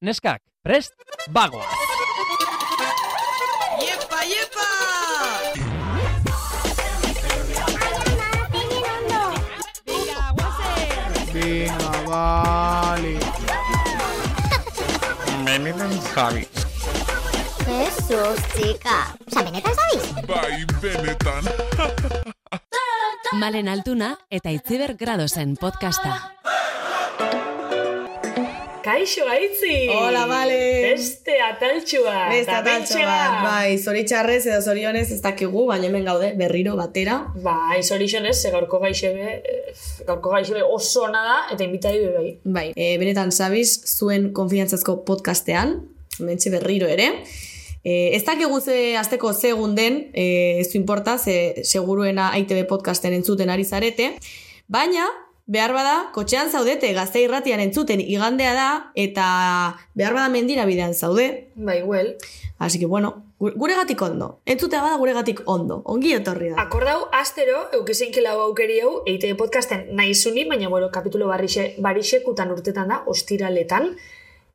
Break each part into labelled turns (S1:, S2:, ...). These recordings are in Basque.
S1: Neskak, prest, bagoa!
S2: Iepa, iepa!
S3: Venga, vale.
S4: Benetan Javi.
S5: Jesus, chica. Osa, benetan zabiz?
S4: Bai, benetan.
S6: Malen Altuna eta Itziber Gradosen podcasta.
S7: Kaixo gaitzi!
S3: Hola, Male.
S7: Beste ataltxua!
S3: Beste ataltxo bat, bai, zoritxarrez edo zorionez ez dakigu, baina hemen gaude, berriro batera.
S7: Bai, zorixonez, ze gaurko gaixebe, eh, gaurko gaixebe oso ona da, eta inbitai bai.
S3: Bai, e, benetan sabiz, zuen konfiantzazko podcastean, mentxe berriro ere. E, ez dakigu ze azteko segun den, e, ez du importa, ze seguruena ITB podcasten entzuten ari zarete, baina behar bada, kotxean zaudete gazte irratian entzuten igandea da, eta behar bada mendira bidean zaude,
S7: Bai, well.
S3: Así que bueno, gu- guregatik ondo. Entzutea bada guregatik ondo. Ongi etorri da.
S7: Akordau, astero, eukizein lau aukeri hau, eite podcasten nahi zuni, baina, bueno, kapitulo barixe, barixekutan urtetan da, ostiraletan,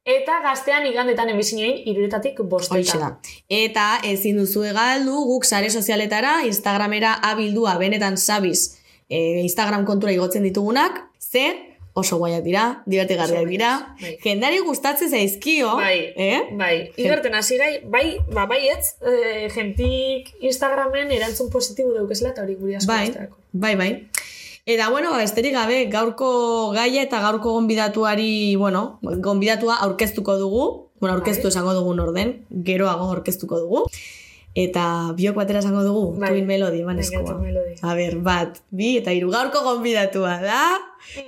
S7: eta gaztean igandetan emizinoin, iruretatik
S3: Hoxe
S7: bostetan.
S3: da. Eta ezin duzu egaldu guk sare sozialetara, Instagramera abildua benetan sabiz e, Instagram kontura igotzen ditugunak, ze oso guaiak dira, divertigarriak dira,
S7: bai.
S3: jendari gustatzen zaizkio,
S7: Bai,
S3: eh?
S7: bai. Igarten hasi gai, bai, ba, baietz, e, gentik Instagramen erantzun positibo daukezela, eta hori guri asko
S3: Bai, bai, bai. Eta, bueno, besterik gabe, gaurko gaia eta gaurko gonbidatuari, bueno, gonbidatua aurkeztuko dugu, bueno, aurkeztu
S7: Bai.
S3: esango dugun orden, geroago aurkeztuko dugu. Eta biok batera esango dugu,
S7: Bai.
S3: Twin Melody.
S7: Twin Melody.
S3: A ber, bat, bi eta hiru gaurko gonbidatua da...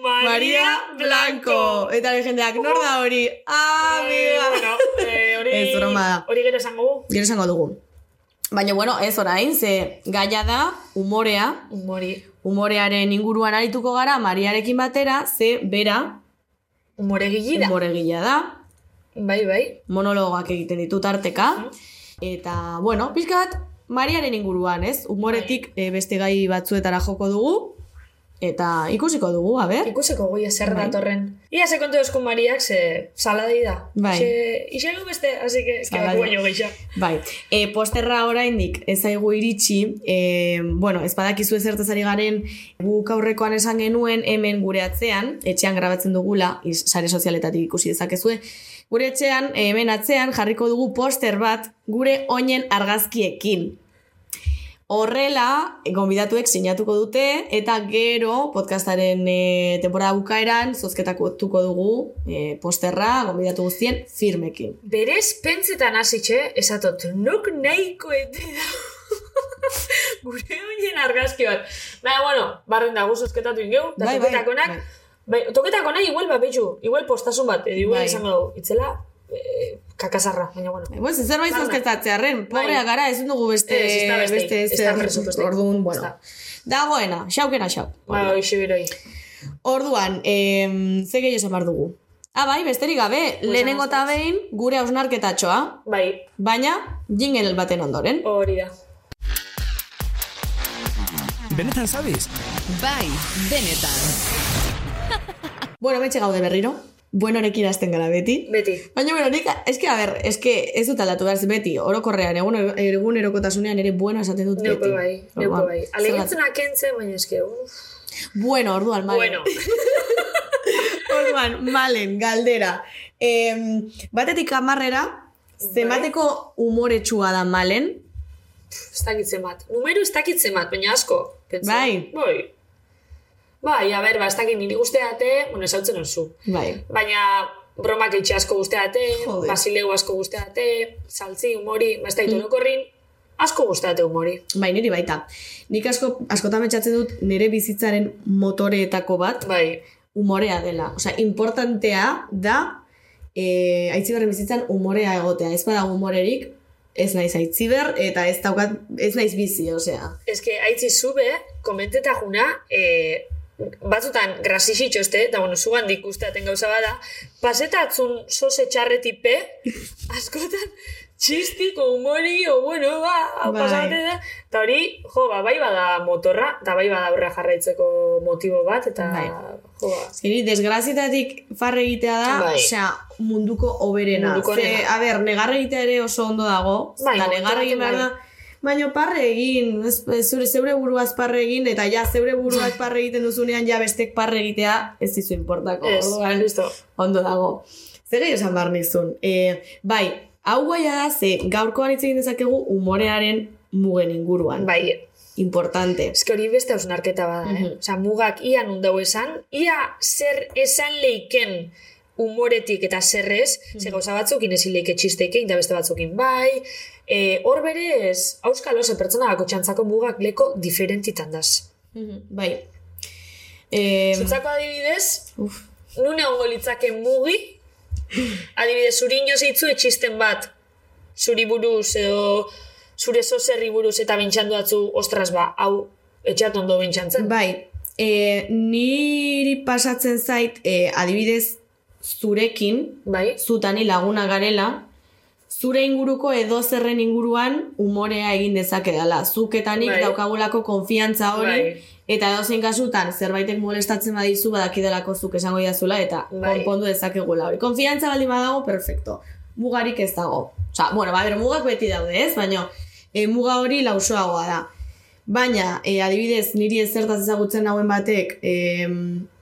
S3: Maria Blanco. Eta hori jendeak, nor da hori? Ah,
S7: Eh,
S3: amiga.
S7: bueno, eh, hori,
S3: Ez, broma
S7: hori gero esango gu.
S3: Gero esango dugu. Baina, bueno, ez orain, ze gaia da, umorea,
S7: Humori,
S3: umorearen inguruan arituko gara, Mariarekin batera, ze bera,
S7: humore gila.
S3: umoregila da,
S7: Bai, bai.
S3: monologoak egiten ditu tarteka, eta, bueno, pixka bat, Mariaren inguruan, ez? Umoretik eh, beste gai batzuetara joko dugu, eta ikusiko dugu, a ber?
S7: Ikuseko goia zer
S3: Bai.
S7: datorren. Ia se kontu eskun mariak, ze saladei da.
S3: Bai.
S7: Ixe lu beste, así que, eske
S3: Saladei.
S7: baku baino geixa.
S3: Bai, e, posterra oraindik ez zaigu iritsi, e, bueno, ez badakizu ezertaz ari garen, guk aurrekoan esan genuen hemen gure atzean, etxean grabatzen dugula, sare sozialetatik ikusi dezakezue, gure etxean, hemen atzean jarriko dugu poster bat gure oinen argazkiekin. Horrela, gonbidatuek sinatuko dute, eta gero podcastaren e, temporada bukaeran, zozketatuko dugu e, posterra, gonbidatu guztien, firmekin.
S7: Berez, pentsetan hasitxe, esatot, nok nahiko ete. Gure oinen argazki bat. Baina, bueno, barren dago zozketatu ingeu, da
S3: Bai, bai,
S7: toketakonak,
S3: bai.
S7: bai, toketakonak igual bat betxu, igual postasun bat, edo igual
S3: Bai.
S7: izango dugu, itzela, eh, kakasarra, baina bueno.
S3: Pues, zer bai
S7: Barna.
S3: zozketatzearen, pobrea
S7: Bai.
S3: gara, ez dugu beste,
S7: Ez, ez da beste,
S3: beste
S7: ez presupuestorik.
S3: orduan, bueno.
S7: da.
S3: Dagoena, xaukena xau.
S7: Ba, hoxe beroi.
S3: Orduan, em, ze gehiago esan behar dugu. Ah, bai, besterik gabe, lehenengo eta behin gure hausnarketatxoa,
S7: Bai,
S3: baina jingle baten ondoren.
S7: hori da.
S1: Benetan zabiz?
S6: Bai, benetan.
S3: Bueno, betxe gaude berriro, buenorekin hasten gara beti.
S7: Beti.
S3: Baina, bueno, nik, eske, a ber, eske ez dut aldatu behar beti, orokorrean, egun, egun erokotasunean ere bueno esaten dut beti.
S7: Neuko bai, neuko bai. Alegitzen akentzen, baina eske, uff.
S3: Bueno, orduan, male.
S7: Bueno,
S3: Orduan, malen, galdera. Em, batetik amarrera, zenbateko umoretsua da malen?
S7: ez dakitzen bat. Numero ez dakitzen bat, baina asko. Pentsa.
S3: Bai.
S7: Bai. Bai, a ber, ba, ez dakit niri guzteate, bueno, esautzen oso.
S3: Bai.
S7: Baina bromak eitxe asko guzteate, basileu asko guzteate, saltzi, humori, ez dakit
S3: Mm.
S7: orokorrin, asko guzteate humori.
S3: Bai, niri baita. Nik asko, askotan metxatzen dut nire bizitzaren motoreetako bat
S7: Bai,
S3: umorea dela. Osea, importantea da e, aitziberren bizitzan umorea egotea. Ez badago umorerik, ez naiz aitziber, eta ez daukat, ez naiz bizi, osea.
S7: eske haitzi zube, komenteta juna, e, batzutan grasixitxoste, eta bueno, zugan ikusteaten gauza bada, pasetatzun sose txarretipe, askotan, txistiko humori, bueno, ba,
S3: Bai.
S7: pasabate da. Eta hori, jo, ba, bai bada motorra, eta bai bada aurrea jarraitzeko motibo bat, eta,
S3: Bai.
S7: jo, ba.
S3: Zeri, desgrazietatik farre egitea da,
S7: Bai.
S3: osea, munduko oberena.
S7: Munduko
S3: Ze, a ber, negarra egitea ere oso ondo dago,
S7: Bai,
S3: eta negarra egin behar
S7: batean
S3: da, baina parre egin, ez, ez zure zeure buruaz parre egin, eta ja zeure buruaz parre egiten duzunean ja bestek parre egitea ez dizu importako.
S7: Ez,
S3: orduan,
S7: listo.
S3: Ondo dago. Zer gehi esan behar nizun? E, bai, hau guaia da, ze gaurkoan hitz egin dezakegu umorearen mugen inguruan.
S7: Bai,
S3: Importante.
S7: eske hori beste hausnarketa bada, eh?
S3: Mhm.
S7: Osea, mugak ia nun dau esan, ia zer esan leiken umoretik eta zer ez,
S3: Mhm.
S7: ze gauza batzukin ezin leike txisteikein, da beste batzukin bai, e, hor berez, auskalo, ze pertsona bako txantzako mugak leko diferentitan daz.
S3: Mhm, Bai. E,
S7: Zutzako adibidez,
S3: uf,
S7: nun egongo litzake mugi, adibidez, zuri inoz eitzu etxisten bat, zuri buruz edo zure zozerri buruz eta bintxandu atzu, ostras ba, hau etxat ondo bintxantzen.
S3: Bai, e, niri pasatzen zait, e, adibidez, zurekin,
S7: Bai?
S3: zutani laguna garela, zure inguruko edo zerren inguruan umorea egin dezake dela. Zuketanik
S7: Bai.
S3: daukagulako konfiantza hori,
S7: Bai.
S3: eta edozein kasutan zerbaitek molestatzen badizu badakidalako zuk esango idazula, eta
S7: Bai.
S3: konpondu dezakegula hori. Konfiantza baldin badago, perfecto. Mugarik ez dago. Osa, bueno, ba, ber, mugak beti daude, ez? Baina, e, muga hori lausoagoa da. Baina, e, adibidez, niri ez zertaz ezagutzen nauen batek, e,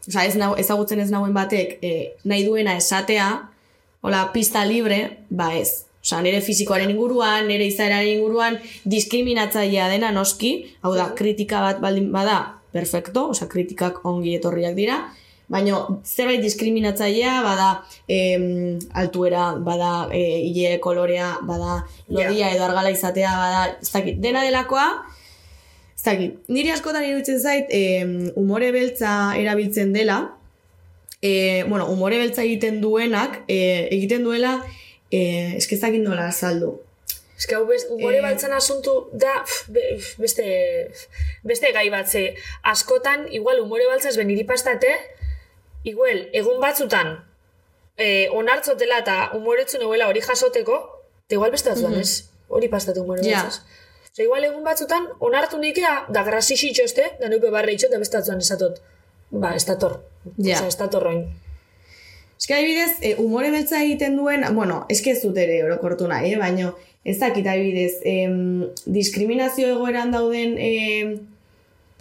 S3: oza, ez nau, ezagutzen ez nauen batek, e, nahi duena esatea, hola, pista libre, ba ez. Osa, nire fisikoaren inguruan, nire izaeraren inguruan, diskriminatzailea dena noski, hau da, kritika bat baldin bada, perfecto, osa, kritikak ongi etorriak dira, baina zerbait diskriminatzailea, bada em, altuera, bada e, ile kolorea, bada lodia edo argala izatea, bada, ez dakit, dena delakoa, ez dakit, niri askotan iruditzen zait, em, umore beltza erabiltzen dela, e, bueno, umore beltza egiten duenak, e, egiten duela, e, eskezakit nola azaldu.
S7: Ez hau umore
S3: Eh.
S7: baltzan asuntu da pf, be- pf, beste, beste gai bat ze. Askotan, igual umore baltzaz beniri pastate, igual, egun batzutan, eh, onartzotela eta umoretzun eguela hori jasoteko, eta igual beste batzutan ez, hori pastatu umore
S3: Ja.
S7: baltzaz. Osa, igual egun batzutan, onartu nikea, da grasixi itxoste, da neupe barre itxot, da beste batzutan esatot. Ba, ez dator.
S3: Ja.
S7: Osa, ez dator roin.
S3: Eske adibidez, e, umore beltza egiten duen, bueno, eske ez dut ere orokortu nahi, eh? baina ez dakit adibidez, em, diskriminazio egoeran dauden em,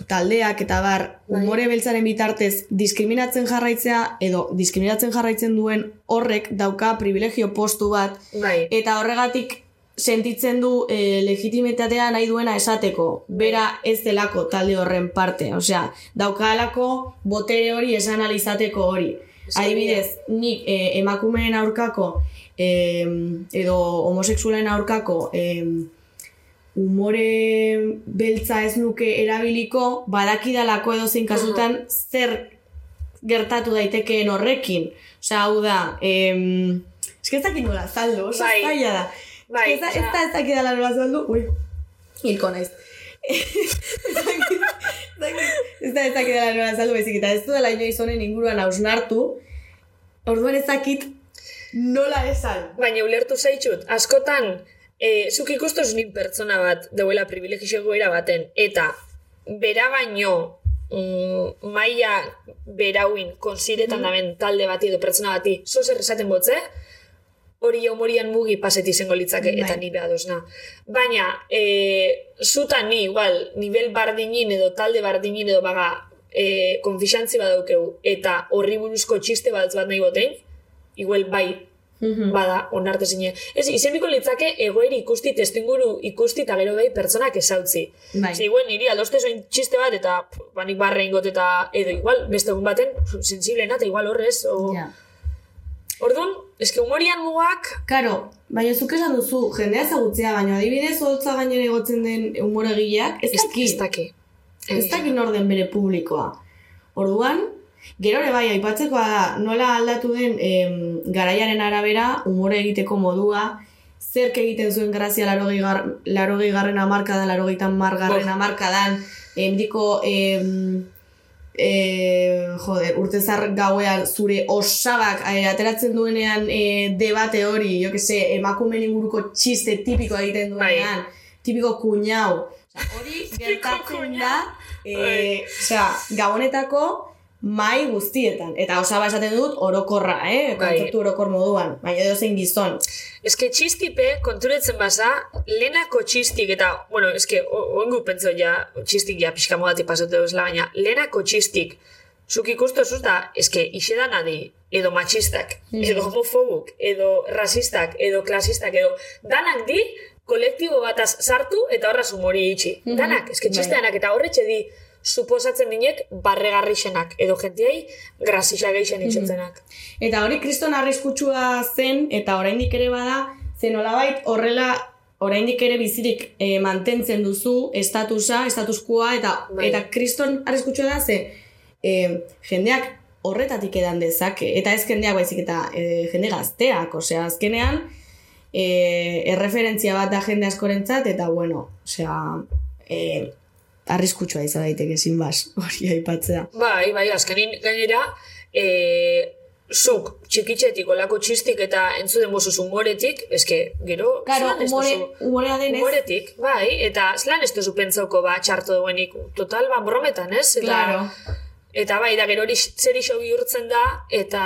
S3: taldeak eta bar,
S7: Bai.
S3: umore beltzaren bitartez diskriminatzen jarraitzea edo diskriminatzen jarraitzen duen horrek dauka privilegio postu bat
S7: Bai.
S3: eta horregatik sentitzen du e, legitimitatea nahi duena esateko, bera ez delako talde horren parte, osea, daukalako botere hori esan alizateko hori. Adibidez, nik e, emakumeen aurkako e, edo homosexualen aurkako e, umore beltza ez nuke erabiliko, badakidalako edo zein kasutan zer gertatu daitekeen horrekin. Osea, hau da, em, eske ez dakit nola azaldu, oso
S7: Bai.
S3: zaila da.
S7: Bai,
S3: ez da, ez da ez dakit nola azaldu, ui, hilko naiz. Ez da ez dakit dela nola azaldu, baizik eta ez du dela inoiz honen inguruan hausnartu, orduan ez dakit nola esan.
S7: Baina ulertu zaitxut, askotan, e, zuk ikustuz nin pertsona bat deuela privilegio goera baten, eta bera baino mm, maila berauin konsidetan daben talde bati edo pertsona bati zozer esaten botze, hori humorian mugi paset izango litzake,
S3: Bai.
S7: eta ni behadosna. Baina, e, zuta ni, igual, nivel bardinin edo talde bardinin edo baga, e, konfixantzi badaukeu, eta horri buruzko txiste bat bat nahi botein, igual bai, bada, onarte zine. Ez, izenbiko litzake egoeri ikusti, testinguru ikusti, eta gero behi pertsonak esautzi.
S3: Bai.
S7: Ze, igual, niri aldoste zoin txiste bat, eta pff, banik barre ingot, eta edo igual, beste egun baten, sensiblena, eta igual horrez, o...
S3: Ja.
S7: Orduan, eske humorian mugak,
S3: Karo, baina zuk esan duzu, jendea ezagutzea, baina adibidez holtza gainen egotzen den humoregileak, ez daki,
S7: ez daki.
S3: ez daki nor den bere publikoa. Orduan, gero ere bai, aipatzekoa da, nola aldatu den em, garaiaren arabera, umore egiteko modua, zerk egiten zuen grazia larogei, gar, larogei garren amarkadan, larogeitan margarren
S7: Bof.
S3: amarkadan, em, diko, em, e, joder, urtezar gauean zure osabak e, ateratzen duenean e, debate hori, jo que se, emakumeen inguruko txiste tipiko egiten
S7: Bai.
S3: duenean, tipiko kuñau. Hori gertatzen da, e,
S7: Bai.
S3: osea, gabonetako mai guztietan. Eta osaba esaten dut orokorra, eh?
S7: Bai.
S3: Kontzeptu orokor moduan. Baina edo zein gizon.
S7: Eske txistipe, konturetzen baza, lehenako txistik, eta, bueno, eske, oengu pentso ja, txistik ja pixka modati pasatu duzla, baina, lehenako txistik, zuk ikustu da, eske, isedan adi, edo matxistak, edo homofobuk, edo rasistak, edo klasistak, edo danak di, kolektibo bataz sartu eta horraz humori itxi. Danak, eske
S3: Bai.
S7: txisteanak, eta horretxe di, suposatzen dinek barregarrixenak, edo jentiei grasisa geixen itxotzenak.
S3: Eta hori kriston arriskutsua zen, eta oraindik ere bada, zen nolabait horrela oraindik ere bizirik eh, mantentzen duzu estatusa, estatuskoa, eta
S7: Bai.
S3: eta kriston arriskutsua da, ze eh, jendeak horretatik edan dezake, eta ez jendeak baizik eta eh, jende gazteak, osea, azkenean, eh, erreferentzia bat da jende askorentzat, eta bueno, osea, eh, arriskutsua izan daiteke ezin bas, hori aipatzea.
S7: Bai, bai, azkenin gainera, e, zuk txikitxetik olako txistik eta entzuden bozuz humoretik, eske, gero, ez
S3: humore,
S7: duzu-
S3: humorea denez,
S7: Humoretik, bai, eta zelan ez duzu pentsauko ba txarto duenik, total, ba, brometan, ez? Eta,
S3: claro.
S7: eta bai, da gero hori zer iso bihurtzen da, eta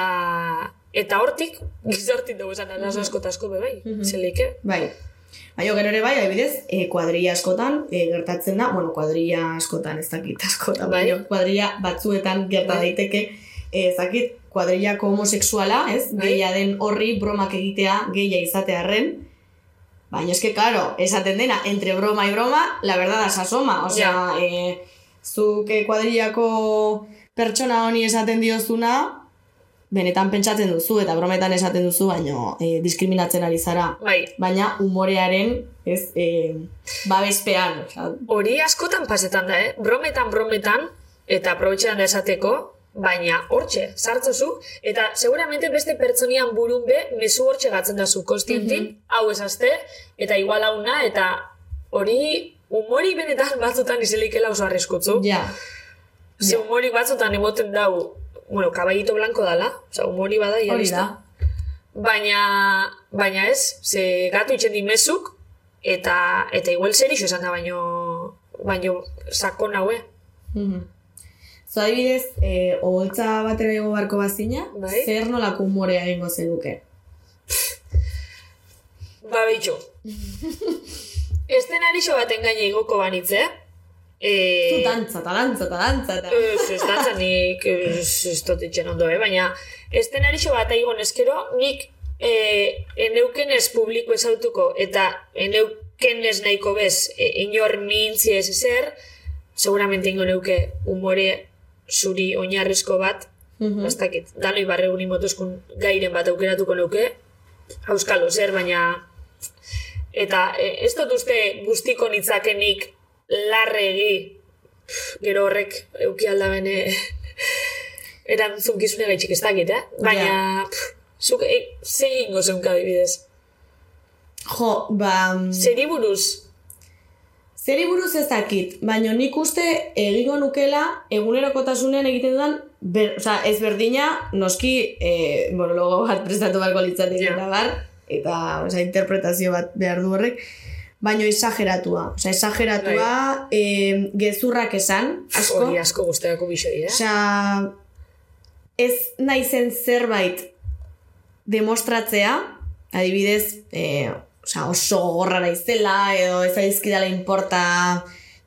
S7: eta hortik, gizartin dugu esan arazo asko eta asko be bai, zelik, eh?
S3: Bai. Baina gero ere bai, adibidez, e, kuadrilla askotan e, gertatzen da, bueno, kuadrilla askotan ez dakit askotan,
S7: Bai.
S3: baina kuadrilla batzuetan gerta
S7: Bai.
S3: daiteke, e, ez dakit, kuadrillako homosexuala, ez?
S7: Bai.
S3: Geia den horri bromak egitea, geia izatearren, baina eske, claro, esaten dena, entre broma y broma, la verdad es asoma, osea,
S7: Ja.
S3: e, zuk e, kuadrillako pertsona honi esaten diozuna, benetan pentsatzen duzu eta brometan esaten duzu, baino e, diskriminatzen ari zara
S7: Bai,
S3: baina umorearen ez e, babespean.
S7: Hori askotan pasetan da, eh? Brometan, brometan, eta aprobetxetan da esateko, baina hortxe, sartzozu, eta seguramente beste pertsonian burun be, mezu hortxe gatzen da zu kostientin, hau esazte, eta igual hauna, eta hori, humori benetan batzutan izelikela oso arriskutzu.
S3: ja,
S7: Ze humori batzutan emoten dau, bueno, kaballito blanco dala, oza, humori bada, ja
S3: da.
S7: Baina, baina ez, ze gatu itxen di mezuk, eta, eta igual zer iso esan da, baino, baino sakon haue.
S3: Mhm. Zo adibidez, e, oholtza batera ego barko bazina,
S7: Bai.
S3: zer nolako umorea egingo zenuke.
S7: Ba, behitxo. Estenarixo baten gaine igoko banitz, eh?
S3: Zu
S7: E,
S3: dantza, eta dantza, dantza, eta...
S7: Ez, ez dantza nik ez, ez dut itxen ondo, eh? baina estenarixo bat aigon eskero, nik e, eneukenez publiko ezautuko eta eneukenez nahiko bez e, inor mintzi ez ezer, seguramente ingo neuke umore zuri oinarrizko bat,
S3: Mhm.
S7: ez dakit, danoi barregun imotuzkun gairen bat aukeratuko neuke, auskalo zer, baina eta e, ez dut uste guztiko nitzakenik larregi gero horrek euki aldaben e, erantzunkizune gaitxik ez dakit, eh? Baina, pff, zuk e, ze egingo zeunka adibidez.
S3: Jo, ba...
S7: Zeri buruz,
S3: Zeri buruz ez dakit, baina nik uste egingo nukela egunerokotasunean egiten dudan, ber, oza, ez berdina, noski e, monologo bat prestatu balko litzateke
S7: Ja.
S3: eta bar, eta oza, interpretazio bat behar du horrek, baina exageratua. Oza, exageratua, e, gezurrak esan, asko.
S7: hori asko guzteako bisoi, eh?
S3: Osea, ez naizen zerbait demostratzea, adibidez, e, osea, oso gogorra naizela, edo ez aizkidala importa,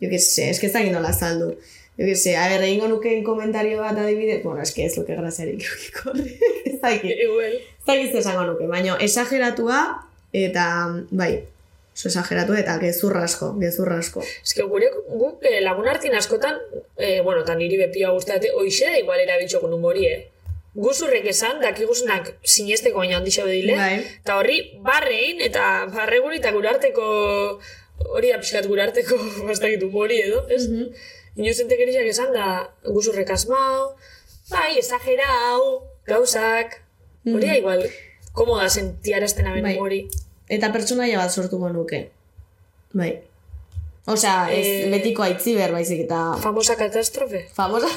S3: jo que se, es que ez dakit nola saldu. Jo que se, a ver, egingo nukeen komentario bat adibidez, bueno, es que ez luke graziarik eukiko ez dakit. Ez dakit zer esango nuke, baina exageratua, eta, bai, oso exageratua eta gezurra asko, gezurra asko.
S7: Que gure, guk eh, lagun hartin askotan, eh, bueno, eta niri bepia guztate, hoxe da igual erabiltxokun humori, eh? Guzurrek esan, dakiguzunak sinesteko baina handi xabe dile,
S3: Bai.
S7: eta horri barrein, eta barreguri eta gure arteko, hori da pixkat gure arteko, bastakit humori edo, ez? Mm -hmm. Inozentek erizak esan da, guzurrek asmau, bai, esagerau, gauzak, hori da igual, komoda sentiarazten aben
S3: Bai.
S7: humori.
S3: Eta pertsonaia bat sortuko nuke. Bai. Osea, ez
S7: Eh,
S3: betiko aitziber baizik eta...
S7: Famosa katastrofe.
S3: Famosa...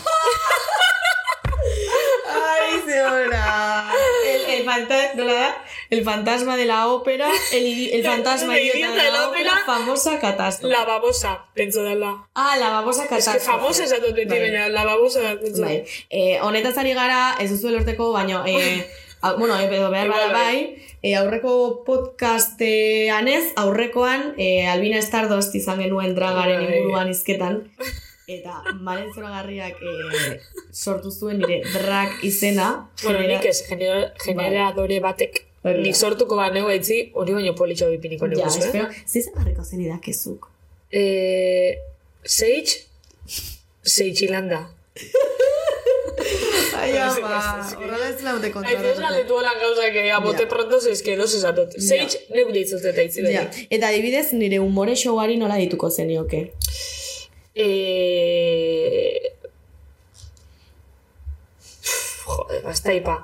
S3: Ay, señora. El, el, fanta- nola da? el fantasma de la ópera, el, el fantasma idiota de la ópera, famosa catástrofe.
S7: La babosa, pentso dela.
S3: Ah, la babosa
S7: Ez
S3: catástrofe.
S7: que famosa esatut beti,
S3: Bai.
S7: baina la babosa, pentso.
S3: Bai. Eh, honetaz ari gara, ez duzu lorteko, baina, eh, au- bueno, eh, edo behar bada bai, eh, aurreko podcastean ez, aurrekoan, eh, Albina Stardust izan genuen dragaren
S7: Bai.
S3: inguruan izketan, eta Malen Zoragarriak eh, sortu zuen nire drag izena.
S7: Bueno,
S3: genera-
S7: nik ez, genera- generadore batek.
S3: Da.
S7: Nik sortuko ba neu gaitzi, hori baino politxo bipiniko
S3: Ja,
S7: neguzu, eh?
S3: espero, zizen barriko zen idakezuk.
S7: Eh, Sage, Sage Ilanda.
S3: Ai,
S7: ama,
S3: horrela ez laute
S7: Aizu ez galdetu holan gauza que a bote pronto dos esatut. Sage, neuk deitzut eta itzi
S3: Ja. Eta adibidez, nire umore showari nola dituko zenioke.
S7: Eh... Joder, basta ipa.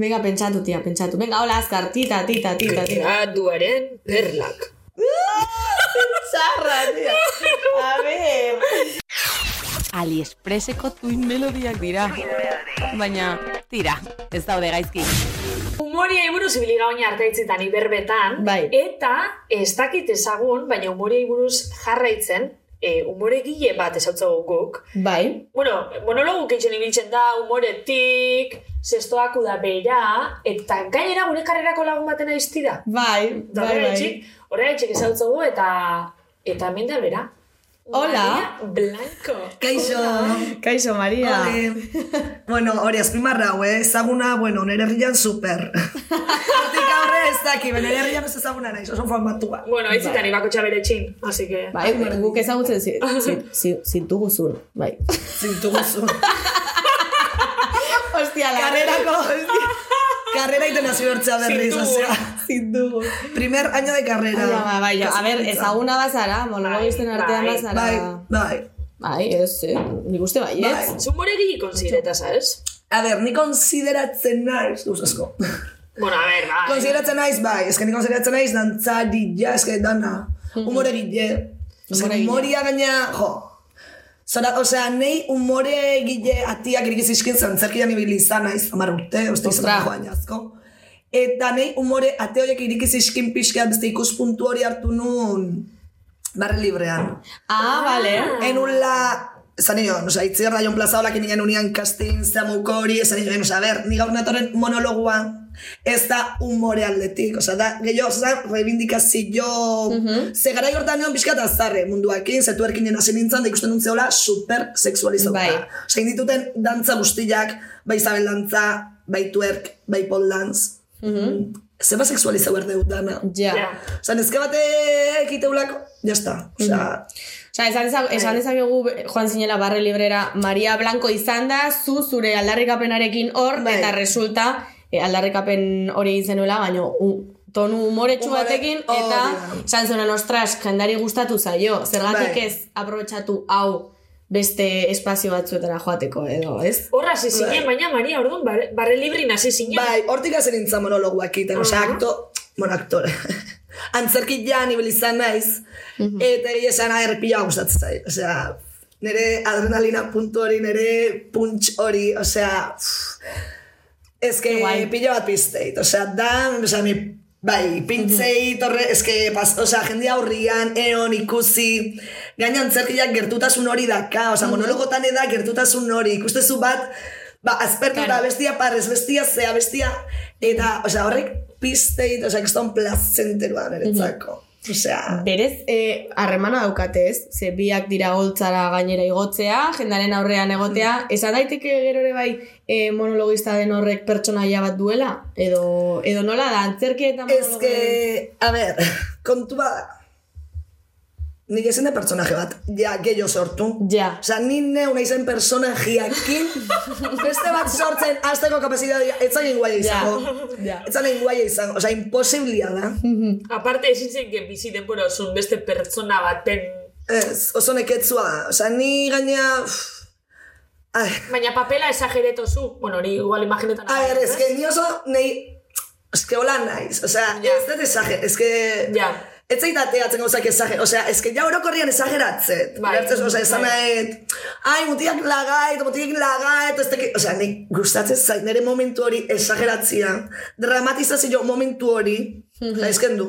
S3: Venga, pentsatu, tia, pentsatu. Venga, hola, azkar, tita, tita, tita, tita.
S7: Graduaren perlak.
S3: Txarra, tia. A ver.
S6: AliExpresseko tuin melodiak dira. Baina, tira, ez daude gaizki.
S7: Umoria buruz ibili gauna arteitzitan iberbetan,
S3: Bai.
S7: eta ez dakit ezagun, baina umoria buruz jarraitzen, e, umore gile bat ezautzagu guk.
S3: Bai.
S7: Bueno, monologu keitzen ibiltzen da, umoretik, zestoak da bera, eta gainera gure karrerako lagun baten aiztida.
S3: Bai,
S7: Da
S3: bai, bai.
S7: horretxik, horretxik ezautzagu eta eta hemen da bera.
S3: Hola.
S7: Maria Blanco.
S2: Kaixo.
S3: Kaixo, Maria.
S2: Ole. bueno, hori azpimarra hau, eh? ezaguna, bueno, nire herrian super. Hortik aurre ez daki, nire herrian ez ezaguna naiz, oso famatua.
S7: Bueno, aitzitan ibako txabere txin, así que...
S3: Bai, guk ezagutzen zi- zi- zi- zintuguzun, bai.
S2: Zintu guzu.
S3: Ostia, la
S2: Karrerako, hostia. Karrera iten hasi bertzea berriz,
S7: Zintugu.
S2: osea.
S3: zintugu.
S2: Primer año de carrera.
S3: Bai, bai, bai, a ver, ezaguna bazara, monologisten
S7: Bai,
S3: artean
S7: bai,
S3: bazara.
S2: Bai, bai.
S3: Bai, ez, eh? nik uste bai,
S2: Bai.
S3: ez?
S7: Zumore gili konsidereta, sabes?
S2: A ver, ni konsideratzen naiz, duz asko.
S7: Bueno, a ver, bai.
S2: konsideratzen naiz, bai, eske ni konsideratzen naiz dantzari, ja, eske dana. Humore gile. Eske
S3: Humore gile.
S2: humoria gaina, jo. Zora, osea, nei humore gile atiak irikiz iskin zantzerkian ibili izan naiz, amar urte, oste izan joan asko. Eta nei humore ate horiek irikiz iskin pixkat beste ikuspuntu hori hartu nun barre librean.
S3: Ah, vale.
S2: Enula, esan nion, osea, itziar da jon plaza holak inen unian casting, zamuko hori, esan nion, osea, ber, ni gaur natorren monologua, ez da humore aldetik, osea, da, gehiago, osea, reivindikazio, ze gara hortan nion pixka eta zarre munduakin, zetu erkinen hasi nintzen, da ikusten nuntzeola super sexualizauta.
S3: Bai.
S2: Osea, indituten dantza guztiak, bai Isabel dantza, bai twerk, bai pole dance, Zeba sexualizau erdeu dana.
S3: Ja.
S7: Ja.
S2: Osa, nezke batek iteulako, jazta. Osa,
S3: Osa, esan, dezak, esan dezakegu joan zinela barre librera Maria Blanco izan da, zu zure aldarrikapenarekin hor,
S2: Bai.
S3: eta resulta eh, aldarrikapen hori egin zenuela, baina tonu umoretsu
S2: Umore-
S3: batekin,
S2: hori
S3: eta esan zuen, ostras, jendari gustatu zaio, zergatik
S2: Bai.
S3: ez aprobetxatu hau beste espazio batzuetara joateko, edo, ez?
S7: Horra hasi zinen, baina Maria, orduan, barre, barre librin hasi zinen.
S2: bai, hortik hazen nintzen monologuak egiten, osea,
S7: Aha.
S2: akto, bueno, aktore. Antzerkit ja nivel izan naiz, eta egia esan aher pila gustatzen zait. Osea, nire adrenalina puntu hori, nire punch hori, osea, ez que
S3: Guai.
S2: pila bat pizteit, osea, da, osea, mi, bai, pintzeit, horre, ez que, pas, osea, jende aurrian, eon, ikusi, gaina antzerkiak gertutasun hori daka, osea, monologotan eda gertutasun hori, ikustezu bat, ba, azpertu da, bestia parrez, bestia zea, bestia, eta, osea, horrek pizteit, osea, kriston plazenterua niretzako. Osea,
S3: Berez, eh, harremana daukate ez, ze biak dira holtzara gainera igotzea, jendaren aurrean egotea, esan daiteke gero ere bai eh, monologista den horrek pertsonaia bat duela? Edo, edo nola da, antzerki eta
S2: Ez
S3: monologo...
S2: que, a ver, kontua da. Nik ezin de personaje bat, ja, gehiago sortu.
S3: Ja.
S2: Osa, ni neu naizen personajiakin, beste bat sortzen, azteko kapazitatea, ez zain guaia izango.
S3: Ja.
S2: Ez zain guaia izango, osa, imposiblia da.
S7: Aparte, ezin zen que bizi denbora osun beste pertsona baten...
S2: Ez, oso neketzua da. Osa, ni gaina... Ai,
S7: Baina papela esagereto zu. Bueno, hori igual imaginetan...
S2: a ver, ez que ni oso, nei... Ez que hola naiz, osea, ez dut esager, ez que...
S7: Ja.
S2: Ez zait ateatzen gauzak esager, osea, ez que ja orokorrian esageratzet.
S7: Bai.
S2: Bai. Osea, esan
S7: Bai.
S2: nahet, ai, mutiak lagait, mutiak lagait, ez teki... Osea, nik gustatzen zait, nire momentu hori esageratzia, dramatizazio momentu hori,
S7: Mhm.
S2: jaizken du.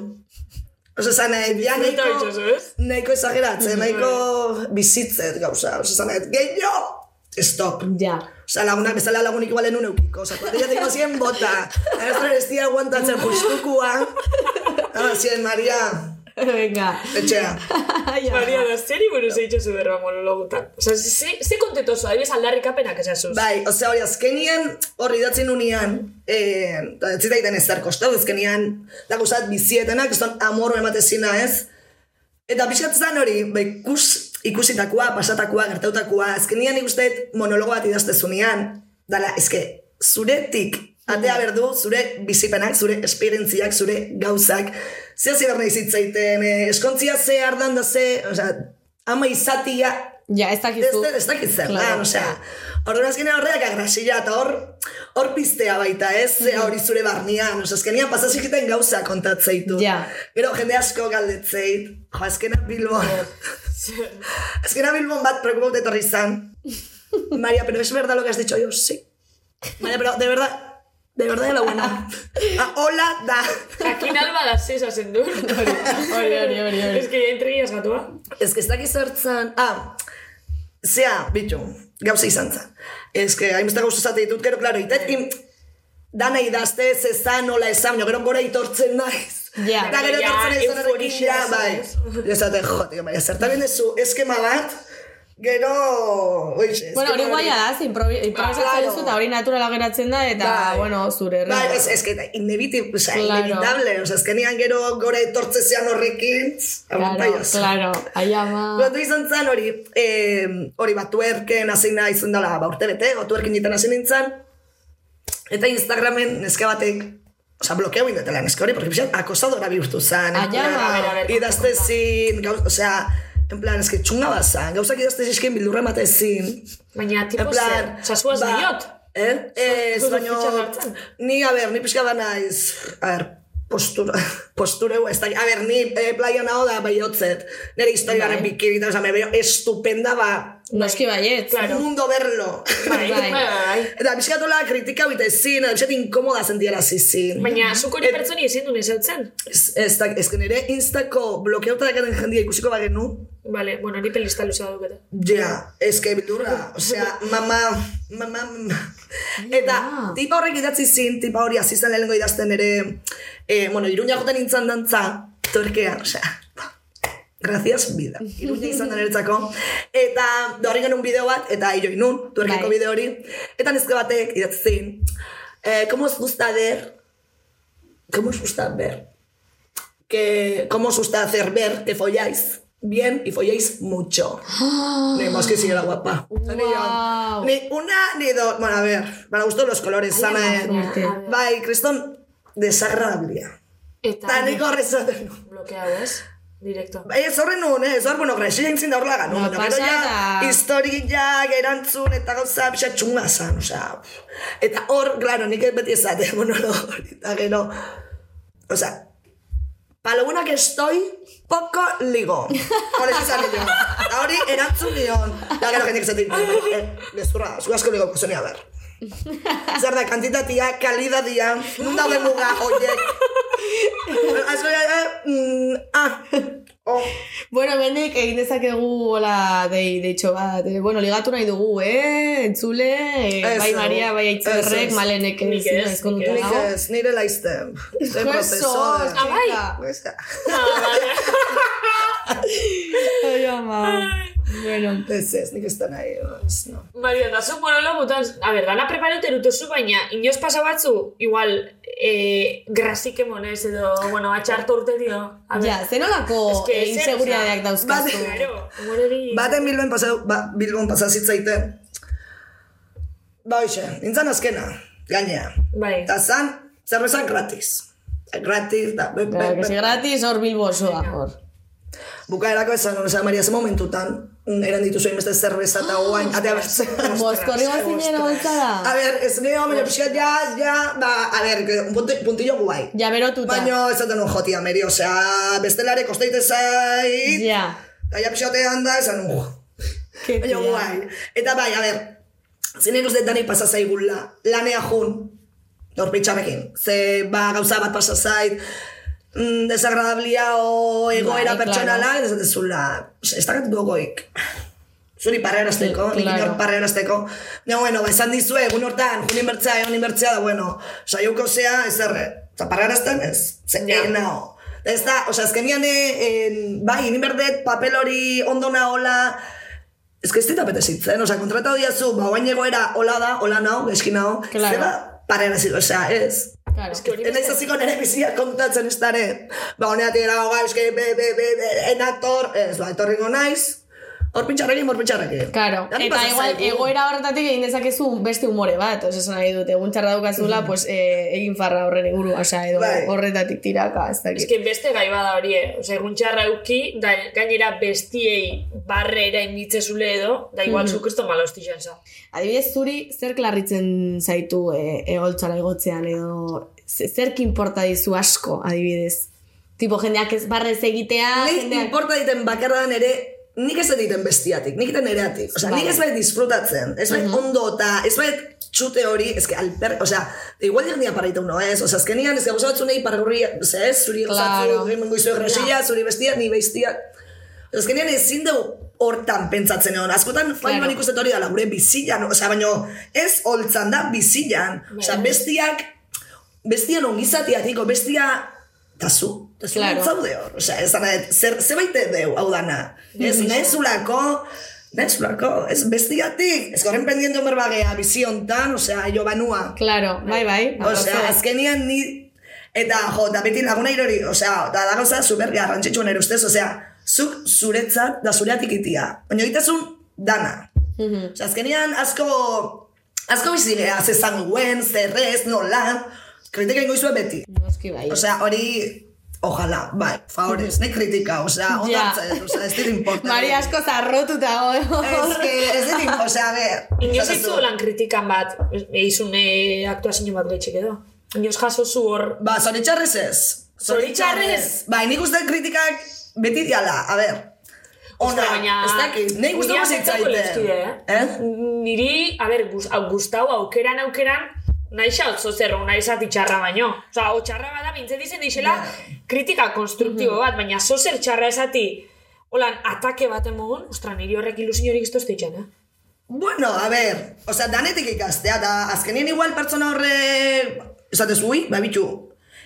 S2: Osea, esan nahet, ja nahiko,
S7: ez?
S2: nahiko esageratzen,
S7: Mhm.
S2: nahiko bizitzet gauza. Osea, esan nahet, gehiago, stop.
S3: Ja.
S2: Osa, lagunak, bezala lagunik igualen un eukiko. Osa, kuadrilla teko zien bota. Ez da, ez dira aguantatzen justukua. Ah, zien, Maria,
S3: Venga.
S2: etxea.
S3: Ja.
S7: Maria, da, zeri buruz eitxosu berba monologutan? Osa, ze, ze kontetoso, adibidez aldarrikapenak esasuz.
S2: Bai, osea, hori azkenian, hori idatzen unian, eh, da, ez zitaiten ez zer kostau, azkenian, da guzat bizietenak, ez don amorro ematezina ez. Eta pixkat zan hori, ba, ikus, ikusitakoa, pasatakoa, gertautakoa, azkenian ikusteet monologo bat idaztezunean, dala, eske, zuretik, atea berdu, zure bizipenak, zure esperientziak, zure gauzak, ze hasi behar zitzaiten, eh, eskontzia ze ardan da ze, osea, ama izatia,
S3: Ja, ez
S2: Ez,
S3: dakizu.
S2: ez dakit zer,
S3: Claro.
S2: claro, osea, orduan azkenean horreak agrasila, eta hor, hor piztea baita, ez, zea hori zure barnean, osea, azkenean pasazikiten gauza kontatzeitu.
S3: Ja.
S2: Gero jende asko galdetzeit, jo, azkenean Bilbon, azkenean Bilbon bat preocupaute etorri izan. María, pero es verdad lo que has dicho, yo, sí. María, pero de verdad, de verdad de la buena. Ah, hola, da.
S7: Jakin alba da zesa zen du.
S3: hori, hori, hori, hori.
S7: Ez que ya entregiaz gatua.
S2: Ez que ez dakiz zertzen, ah, zea, bitu, gauza izan zen. Ez que hainbeste gauza zate ditut, gero, klaro, itet, im, dana idazte, ez ezan, nola ezan, baina gero gora itortzen naiz.
S3: Ja.
S2: Gero etortzen naiz horrekin,
S7: euforia,
S2: ja, bai. Esate, jo, tío, baina zertan dezu eskema bat, gero, oixe,
S3: Bueno, hori guaia da, ze improvi- improvisatzen duzu eta hori naturala geratzen da, eta,
S2: Bai.
S3: bueno, zure error.
S2: Bai, ez, ez que inevitable, o sea,
S3: Claro.
S2: inevitable, o sea, azkenean gero gora etortzezean horrekin,
S3: Claro, claro, ai ama.
S2: Kontu izan zen hori, eh, hori bat tuerken hasi nahi izan dela, ba urte bete, o tuerken jitan hasi nintzen, eta Instagramen neska batek, Osa, blokeo indetela neska hori, porque pixan acosadora bihurtu zen.
S3: Ah,
S2: en
S3: ja,
S2: plan,
S3: a ver,
S7: a ver,
S2: idazte zin, gauz, osea, en plan, eske txunga bazan, gauzak idazte zizkin bildurra emate zin.
S7: Baina, tipo
S2: plan,
S7: zer, osa, zuaz
S2: ba,
S7: diot.
S2: Eh? Ez, baino, ni, a ber, ni pixka da naiz, a ber, postura, postura ez da, a ber, ni eh, playa nao da baiotzet, nire historiaren
S3: Bai.
S2: bikini, eta me veo estupenda, ba,
S3: Noski baiet.
S7: Claro.
S2: mundo verlo.
S7: Bai, bai,
S3: Bai.
S7: bai.
S2: Eta pixkatola kritika bite zin, eta pixkat inkomoda sentiera zizin.
S7: Baina, zuk hori pertsoni ezin du nezautzen.
S2: Ez, ez, da, ez que nire instako blokeauta dakaten
S7: Vale, bueno, ni pelista luzea duketa.
S2: Ja, ez que bildurra, osea, mama, mama, mama. Eta, tipa horrek idatzi zin, tipa hori hasi zen lehenengo idazten ere, eh, bueno, iruña joten nintzen dantza, torkean, osea, gracias vida, iruña izan da niretzako. Eta, da horri genuen bideo bat, eta hilo inun, tuerkeko
S3: Bai.
S2: bideo hori, eta nezke batek idatzi zin, eh, ¿cómo os gusta ver, cómo os gusta ver, que, cómo os gusta hacer ver que folláis bien y folláis mucho? Ni más que si era guapa. Ni, yo- ni una ni dos. Bueno, a ver, para gusto los colores, sana. eh.
S3: fuerte.
S2: Bai, kriston desagradablia.
S7: Eta,
S2: Ta nik horrezaten.
S7: blokeado ez, directo.
S2: Bai, ez horren eh? ez hor, bueno, grexia intzin da horrela gano.
S3: No, pasa
S2: ja,
S3: da.
S2: historiak, erantzun, eta gauza, pixa txunga zan, osea. Eta hor, claro, nik beti ezate, monologo hori, eta gero, osea, Pa lo buena que estoy, poco ligo. Por eso sale yo. Eta hori, erantzun dion. Da gero jendik zaten, eh, gezurra, zu asko ligo, kusoni, a ver. Zer da, kantitatia, kalidadia, nun daude muga, oiek. Asko, eh, mm, ah, oh.
S3: Bueno, bendik egin dezakegu hola dei, deitxo bat. Eh, bueno, ligatu nahi dugu, eh? Entzule, eh,
S2: Ez,
S3: bai
S2: ez.
S3: Maria, bai
S2: Ez,
S3: aitzerrek,
S2: ez.
S3: malenek ez,
S7: ez, nik
S2: Nik
S3: dago.
S2: ez, nire laizte. Estoy en
S3: Ai, ama. Bueno,
S2: Ez ez, nik ez da nahi, ez, no.
S7: Mario, da zu monologutan, a ber, dana preparatu erutuzu, baina inoz pasa batzu, igual, eh, grasik emonez edo, bueno, atxartu urte dio.
S3: Ja, zenolako
S7: Es que
S3: inseguridadeak dauzkazu.
S2: Bate-
S7: Claro.
S2: Baten Bilbon pasa, ba, Bilbon pasa zitzaiten. Ba hoxe, nintzen azkena, gainea.
S7: Bai.
S2: Eta zan, zerbeza gratis. Gratis, da, be, be,
S3: Claro, que si
S2: be.
S3: gratis, hor bilbo osoa, hor.
S2: Bukaerako esan, oza, Maria, ze momentutan, eran dituzu beste zerbeza eta guain, atea bertzen.
S3: Mozkorri bazinen holtzara.
S2: A ber, ez gehiago, baina pixkat, ja, ja, ba, a ber, un punti- puntillo guai.
S3: Ja berotuta.
S2: Baina ez zaten un jotia, Meri, osea, bestelare kosteite zait,
S3: Ja.
S2: eta ja pixatean da, esan, uh,
S3: Ke
S2: baina guai. Eta bai, a ber, zinen uste dani pasa zaigula, lanea jun, norpitxarrekin, ze, ba, gauza bat pasa zait, mm, desagradablia o egoera
S3: Bai,
S2: pertsonala, ez dezula, ez da gatu goik. Zuri parrerazteko, nik
S3: Claro.
S2: inor parrerazteko. Ja, bueno, ba, esan dizue, egun hortan, junin bertzea, egon inbertzea, da, bueno, saiuko zea, ez erre. Oza, parrerazten ez, ze,
S7: Ja.
S2: yeah. nao. Ez da, oza, azkenian, eh, bai, inin berdet, papel hori ondo nahola, Ez que ez dit apetezitzen, oza, kontrata diazu, ba, oain egoera hola da, hola nao, geski nao,
S3: Claro.
S2: zeba, parera zigo, osea, ez.
S3: Claro.
S7: que hori
S2: naiz hasiko nire bizia kontatzen ez dare. Ba, honeatik era, ba, eske, be, be, be, be, enator, ez, ba, etorringo naiz, hor pintxarrekin, hor pintxarrekin.
S3: Claro,
S2: Dani
S3: eta igual
S2: zaigu.
S3: egoera horretatik egin dezakezu beste umore bat, oza, esan nahi dut, egun txarra daukazula, pues, eh, egin farra horren inguru, osea, edo
S2: Bai.
S3: horretatik tiraka, ez dakit.
S7: Eske beste gai bada hori, eh? Ose, egun txarra euki, da, gainera bestiei barrera initzezule edo, da igual zuk ez tomala hostixan za.
S3: Adibidez, zuri zer klarritzen zaitu e, egoltzara igotzean edo ze- zerk inporta dizu asko, adibidez? Tipo, jendeak ez barrez egitea,
S2: Nik
S3: jendeak...
S2: importa diten bakardan ere, nik ez egiten bestiatik, nik egiten ereatik. Osea, nik ez bait disfrutatzen, ez bait ondo eta ez bait txute hori, ez que alper, osea, igual dirnia paraita uno, ez? Osea, azkenian, ez gauza batzu nahi pargurri, osea, ez, zuri
S3: Claro.
S2: gauzatzu, gimengo izu egresila, zuri bestia, ni bestia. Azkenian ezin dugu hortan pentsatzen egon. Askotan,
S3: Claro.
S2: claro. ikusten hori dala, gure bizilan, osea, baino, ez holtzan da bizilan. Osea, bestiak, bestian ongizatiatiko, bestia, eta zu, eta zu
S3: Claro.
S2: zaude hor. Osea, ez dana, zer, zebaite deu, hau dana. Ez, nahezulako, nahezulako, ez bestiatik, ez horren pendiente homer bagea, biziontan, osea, jo banua.
S3: Claro, bai, bai.
S2: Osea,
S3: arrazoi.
S2: azkenian ni, eta jo, eta beti laguna irori, osea, eta da gauza super garrantzitsu nire ustez, osea, zuk zuretzat da zureatik itia. Baina egitazun dana.
S3: Mhm.
S2: Osea, azkenian asko, asko bizigea, zezan guen, zerrez, nola, kritika ingo izue beti.
S3: Noski bai.
S2: Osea, hori, ojalá, bai, favorez, ne kritika, osea, ondo
S3: Ja.
S2: hartzen, osea, ez dit importa.
S3: Mari asko zarrotuta go.
S2: Ez que, ez dit, imp- osea, a ver.
S7: Inoz
S2: du.
S7: lan kritikan bat, eizun e, aktuazio bat gaitxik edo. Inoz jaso zu hor,
S2: Ba, zoritxarrez ez.
S7: Zoritxarrez?
S2: Bai, nik uste kritikak beti diala, a ber. Ona, ez dakit, nahi guztu guzitzaite.
S7: lezkide, eh?
S2: Eh?
S7: Niri, a ber, gustau aukeran aukeran, nahi xa otzo zerro, nahi zati txarra baino. Osa, o txarra bada, bintzen dizen dixela, kritika konstruktibo bat, baina zozer txarra esati, holan, atake bat emogun, ostra, niri horrek ilusiorik iztoz ditxen, eh?
S2: Bueno, a ber, osea, danetik ikastea, da azkenien igual pertsona horre, esatez, ui, ba, bitu,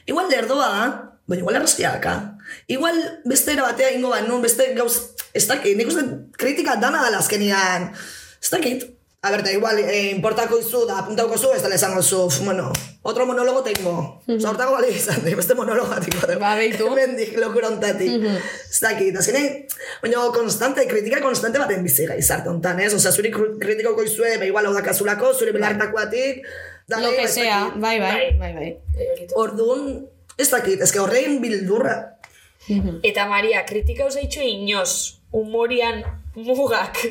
S2: igual lerdoa baina igual errazkiaka. Igual beste era batea ingo bat, nun beste gauz, ez dakit, nik uste kritika dana dela azkenian, ez dakit. A ber, da igual, eh, importako izu, da apuntauko zu, ez dela esango zu, bueno, otro monólogo tengo. Osa, hortako bali izan, de, beste monólogo tingo. de-
S3: Ba, beitu.
S2: Bendik, lokura ontatik. Ez dakit, azkenean, baina konstante, kritika konstante baten bizi gaizarte hontan, ez? Osea, zuri kritikoko izue, ba igual hau dakazulako, zure belartakoatik, da,
S3: Lo que sea, bai, bai,
S7: Bai.
S3: bai, bai.
S2: Orduan, ez dakit, ez que horrein bildurra.
S7: Eta Maria, kritika usaitxo inoz, humorian mugak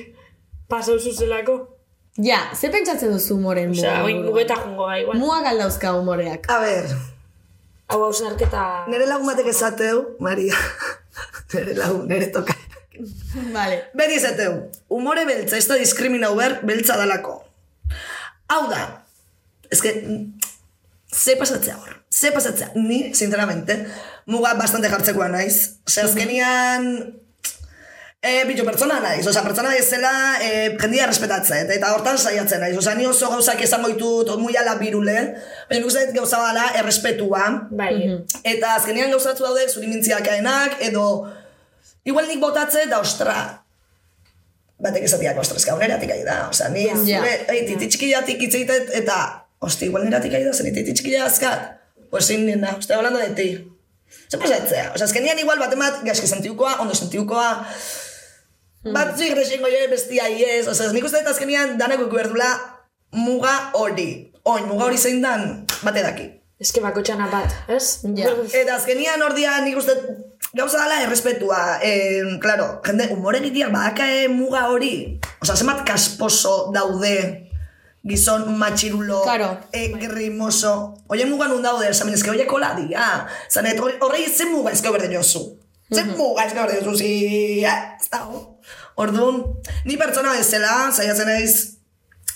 S7: pasau zuzelako.
S3: Ja, ze pentsatzen duzu humoren
S7: Osea,
S3: muga
S7: oin mugeta jungo gai, igual.
S3: Muak aldauzka humoreak.
S2: A ber,
S7: Hau hausnarketa...
S2: nire lagun batek esateu, Maria, nire lagun, nire toka.
S3: Vale.
S2: Beti esateu, humore beltza, ez da diskriminau ber, beltza dalako. Hau da, ez que, ze pasatzea hor, ze pasatzea, ni, sinceramente, muga bastante jartzekoa naiz. Ose, azkenian, e, bitu pertsona naiz, osea, pertsona bezala e, jendia respetatzen, eta hortan saiatzen naiz, osea, ni oso gauzak esango ditut, muy ala birule, baina nik uste gauza bala errespetua,
S7: Bai,
S2: Eta azkenean gauzatzu daude zuri mintziakaenak, edo igual nik botatze da ostra. Batek esatiak, ostra, eska horreratik ari da. Osea, ni
S3: Ja.
S2: zure, ei, titi txikiatik itzeitet, eta, hosti, igual neratik ari da, zen titi txikia azkat. Pues sin nena, estoy hablando de ti. Zer pasatzea? Osea, azkenean igual bat emat, gaizki sentiukoa, ondo sentiukoa, bat zuik resengo jo bestia iez, osea, nik uste dut azkenean danako berdula muga hori. Oin, muga hori zein dan, bate daki.
S7: eske bako txana bat, ez?
S3: Ja.
S2: Eta azkenian ordia nik uste gauza dela errespetua. Eh, claro, jende, humore egiteak badakae muga hori. Osa, zenbat kasposo daude gizon matxirulo,
S3: Claro.
S2: e, grimoso. Oie muga nun daude, esan eske oie kola dia. Zan, et, horrei zen muga ezkeo berde jozu. Zen muga ezkeo berde jozu, zi, eh, ez dago. Orduan, ni pertsona bezala, saiatzen naiz,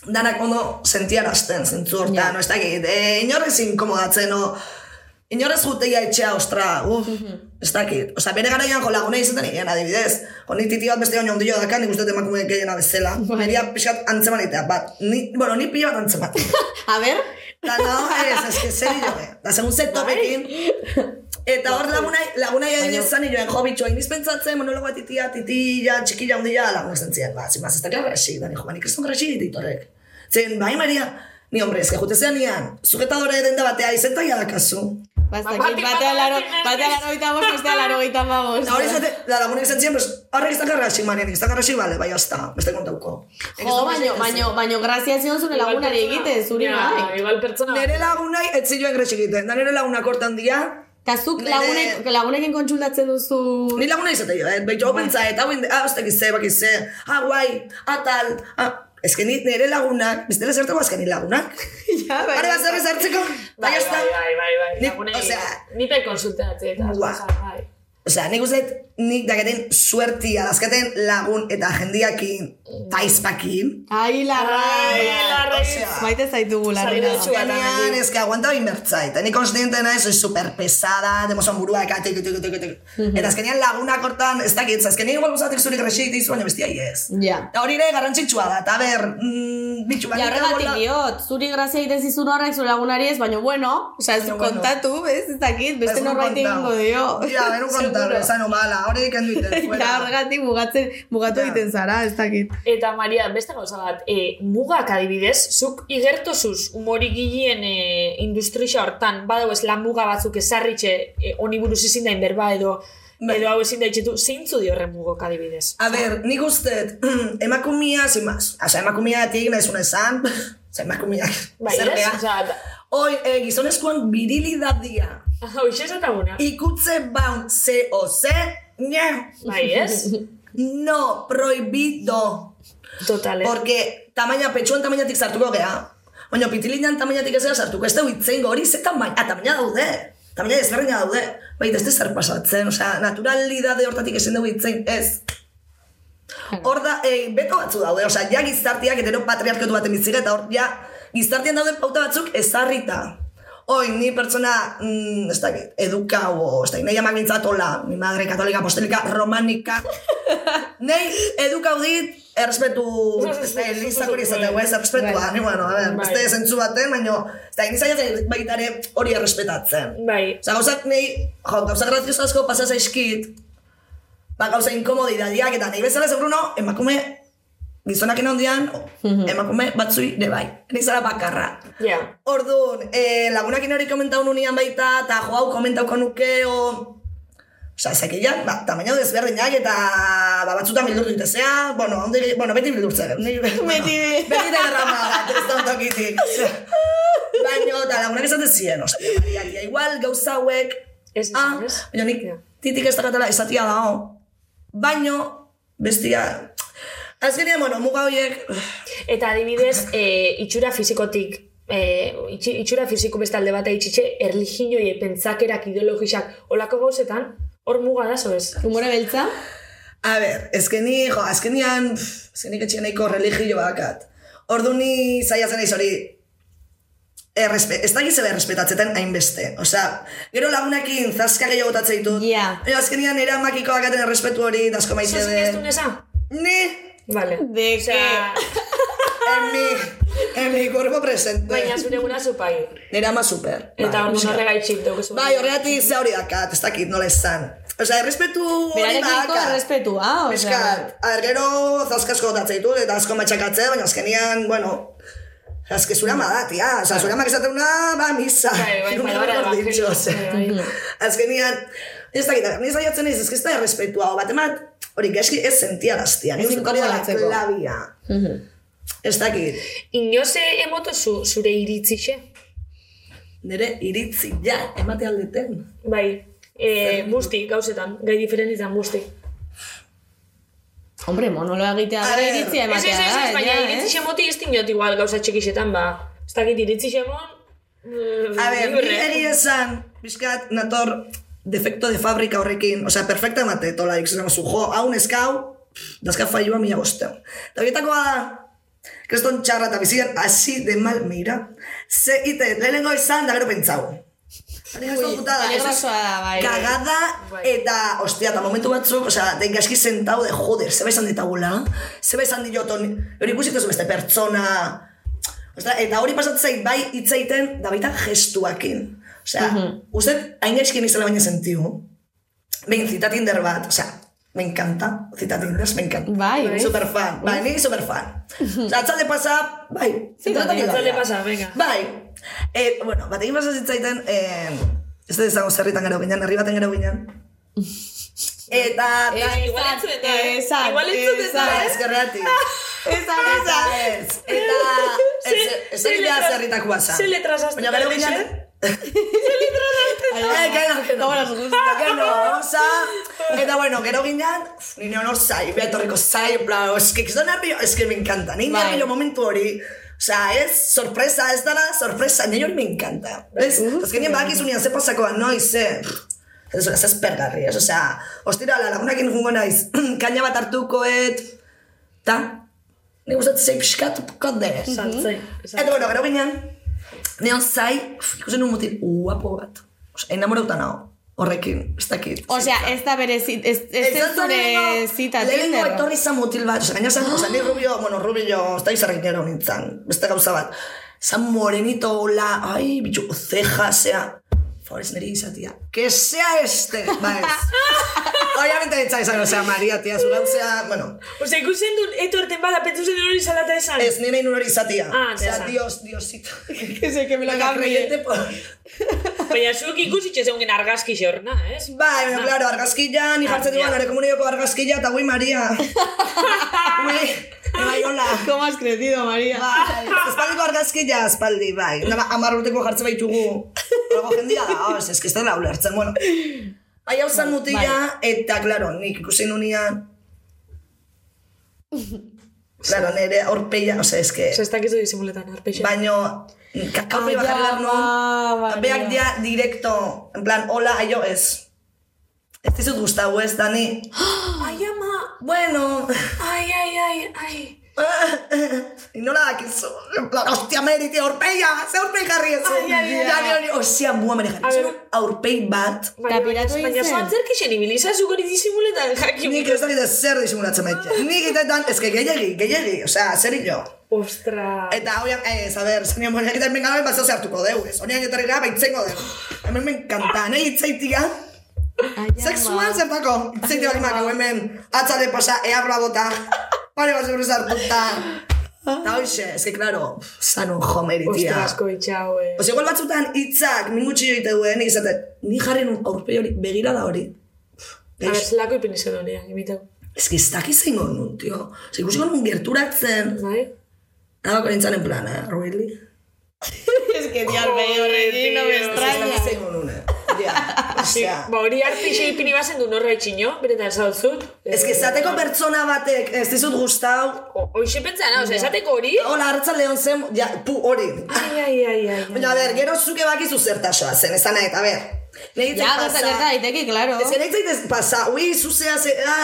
S2: danak ondo sentiarazten, zentzu hortan,
S3: Ja.
S2: no, ez dakit, e, inorrez inkomodatzen, no, inorrez juteia etxea, ostra, uf, ez dakit. Osa, bere garaian jo laguna izaten egin, adibidez. Jo, ni titi bat beste baino ondillo dakan, nik uste dut emakume gehiena bezala. Neria pixkat antzeman egitea, bat, ni, bueno, ni pila bat antzeman.
S3: A ber,
S2: Ta no, ez, ez eh. Da, segun ze topekin. Eta hor lagunai, lagunai adibidez zan joen jo bitxoa, iniz pentsatzen monologoa titia, titilla, txikilla, hundilla, lagun ez zentzien, ba, zin, ez da garrasi, da, nijo, ba, nik ez dut garrasi ditorek. Zen, bai, Maria, ni hombre, ez que jute zean nian, sujetadore denda batea, izenta ya dakazu.
S3: bastakit,
S7: batik
S3: batea
S7: bat
S3: laro, batea laro gita bost, bestea laro gita.
S2: Eta hori zate, da, lagunek zen pues, horrek ez da garrasi, manen, ez da garrasi, bale, bai, hasta, beste kontauko.
S3: Jo, baino, baino, baino, grazia zion zure lagunari egite, zuri bai.
S7: Igual pertsona.
S2: Nere lagunai, ez zioen gresi egiten, da nere lagunak hortan dia,
S3: Eta zuk
S2: Nere-
S3: lagunek, lagunekin kontsultatzen duzu...
S2: Ni laguna izate jo, eh? Behitu hau pentsa, eta hau inde, ah, ostek ize, bak ize, ah, guai, ah, tal, ah, Ez que ni nire lagunak, bestela zertu azken ni lagunak.
S3: Ja, bai.
S2: Ara bat zerrez hartzeko,
S7: Bai,
S2: bai, ez da.
S7: bai, bai, bai, bai.
S2: Nik,
S7: Lagunei,
S2: osea,
S7: ni pe konsultatze eta.
S2: Buah.
S7: osea, bai.
S2: Osea, nik uste, dut nik daketen suertia, dazkaten lagun eta jendiakin, taizpakin.
S3: Ai, larra.
S7: Ai, larra.
S2: Osea,
S3: Maite zaitugu,
S2: Ganean,
S7: amendik.
S2: ez que aguanta bin bertzait. Ni konstiente naiz, soy super pesada, demosan burua, eka, tek, tek, tek. Eta azkenean lagunak hortan, ez dakit, azkenean igual guzatik zuri grexik dizu, baina bestia ez.
S3: Ja.
S2: Eta hori ere garrantzitsua da, eta ber, mm, bitxu bat.
S3: Ja, horregatik diot, zuri grazia egiten zizun horrek zure lagunari ez, baina bueno, osea, ez
S2: Baina bueno.
S3: kontatu, ez, ez dakit, beste
S2: Ez nun
S3: norbait egingo dio.
S2: Ja, benu kontar,
S3: Seguro.
S2: esan omala, hori ikendu iten,
S3: Ja,
S2: fuera.
S3: horregatik mugatzen, mugatu
S2: Ja.
S3: egiten zara, ez dakit.
S7: Eta Maria, beste gauza bat, e, mugak adibidez, zuk igertozuz humori gilien e, industrixa hortan, badau ez lan muga batzuk ezarritxe, e, honi buruz ezin da berba edo,
S2: Bai.
S7: edo hau ezin da itxetu, zeintzu di horren mugok adibidez?
S2: A ber, nik uste, emakumia, sin más. Osa, emakumiatik nahi zuen esan, osa, emakumiak,
S7: Bai,
S2: zer gea. Hoi, eh, gizonezkoan virilidadia.
S7: Hoxe ez eta una.
S2: Ikutze baun, ze o ze, nye,
S7: Bai, ez?
S2: no, prohibido.
S7: Total, eh?
S2: Porque tamaina, petxuan tamainatik sartuko gea. Baina pitilinan tamainatik ez sartuko, ez da huitzen hori ze tamaina, ah, tamaina daude. Tamaina ezberdina daude. Baita ez zer pasatzen, osea, naturalidade hortatik ezin dugu hitzen, ez. Hor da, eh, beto batzu daude, osea, ja gizartiak etero patriarkatu baten biziga, eta hor, ja, gizartian daude pauta batzuk ezarrita. Hoi, ni pertsona, mm, ez dakit, eduka, o, ez dakit, nahi amak bintzatola, mi madre katolika, apostolika, romanika, Nei, eduka dit, errespetu, ez da, elizak hori izateko, ez, errespetua, ni bueno, a ver,
S7: Bai.
S2: beste zentzu baten, baina, ez da, ni zaiatzen baita ere hori errespetatzen.
S7: Bai.
S2: Osa, gauzak nahi, jo, gauza grazioso asko pasa zaizkit, ba, gauza inkomodidadiak, eta nahi bezala seguru no, emakume, gizonak ondian, emakume batzui, de bai, nahi zara bakarra.
S7: Ja.
S2: Orduan, eh, lagunakin hori komentau nunian baita, eta jo hau komentauko nuke, o... Osa, ezakilan, ba, tamaina desberdinak eta ba, batzutan bildurtu ditezea, bueno, ondi, bueno, beti bildurtze. Ni, bueno,
S3: Beti.
S2: beti da garrama bat, ez da ontokitik. Baina, eta lagunak esaten ziren, Maria, tia, igual gauza hauek, ah, baina nik
S7: Ja.
S2: titik ez dakatela esatia dago. Baino, bestia, azkenean, bueno, muga horiek,
S7: Eta adibidez, e, itxura fizikotik, e, itxi- itxura fiziko beste alde bat itxitxe, erligioi, pentsakerak, ideologisak, olako gauzetan, hor muga da, zo ez?
S3: Humore beltza?
S2: A ber, ezkeni, jo, azkenian, pff, ezkenik etxean nahiko religio bakat. Ordu ni zaiatzen naiz hori, errespe, ez da gizela errespetatzetan hainbeste. Osea, gero lagunekin zaska gehiago botatzen ditut.
S3: Ja.
S2: Baina azkenian era makiko bakaten errespetu hori, dasko maite
S7: Zo zineztu
S2: de.
S7: nesa?
S2: Ni,
S7: Vale.
S3: De
S7: Osea,
S2: en mi, en mi cuerpo presente.
S7: baina zure guna zupai.
S2: Nera ama super.
S7: Eta
S2: Bai, pixka.
S7: horregaitxik dugu
S2: Bai, horregatik ze hori dakat, ez dakit nola esan. Osea, errespetu hori bakat.
S3: errespetua, osea.
S2: Piskat, a ber, gero zaskasko botatzen ditut, eta asko matxakatze, baina azkenian, bueno, azke zure ama da, tia, oza, zure amak esaten una, ba, misa.
S7: Bai, bai,
S2: mejor
S7: del
S2: dicho,
S7: evangelio,
S2: osea.
S7: bai, bai.
S2: Ez da gita, ni zaiatzen ez, ez da errespetua, bat emat, hori gaizki ez sentiaraztia, ni
S3: Ez
S2: uste hori da la
S3: inkomodatzeko.
S2: klabia. Ez dakit,
S7: Inoze emoto zu, zure iritzixe?
S2: nire iritzi ja, emate aldeten.
S7: Bai. E, busti, gauzetan, gai diferentizan busti.
S3: Hombre, monoloa egitea gara iritzia
S7: Ez, ez,
S3: ematea
S7: ez,
S3: da,
S7: ez, baina
S3: ja,
S7: iritzi
S3: eh?
S7: xemoti ez dinot igual gauza txikixetan, ba. Ez dakit iritzi xemon... mm,
S2: A ver,
S7: libre.
S2: ni egia esan, bizkat, nator, defecto de fábrica horrekin, osea, perfecta emate, tola, esan zu, jo, hau neskau, dazka failua mila bostean. Eta horietakoa da, kreston txarra eta bizigan así de mal, mira, ze ite, lehenengo izan, da gero pentsau. Ez putada, ez
S3: peligrosoa da, bai, bai.
S2: Kagada eta, ostia, eta momentu batzuk, osea, den gaizki sentau de, joder, zeba izan ditagula, zeba izan dioton, hori ikusiko zu beste pertsona, Ostra, eta hori pasatzei bai hitzaiten da baita gestuakin. Osea, uste, hain gaizkin izela baina sentiu. Behin, zita Tinder bat, osea, me encanta, zita Tinder, me encanta.
S3: Bai, bai.
S2: Super fan, bai, ni super fan. Osea, atzalde pasa, bai, zita Tinder.
S7: Atzalde pasa, venga.
S2: Bai. Eh, bueno, bat egin pasa zitzaiten, eh, ez da izango zerritan gero ginen, herri baten gero ginen. Eta,
S7: Eh, igual entzuten da, eh? Igual entzuten da, eh?
S2: eskerreatik.
S3: Esan,
S2: Eta
S3: esan.
S2: ez, eta ez,
S7: Ze-
S2: ez
S7: ze
S2: egitea
S7: letra-
S2: zerritakoa zan.
S7: ze letras has
S2: Baina gero ginen... Que no, que no. Que no, oza. Eta bueno, gero ginen, uf, ni hor zai, beatorriko zai, en plan, es que nervio, es que me encanta, ni
S3: Bai.
S2: nervio momentu hori. O sea, es sorpresa, ez dara sorpresa, ni hori me encanta. Es que nien badakizu nian ze pasakoa noiz, eh. Ez ez aspergarri, ez, osea, ostirala lagunakin jungo naiz, kaina bat hartukoet, ta, ni gustatzen zei pixkat kodere.
S7: Saltzei.
S2: Eta bueno, gero ginen, neon zai, ikusen un mutil guapo bat. Osea, enamorauta nao, horrekin, ez dakit.
S3: Osea, ez da bere, zit- ez, ez, ez zure zita Tinder.
S2: etorri zan mutil bat, osea, gaina zan, osea, ni rubio, bueno, rubio, ez da izarrinero nintzen, beste gauza bat. Zan morenito, hola, ai, bitxu, ceja, zea, Favorez niri izatia. Que sea este! Ba ez. Obviamente ditza izango, osea, Maria, tia, zu gauzea, bueno,
S7: Ose, ikusten dut, eto erten bada, pentsu zen hori salata esan.
S2: ez nire inun hori izatia.
S7: Ah,
S2: osea. Dios, Diosito.
S3: Que se que me
S2: Venga,
S3: cambie.
S2: creyente por...
S7: Baina zuek ikusi txezeungen argazki xorna, ez?
S2: Bai, baina, claro, argazkilla, ni jartzen
S7: Ah,
S2: duan,
S7: ja.
S2: nire komunioko argazkilla, eta ui, Maria. Bai, hola.
S3: ¿Cómo has crecido, María?
S2: Bai, espaldiko argazkilla, espaldi, bai. Nama, amar urteko jartzen baitugu. Horako jendia da, oh, ez que ez dela ulertzen, bueno. Bai, hau zan mutila, eta, claro, nik ikusi nunean... Claro, nire horpeia, ose, ez que...
S7: Osa, ez dakizu disimuletan, arpeixe.
S2: Baino, kakaupe
S3: Ah, ja,
S2: bakarrak non,
S3: Maria.
S2: beak dia directo, en plan, hola, aio, ez. Ez dizut gustau, ez, Dani?
S7: Ai, ama!
S2: Bueno,
S7: Ai, ai, ai, ai.
S2: y nola dakizu. Hostia, meriti, aurpeia, ze aurpei jarri ez.
S7: Ai, ai, ai.
S2: Ja, ni hori, ostia, mua mene jarri. Zer
S7: ver.
S2: aurpei bat,
S7: Baina,
S3: piratu egin
S7: baina
S3: zen?
S7: zoan zerkixen ibiliza zuk hori disimuletan, jakin.
S2: nik ez dakit zer disimulatzen maite. Nik itetan, ez que gehiagi, gehiagi, osea, zer jo.
S7: Ostra.
S2: Eta hoian, ez, a ber, zenian moneak eta hemen gabe, bazau hartuko deu, ez. Honean etorri gara, baitzengo deu. Hemen me encanta, nahi itzaitia, Sexual zertako. Itzaitia bali mako, hemen, atzade pasa, earra bota, pare bat zebru zartuta. Eta hoxe, ez que, claro, sano jo meritia.
S7: Ostra, asko itxau, eh.
S2: Osa, igual batzutan hitzak min gutxi joite duen, nik izaten, ni jarri nun aurpegi hori, begira da hori.
S7: A ber, zelako ipini zen hori, imitau.
S2: Ez que ez dakiz zeingo nun, tio. Osa, ikusiko nun gerturatzen.
S7: Bai?
S2: Nagako nintzen en plan, eh, really?
S3: Es que tío, el bello horrekin no me
S2: Ez
S3: extraña.
S2: dakiz zeingo nun, eh. Ja, osea.
S7: Ba, hori arpixe ipini bazen du norra itxino, beretan zauzut.
S2: Ez que zateko pertsona batek ez dizut gustau,
S7: Hoxe pentsa, na, oza, esateko hori.
S2: hola hartza lehon zen, ja, pu, hori.
S7: Ai, ai, ai, ai.
S2: Baina, a ber, gero zuke bakizu zertasoa zen, esan nahi, a ber. Nahi
S3: Ya, gerta, gerta, daiteke, claro.
S2: Ez que nahi zaitez pasa, ui, zuzea, zera...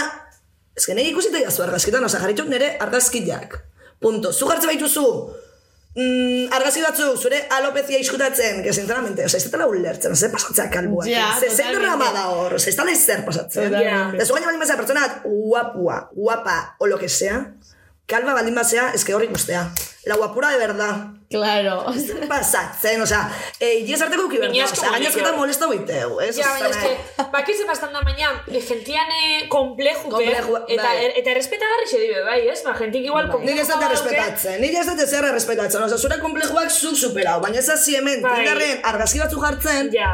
S2: Ez que nahi ikusita jazu argazkitan, oza, jarritxot nire argazkiak. Punto. Zu jartze baituzu, mm, argazki batzu, zure alopezia iskutatzen, que sinceramente, oza, ez dela ulertzen, oza, pasatzea kalbuak.
S3: Ja,
S2: Ze- Zer
S3: totalmente.
S2: drama da hor, oza, ez dela ezer pasatzen.
S3: Totalmente.
S2: Eta zu gaina baldin bazea pertsona guapua, guapa, o lo que sea, kalba baldin bazea, ez que hor ikustea. La guapura de verdad.
S3: Claro.
S2: Pasatzen, oza, e, ies arteko uki berda,
S7: Miñasko
S2: oza, gainazketa
S7: moliko.
S2: molesta buiteu, ez?
S7: Ja, baina
S2: Oza,
S7: eske, bakize bastan da baina, gentian eh, komplejuke,
S2: Kompleju,
S7: eta,
S2: bai.
S7: eta errespetagarri xe dibe, bai, ez? Ba, gentik igual
S2: Nik ez dut
S7: komplejo
S2: errespetatzen, nik ez dut ezer errespetatzen, oza, zure komplejuak zuk superau, baina ez hasi hemen,
S7: Bai.
S2: Tinderren argazki batzu jartzen,
S7: Ja,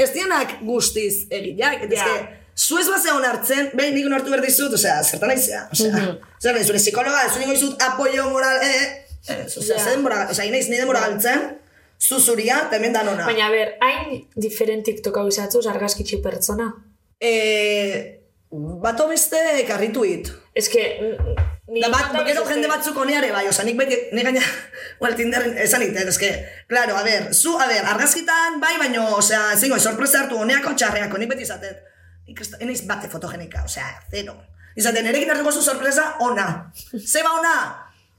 S2: ez dianak guztiz eta
S7: Ja.
S2: eske, zu ez bazea onartzen, behin nik onartu behar dizut, osea, zertan aizea, osea, zer, zure psikologa, ez niko izut apoio moral, eh, ez, osea,
S7: Ja.
S2: zen mora, osea, inaiz nire mora galtzen, Zuzuria, temen danona.
S7: Baina, ber, hain diferent TikTok hau izatzuz argazkitxi pertsona.
S2: E, bato beste karrituit.
S7: Ez que... ni
S2: Da bat, gero jende batzuk oneare bai, oza, nik beti, nik gaina, well, Tinderren, esan ite, ez que, claro, a ver, zu, a ver, argazkitan, bai, baino, osea, zingo, sorpresa hartu honeako txarreako, nik beti izatet, nik ez, bate fotogenika, osea, zero. Izaten, erekin hartuko zu sorpresa, ona. Zeba ona?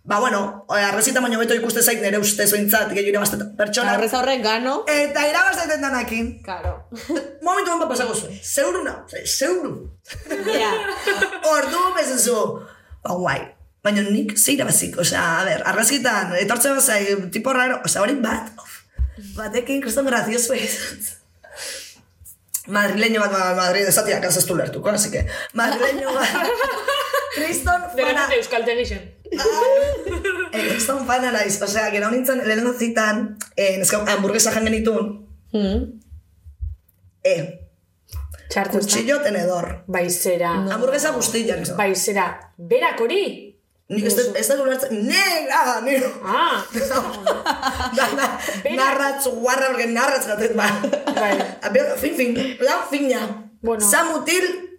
S2: Ba, bueno, eh, arrezita baino beto ikuste zait nire ustez ointzat, gehiago irabazte pertsona.
S3: Arrez horrek gano.
S2: Eta irabazten danakin.
S3: Claro.
S2: Momentu honpa pasako zuen. Zeuru na, zeuru.
S3: Ja.
S2: Ordu bezezu. Ba, guai. Baina nik ze irabazik, osea, a ber, arrazkitan, etortze bazai, tipo raro, osea, hori bat, of, batekin, kriston grazioso izan. Madrileño bat, ba, Madrid, esatia, ez du lertuko, así que, madrileño bat, kriston
S7: De
S2: fana,
S7: repente Euskal Tegixen.
S2: eh, kriston fana naiz, osea, gero nintzen, lehen zitan, eh, neska, hamburguesa jan genitun,
S3: Hmm.
S2: eh,
S7: Txartu ez
S2: tenedor,
S7: Baizera.
S2: hamburguesa guztiak, izan.
S7: Baizera. Berak hori?
S2: Nik ez dut- ez dut ulertzen, nega, nega.
S7: Ah,
S2: Da, da, narratz, guarra, porque narratz gatet, ba.
S7: Bai.
S2: A ver, fin, fin, lau, fina.
S7: Bueno.
S2: Samutil,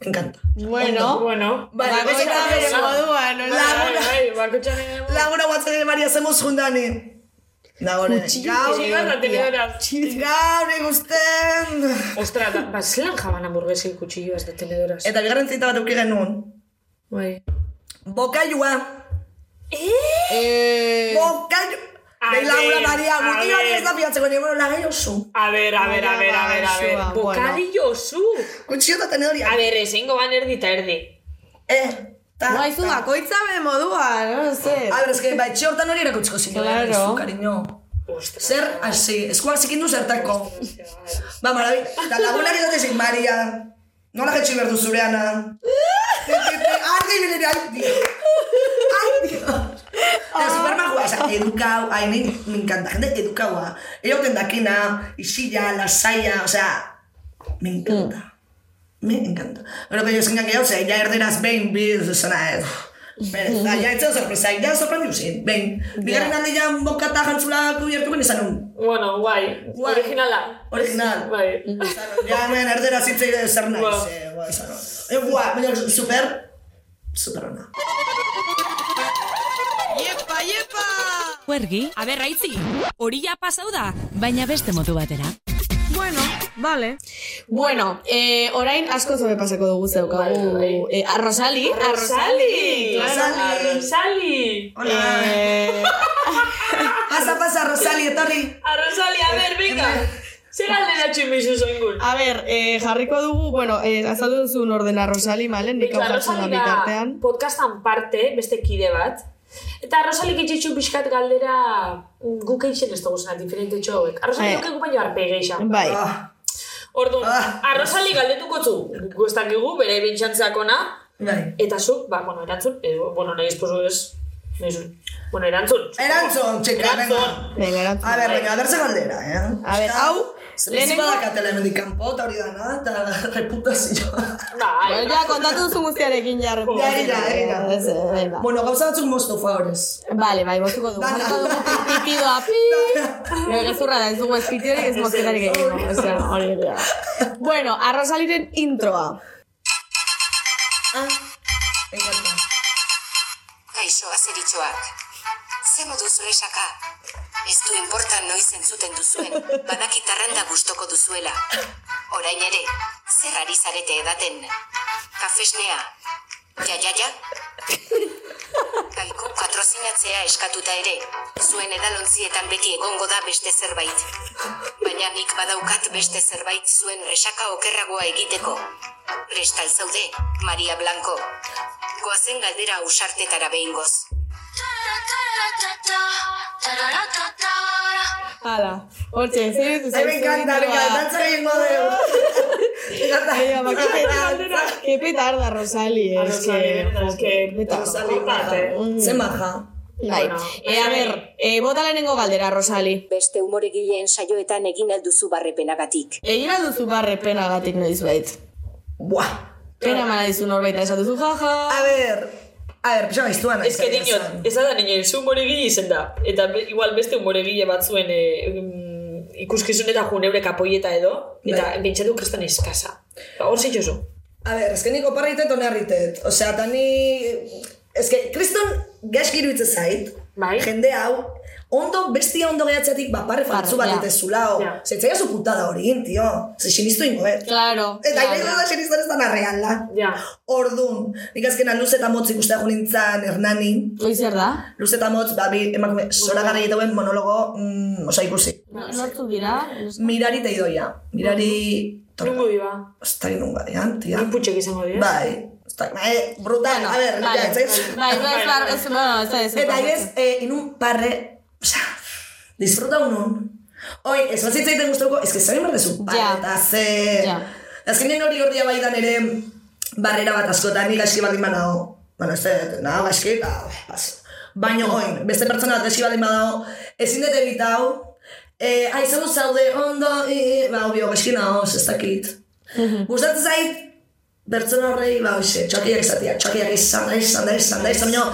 S2: me encanta.
S3: Bueno.
S7: bueno.
S2: Vale,
S3: Bakoitza
S2: bakoitza
S3: bere
S2: bere
S3: moduan, no?
S7: Bai, bai, bakotxan ere.
S2: Laguna guatzen ere Maria zemuz jundani. Nagore, gaur, gaur ikusten.
S7: Ostra, ba, zelan jaban hamburguesi kutsilloaz de tenedoras.
S2: Eta bigarren zita bat euki genuen.
S7: Bai.
S2: Bokailua.
S3: Eh,
S2: Bokailu.
S7: A
S2: Dei Laura Maria,
S7: a
S2: gutio hori
S7: ver.
S2: ez da piatzeko, nire bueno, lagai oso.
S7: A ver, a ver, a ver, a ver, a ver.
S3: Bueno.
S7: Bokadillo zu.
S2: Kutxio eta tenedoria.
S7: A ver, ezingo ban erdi eta erdi.
S2: Eh, ta,
S3: no, aizu
S2: ta.
S3: bakoitza bere moduan, no sé.
S2: A ver, es que, bai, txe hortan hori erakutziko zinu.
S3: Claro.
S2: Zu, cariño. Zer, hasi, eskuak zikindu zertako. Ba, marabi, eta lagunak izatezik, Maria. Nola jetxi berdu zureana. Argi bilere, ai, dio. Ai, dio. Eta super majua, esa, edukau, ai, ni, me encanta, jende edukaua. Egoten dakina, isilla, lasaia, o sea, me encanta. Me encanta. Pero que yo esan gehiago, ose, ja erderaz behin, biz, esana, ez. Berez, da, ja, etzen sorpresa, ja sorprendiu zin, behin. Bigarren handi ja bokata jantzula kubiertu ben izan un.
S7: Bueno, guai.
S2: Guai.
S7: Originala.
S2: Original.
S7: Bai.
S2: Ja, hemen erdera zitzei zer.
S7: Wow.
S2: eh, guai, esan. Eh, guai, baina super, super ona.
S8: Huergi, aber raitzi, hori ja pasau da, baina beste modu batera.
S3: Bueno, vale. Bueno, eh, orain asko zobe pasako dugu zeukagu.
S7: Bai,
S3: Eh, a Rosali. A
S7: Rosali!
S3: claro.
S7: Rosali!
S2: Hola.
S3: Eh,
S2: Pasa, pasa, Rosali, etorri.
S7: A Rosali, a ver, venga. Zer galdera tximizu zoingun?
S3: a ver, eh, jarriko dugu, bueno, eh, azaldu duzun ordena Rosali, malen, nik hau jartzen da bitartean.
S7: podcastan parte, beste kide bat. Eta Rosalik itxitxu pixkat galdera mm, guk eixen ez dugu zena, diferente txoek. Arrosali
S3: Eh.
S7: duke baino arpe geixa.
S3: Bai.
S2: Ah,
S7: Orduan,
S2: Ah.
S7: arrosali galdetuko zu, guk ez dakigu, bere bintxantzeakona,
S2: bai.
S7: eta zuk, ba, bueno, erantzun, eh, bueno, nahi esposo ez, bueno, erantzun.
S2: Erantzun, txeka, venga.
S7: Erantzun.
S3: Venga, erantzun.
S2: A ver, venga, ze galdera, eh?
S3: A ver, hau,
S2: Lehenengo... badakatela hemendik kanpo, eta hori dana, eta reputazioa.
S7: Bai,
S3: ja, kontatu duzu guztiarekin ja.
S2: Ja,
S3: eh, venga.
S2: Bueno, gauza batzuk moztu favorez.
S3: Vale, bai, moztuko dugu. Moztuko dugu pitidoa, pi. Gero gezurra da, ez dugu ez pitiorik, ez mozketarik egingo. Osea, hori egia. Bueno, arrosaliren introa.
S2: Ah,
S9: Kaixo, azeritxoak. Ze modu zure saka? Ez du importan noiz entzuten duzuen, badakit arranda gustoko duzuela. Orain ere, zer ari zarete edaten? Kafesnea? Ja, ja, ja? Kaiku patrozinatzea eskatuta ere, zuen edalontzietan beti egongo da beste zerbait. Baina nik badaukat beste zerbait zuen resaka okerragoa egiteko. Prestal zaude, Maria Blanco. Goazen galdera ausartetara behingoz.
S3: Hala, hortxe, zer ditu
S2: Ai, me encanta, me encanta, dantza egingo dugu. Me encanta.
S3: Venga, ba, qué petarda, Rosali, es
S7: Rosali,
S3: que...
S7: es que
S3: petarda.
S2: Rosali,
S7: Aparte.
S2: Ze maja.
S3: Bai,
S7: Bueno,
S3: eh, a ber, eh, bota lehenengo galdera, Rosali.
S9: Beste umoregileen saioetan egin alduzu barrepenagatik.
S3: Egin duzu barre penagatik noiz bait.
S2: Buah.
S3: Pena mana dizu norbait esan duzu, jaja.
S2: A ver, A ber, pixo gaiztuan.
S7: Ez que dinot, ez da nire, zu humoregile izen da. Eta be, igual beste humoregile batzuen e, mm, ikuskizun eta jun eurek apoieta edo, eta
S2: Bai.
S7: bentsatu kristan eskasa. Ba, Hor zitxozu.
S2: A ber, ez que niko parritet onerritet. Osea, eta ni... Ez que, kriston gaizki iruditzen zait.
S7: Bai.
S2: Jende hau, ondo, bestia ondo gehatzetik, ba, parre faltzu bat
S3: ja.
S2: ditezula, o.
S7: Ja.
S2: Zeitzaia zu putada hori, tio. Ze sinistu ingo, eh?
S3: Claro.
S2: Eta
S3: claro.
S2: ire da sinisten ez da narreala.
S7: Ja.
S2: Ordun, nik azkenan luz eta motz ikustea jo nintzen Hernani.
S3: Zer da?
S2: Luz eta motz, ba, bi emakume, zora gara egiteuen monologo, mm, osa ikusi.
S3: Nortu dira?
S2: Mirari teidoia. Mirari...
S7: Nungo diba.
S2: Ez da nunga dian, tia.
S7: Nik putxek izango dira.
S2: Bai. Bai, brutal, a ver,
S3: vale.
S2: ja, ez zaiz.
S3: Bai, bai, ez bar, ez, bueno, ez da,
S2: eh, osea, disfruta unun. Oi, ez bat zitzaiten guztuko, ez que zain berdezu
S3: Ja.
S2: eta ze...
S3: Ja.
S2: Azkenean hori hori baidan ere barrera bat askotan, ni gaizki baldin badago. Bueno, ez dut, nahi gaizki, eta, pas. Baina oin, beste pertsona bat gaizki baldin badago, ezin dut evitau, eh, ai, zau zaude, ondo, i, ba, obio, gaizki nago, ez dakit. Gustatzen zait, pertsona horrei, ba, hoxe, txokiak izatea, txokiak izan da, izan da, izan da, izan da,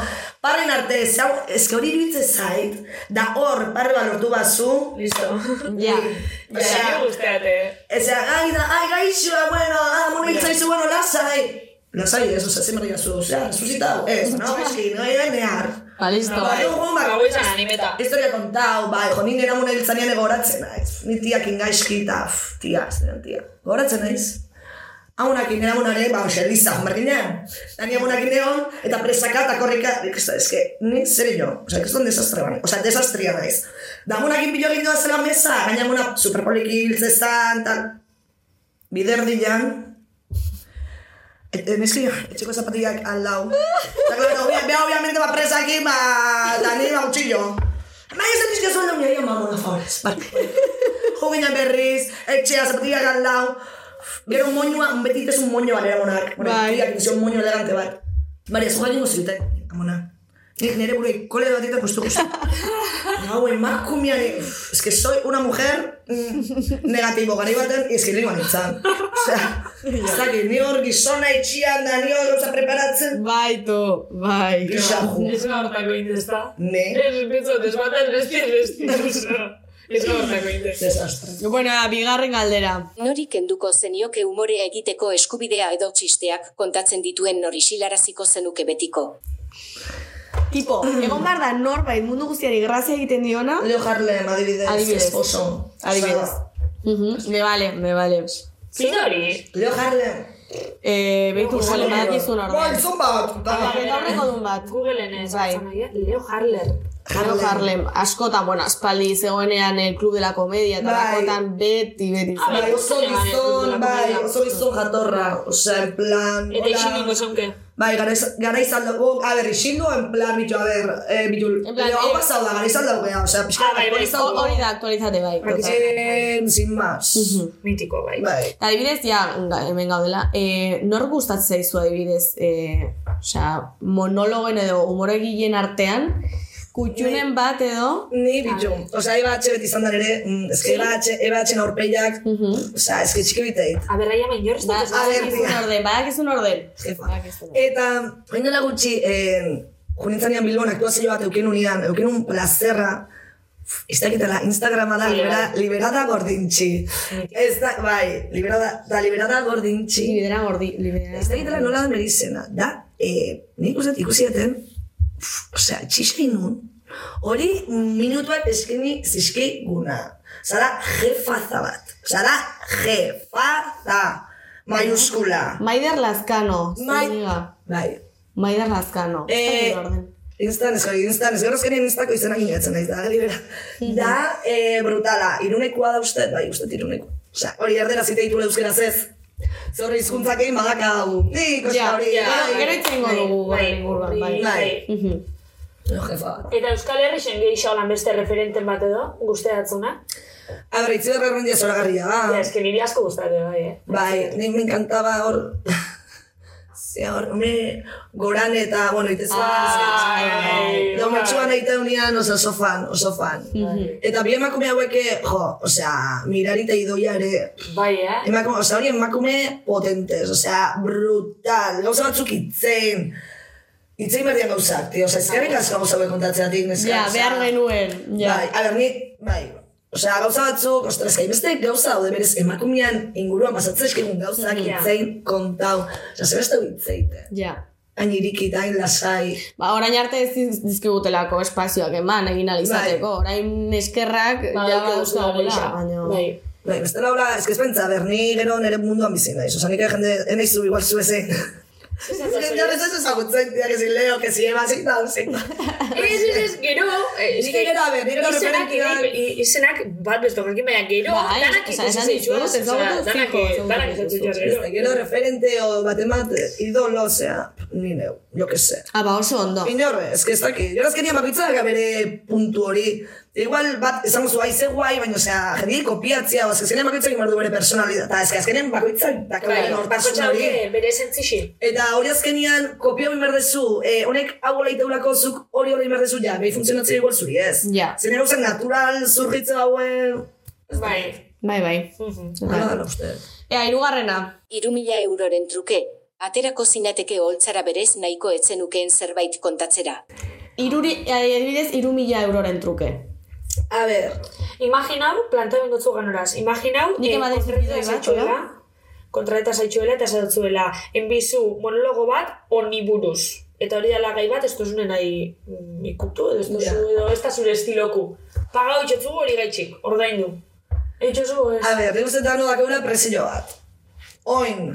S2: parren arte, zau, ezke hori iruditzen zait, da hor, parre balortu bazu,
S7: Listo.
S3: Ja.
S7: Osea, guzteate.
S2: Ezea, ai, da, ai, gaixoa, bueno, ah, mono hiltzaizu, bueno, lasai. Lasai, ez, osea, zemer gazu, osea, resucitau, ez, no, eski, no, era near.
S3: Ba, listo.
S2: Ba, dugu, ba,
S7: Gau izan animeta.
S2: Historia kontau, bai, jo, nire amuna hiltzanean egoratzen naiz. Ni tiak ingaizki eta, tia, zelan tia. Goratzen naiz. Amunak nire amunare, ba, hoxe, liza, jomerginean. Da ni amunak egon, eta presaka eta korrika, da, eske, ni zer jo, osea, kriston desastre bani, osea, desastria naiz. Da amunak inpilo egin doa zela mesa, gaina amuna superpoliki hiltzezan, tal. Bider dilan, Et, neski, etxeko zapatillak al lau. Eta, claro, obvia, vea, obviamente, va presa aquí, ba, da ni ba, utxillo. Baina ez dizke sueldo mi aia mamona, favores, barke. Jo ginen berriz, etxea, zapatillak al lau. Gero moñua, betit es un moño balera monak.
S3: Bai.
S2: bai. un moño elegante bat. Maria, zuga jingo zilute, amona. Nik nire burui kole batita kustu kustu. Gau, emakumean, uf, es que soy una mujer mm, negatibo, gari baten, es que nire banitzan. Osea, ez dakit, ni hor gizona itxian da, ni hor gauza preparatzen.
S3: Bai, to, bai.
S2: Gixajo.
S7: Ez gaurtako indezta.
S2: Ne.
S7: Ez bitzo, desbaten besti, besti. Ez.
S2: Desastre.
S3: Bueno, bigarren galdera.
S9: Nori kenduko zenioke umorea egiteko eskubidea edo txisteak kontatzen dituen nori silaraziko zenuke betiko.
S3: Tipo, egon behar da norbait mundu guztiari grazia egiten diona.
S2: Leo Harlem, adibidez,
S3: Adibidez.
S2: esposo.
S3: Adibidez. Mhm, Me vale, me vale.
S7: Zin hori?
S2: Leo Harlem.
S3: Eh, behitu jale, badakizun
S2: Bai,
S3: orden.
S2: zon bat.
S3: Ba,
S2: Ba,
S3: Betaurreko dun bat.
S7: Googleen ez.
S3: Bai.
S7: Bai. Leo Harler.
S3: Leo Harlem, askotan, bueno, aspaldi zegoenean el Club de la Comedia, eta
S2: Bai.
S3: askotan beti, beti.
S2: bai, oso gizon, bai, oso gizon jatorra. Osea, en plan...
S7: Eta isilingo zonke.
S2: Bai, garaiz, garaiz aldago, a ber, isildu, en plan, bitu, a ber, eh, bitu,
S3: plan,
S2: Leo, hau
S3: eh,
S2: pasau da, garaiz aldago, gea, osea, pixka,
S7: Ah, bai, bai.
S3: Hori da, aktualizate bai. total.
S2: Eh, sin más.
S7: Mitiko, bai.
S2: Bai.
S3: Eta adibidez, ja, hemen gaudela, eh, nor gustatzen zaizu adibidez, eh, osea, monologoen edo humoregileen artean, kutxunen bat edo,
S2: Ni bitu, osea, eba atxe beti izan da ere, mm, eske eba atxe, eba atxen aurpeiak, osea, eske txiki biteit.
S7: A ber, aia main jorz.
S3: ba,
S2: A ber,
S3: badakizun
S2: tia.
S3: orden.
S2: Jefa.
S3: Badakizun orden.
S2: Eta, hain dela gutxi, eh, junintzanean Bilbon aktuazio bat euken unian, euken un plazerra, ez dakitela, Instagrama da, libera, liberada gordintxi. Ez da, bai, liberada, da liberada gordintxi.
S3: Libera gordi, libera.
S2: Ez dakitela nola da nire izena, da, eh, nik uste ikusieten, osea, txixein nun, hori minutuak eskeni zizkiguna. Zara jefaza bat. Zara jefaza. Mayuskula.
S3: Maider Lazkano,
S2: Mai-. Bai.
S3: Maider Lazkano.
S2: Eh. Instan, hori, instan, gaur azkenean instako izena ginetzen naiz, da, libera. Da, eh, brutala, irunekoa da uste, bai, uste iruneko. Osea, hori erdera zite ditu euskeraz ez. Zorri hizkuntzak egin badaka. Ni, koska
S3: Ja,
S2: hori,
S3: ja,
S2: bai.
S3: gero itzengo dugu
S7: Bai,
S3: horren inguruan, bai.
S2: Bai.
S3: Mhm.
S2: Jefa bat.
S7: Eta Euskal Herri zen gehi holan beste referenten bat edo, guzteatzuna.
S2: A ber, itzi berra errendia zoragarria da.
S7: Ja, eske niri asko guztate, bai, eh?
S2: Bai, ni me encantaba hor... Zea hor, hombre, goran eta, bueno, itez
S7: Ai,
S2: Da,
S7: bai.
S2: matxuan eite unian, oso, oso fan, oso fan. Eta bi emakume haueke, jo, osea, mirarita idoia ere,
S7: Bai, eh?
S2: emakume, osea, hori emakume potentes, osea, brutal, gauza batzuk itzen. Itzei berdian gauzak, tio, oza, ezkerrik asko gauza hauek kontatzeatik, neska.
S3: Ja,
S2: osea,
S3: behar genuen. Ja.
S2: Bai, a ber, ni, bai, osea, gauza batzuk, ostras, kai beste gauza daude berez emakumean inguruan pasatzen eskigun gauzak
S3: Ja.
S2: itzein kontau. Osea, zebeste itzeite.
S3: Ja.
S2: Hain irikit, hain lasai.
S3: Ba, orain arte ez diz- dizkigutelako espazioak eman egin alizateko. Orain eskerrak
S7: Ba,
S3: ja gauza gula.
S7: Bai.
S2: Bai, beste laura, ez que ez pentsa, ber, ni gero nire munduan bizi naiz. Osea, nik jende, enaiz zu igual zu Jendea ez ez ezagutzen, tia, que si leo, que si eba, zin da, zin da.
S7: Ez, ez, ez, gero...
S2: Nik gero, a ber, nik gero
S7: izenak, bat bestokekin, baina gero, danak ikusi osea, danak,
S2: Beste,
S7: gero.
S2: gero referente o bat emat, idolo, osea, ni neu, jo que sé.
S3: Ah, ba, oso ondo.
S2: Inorre, ez que ez daki. Jo azkenia bakoitzak bere puntu hori. Igual bat, esango zu, aize guai, baina, osea, jendik kopiatzia, oz, azkenean bakoitzak imar du bere personalidad. Ez azkenean bakoitzak daka bere
S7: Claro,
S2: nortasun
S7: bakotxa
S2: hori.
S7: bere zentzixi.
S2: Eta hori azkenean, kopia hori merdezu, eh, honek hau hola iteulako zuk hori hori merdezu, ja, behi funtzionatzea igual zuri ez.
S3: Ja.
S2: Zene gauzak natural, zurgitze hauen...
S7: Bai.
S3: Bai, bai.
S2: Hala dala uste.
S3: Ea, irugarrena.
S9: Iru mila euroren truke, aterako zinateke holtzara berez nahiko etzenukeen zerbait kontatzera.
S3: Iruri, adibidez, iru mila euroren truke.
S2: A ber,
S7: Imaginau, planteamendu zu ganoraz. Imaginau,
S3: Nik
S7: eh,
S3: ematen
S7: kontrata
S3: bat,
S7: zaitxuela, kontrata zaitxuela eta esatzuela, enbizu monologo bat honi buruz. Eta hori dela gai bat, ez duzune nahi mm, ikutu, ez duzu, edo ez da zure estiloku. Paga itxotzu hori gaitxik, ordaindu. Eitxozu, ez?
S2: A ber, nik uste dakeula presio bat. Oin,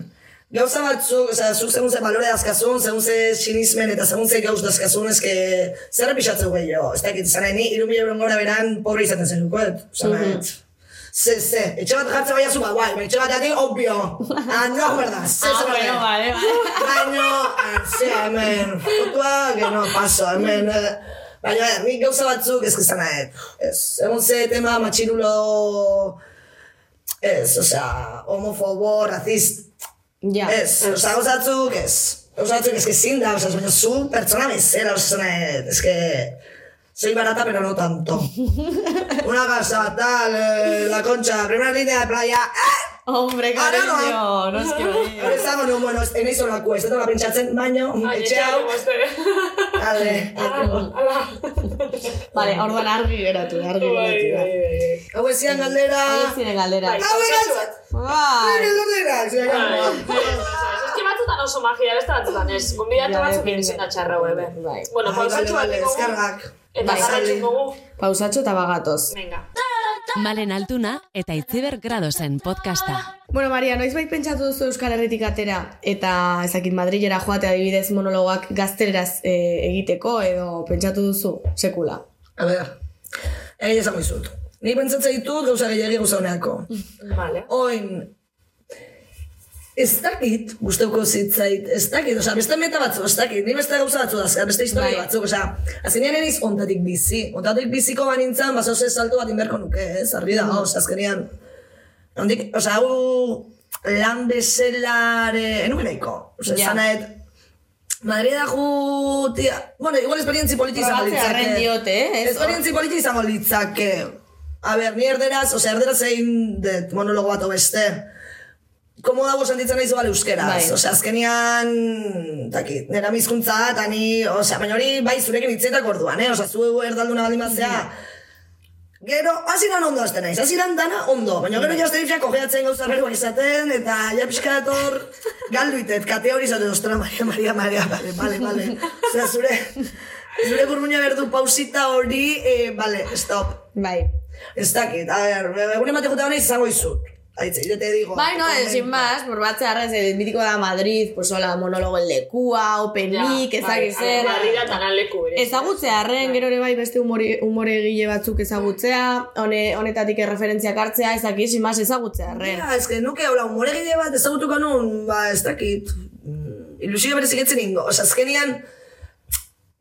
S2: gauza batzuk, osea, zuk segun ze balore dazkazun, segun ze sinismen eta segun ze gauz dazkazun, eske zer pixatzeu gehiago. Ez dakit, nahi, ni iru mila euron gora beran pobre izaten zen dukoet. Zan nahi, ze, ze, etxe bat jartzen baina zu, ba, guai, etxe bat ati, obvio. Ah, no, berda, ze,
S3: Ah,
S2: ze,
S3: bueno, vale, vale.
S2: Baina, ah, ze, hemen, fotua, que no, paso, hemen, eh, Baina, nik gauza batzuk, ez gizan nahi, ez, egon ze tema matxirulo, ez, osea, homofobo, racist,
S3: Ja.
S2: ez, osea, gauza batzuk, ez, gauza batzuk, ez que zin da, osea, baina zu pertsona bezera, nahi, ez que, soy barata pero no tanto. Una casa, tal, eh, la concha, primera línea de playa, ¡eh!
S3: Hombre,
S2: Ara
S3: cariño, no es que
S2: Hori
S3: bai.
S2: zango nu, bueno, ez nahi zolako, ez dut pentsatzen, baino, etxe hau, ale,
S7: Ala.
S3: Vale, orduan argi geratu, argi geratu.
S7: bai,
S3: da.
S7: bai.
S2: hau ezian galdera,
S3: Haiek ziren galdera.
S2: Hau egan,
S7: bat.
S3: Bai.
S2: nire galdera,
S7: Ez que batzutan oso magia, beste batzutan ez. Gonbidatu
S3: Ja,
S7: batzuk
S3: depende.
S7: izin da txarra webe.
S3: Bai.
S7: Bueno, pausatxo bat dugu.
S2: eskargak.
S7: Eta
S3: Bai.
S7: jarraitzen dugu.
S3: Pausatxo eta bagatoz.
S7: Venga.
S8: Malen Altuna eta Itziber Gradosen podcasta.
S3: Bueno, Maria, noiz pentsatu duzu Euskal Herritik atera eta ezakit Madrilera joate adibidez monologoak gazteleraz eh, egiteko edo pentsatu duzu sekula.
S2: A ber, egin esango izut. Ni pentsatzen ditut gauza gehiagi gauza honeako.
S7: Vale.
S2: Oin, ez dakit, guzteuko zitzait, ez dakit, osea, beste meta batzu, ez dakit, ni beste gauza batzu dazka, beste historia
S3: Bai.
S2: batzuk, osea, azkenean eniz ontatik bizi, ontatik biziko banintzan, baso ze salto bat inberko nuke, ez, argi da, osea, azkenean, ondik, osea, hau lan bezelare, enuke nahiko, osea, yeah. zanaet, Madrida jutia, bueno, igual esperientzi politi izango litzake.
S3: diote, eh?
S2: Esperientzi politi izango litzake. A ber, ni erderaz, osea, erderaz egin dut monologo bat beste. Komo dago sentitzen nahi bale euskeraz.
S3: Bai.
S2: Osea, azkenian, dakit, nera mizkuntza eta ni, osea, baina hori bai zurekin hitzetak orduan, eh? Osea, zu erdalduna baldin bazea. Gero, hasiran ondo hasten naiz, hasiran dana ondo, baina gero jazte difia kogeatzen gauza berroak izaten, eta ja pixka dator galduitet, kate hori izaten, ostra, Maria, Maria, Maria, bale, bale, bale. Osea, zure, zure burmuina berdu pausita hori, eh, bale, stop.
S3: Bai.
S2: Ez dakit, a ber, egunen bat egotea honez izango izut. Aitze, yo te digo.
S3: Bai, no, más, probatzea arren, el mítico da Madrid, pues hola, monologo el lekua, openik, ezagik zer.
S7: Barrira eta lan leku ere.
S3: Ezagutzea arren, gero ere bai beste umore, umore egile batzuk ezagutzea, hone, honetatik erreferentziak hartzea, ezakit, sin más ezagutzea arren.
S2: Ja, ez que nuke hola humoregile bat ezagutuko nun, ba, ez dakit, mm, ilusio berezik etzen ingo. Osa, azkenian,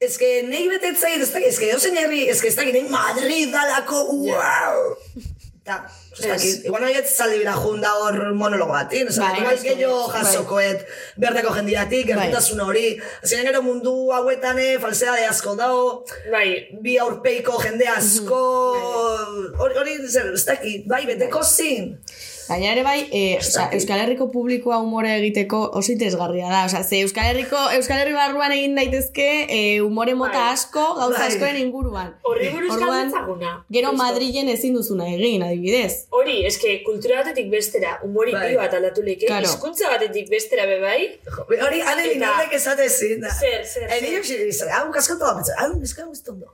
S2: ez que nahi betetzait, ez que dozen herri, ez que ez dakit, Madrid dalako, wow! Ta, ez igual nahi ez zaldi bira junda hor monologo batin, ez
S3: Bai,
S2: igual
S3: asko,
S2: gehiago
S3: bai.
S2: jasokoet bertako jendiatik,
S3: Bai.
S2: gertutasun hori. Azkenean gero mundu hauetan, eh, falsea de asko dago,
S7: Bai.
S2: bi aurpeiko jende asko, hori, hori, zer, ez dakit, bai, beteko zin.
S3: Gaina ere bai, e, osea, Euskal Herriko publikoa umore egiteko oso interesgarria da. Osea, ze Euskal Herriko, Euskal Herri barruan egin daitezke e, umore mota
S7: Bai.
S3: asko, gauza
S2: Bai.
S3: askoren inguruan.
S7: Horri buruz
S3: Orduan. Gero. Madrilen ezin duzuna egin, adibidez.
S7: Hori, eske kultura batetik bestera, humori
S2: Bai.
S7: bat aldatu leke,
S3: Claro.
S7: hizkuntza batetik bestera be bai.
S2: Hori, ane
S7: Eta-
S2: ninaldek esate ezin. da.
S7: Zer, zer,
S2: Eh, hau kaskatu da hau bizkai guztondo.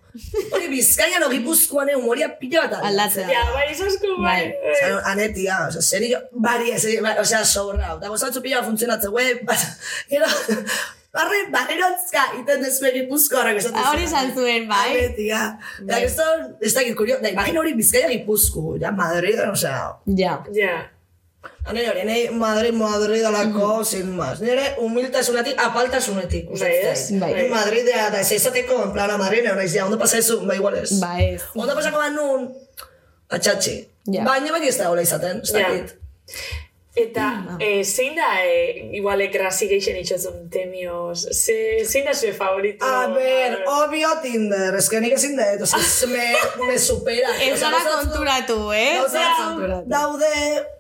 S2: Hori, bizkaian o gipuzkoan humoria pila bat
S3: Aldatzea.
S7: Ja, bai, esasko bai.
S3: Bai.
S7: bai.
S2: Osea, anetia, osea, serio, bari, serio, bai, osea, sobra. Eta gozatzu pila funtzionatzen, güey, gero, barre, barrerontzka, iten dezue gipuzko horrek esaten
S3: Ah, hori esan zuen, bai.
S2: Anetia. Eta esto, ez dakit, kurio, da, imagina hori bizkaia gipuzko, ja, Madrid, osea,
S3: Ja.
S7: Ja.
S2: Hane hori, nahi Madrid, Madrid alako, sin más. Nire humiltasunetik, apaltasunetik.
S7: Bai, ez?
S3: Bai.
S2: Ni Madridea, da ez izateko, en plana Madrid, hori izia, ondo pasa eso, ba igual ez.
S3: Ba ez.
S2: Ondo pasako ba nun, atxatxi.
S3: Ja.
S2: Baina bai ez da hola izaten, ez
S7: Ja.
S2: dakit.
S7: Eta, eh, zein da, eh, igual ekrasi geixen itxozun temioz? Ze, zein da zure favorito?
S2: A ver, obvio Tinder, es que nik ezin sea, se me, me supera.
S3: Ez
S2: O sea,
S3: zara
S2: gauza batzuk-
S3: konturatu, eh?
S2: Gauza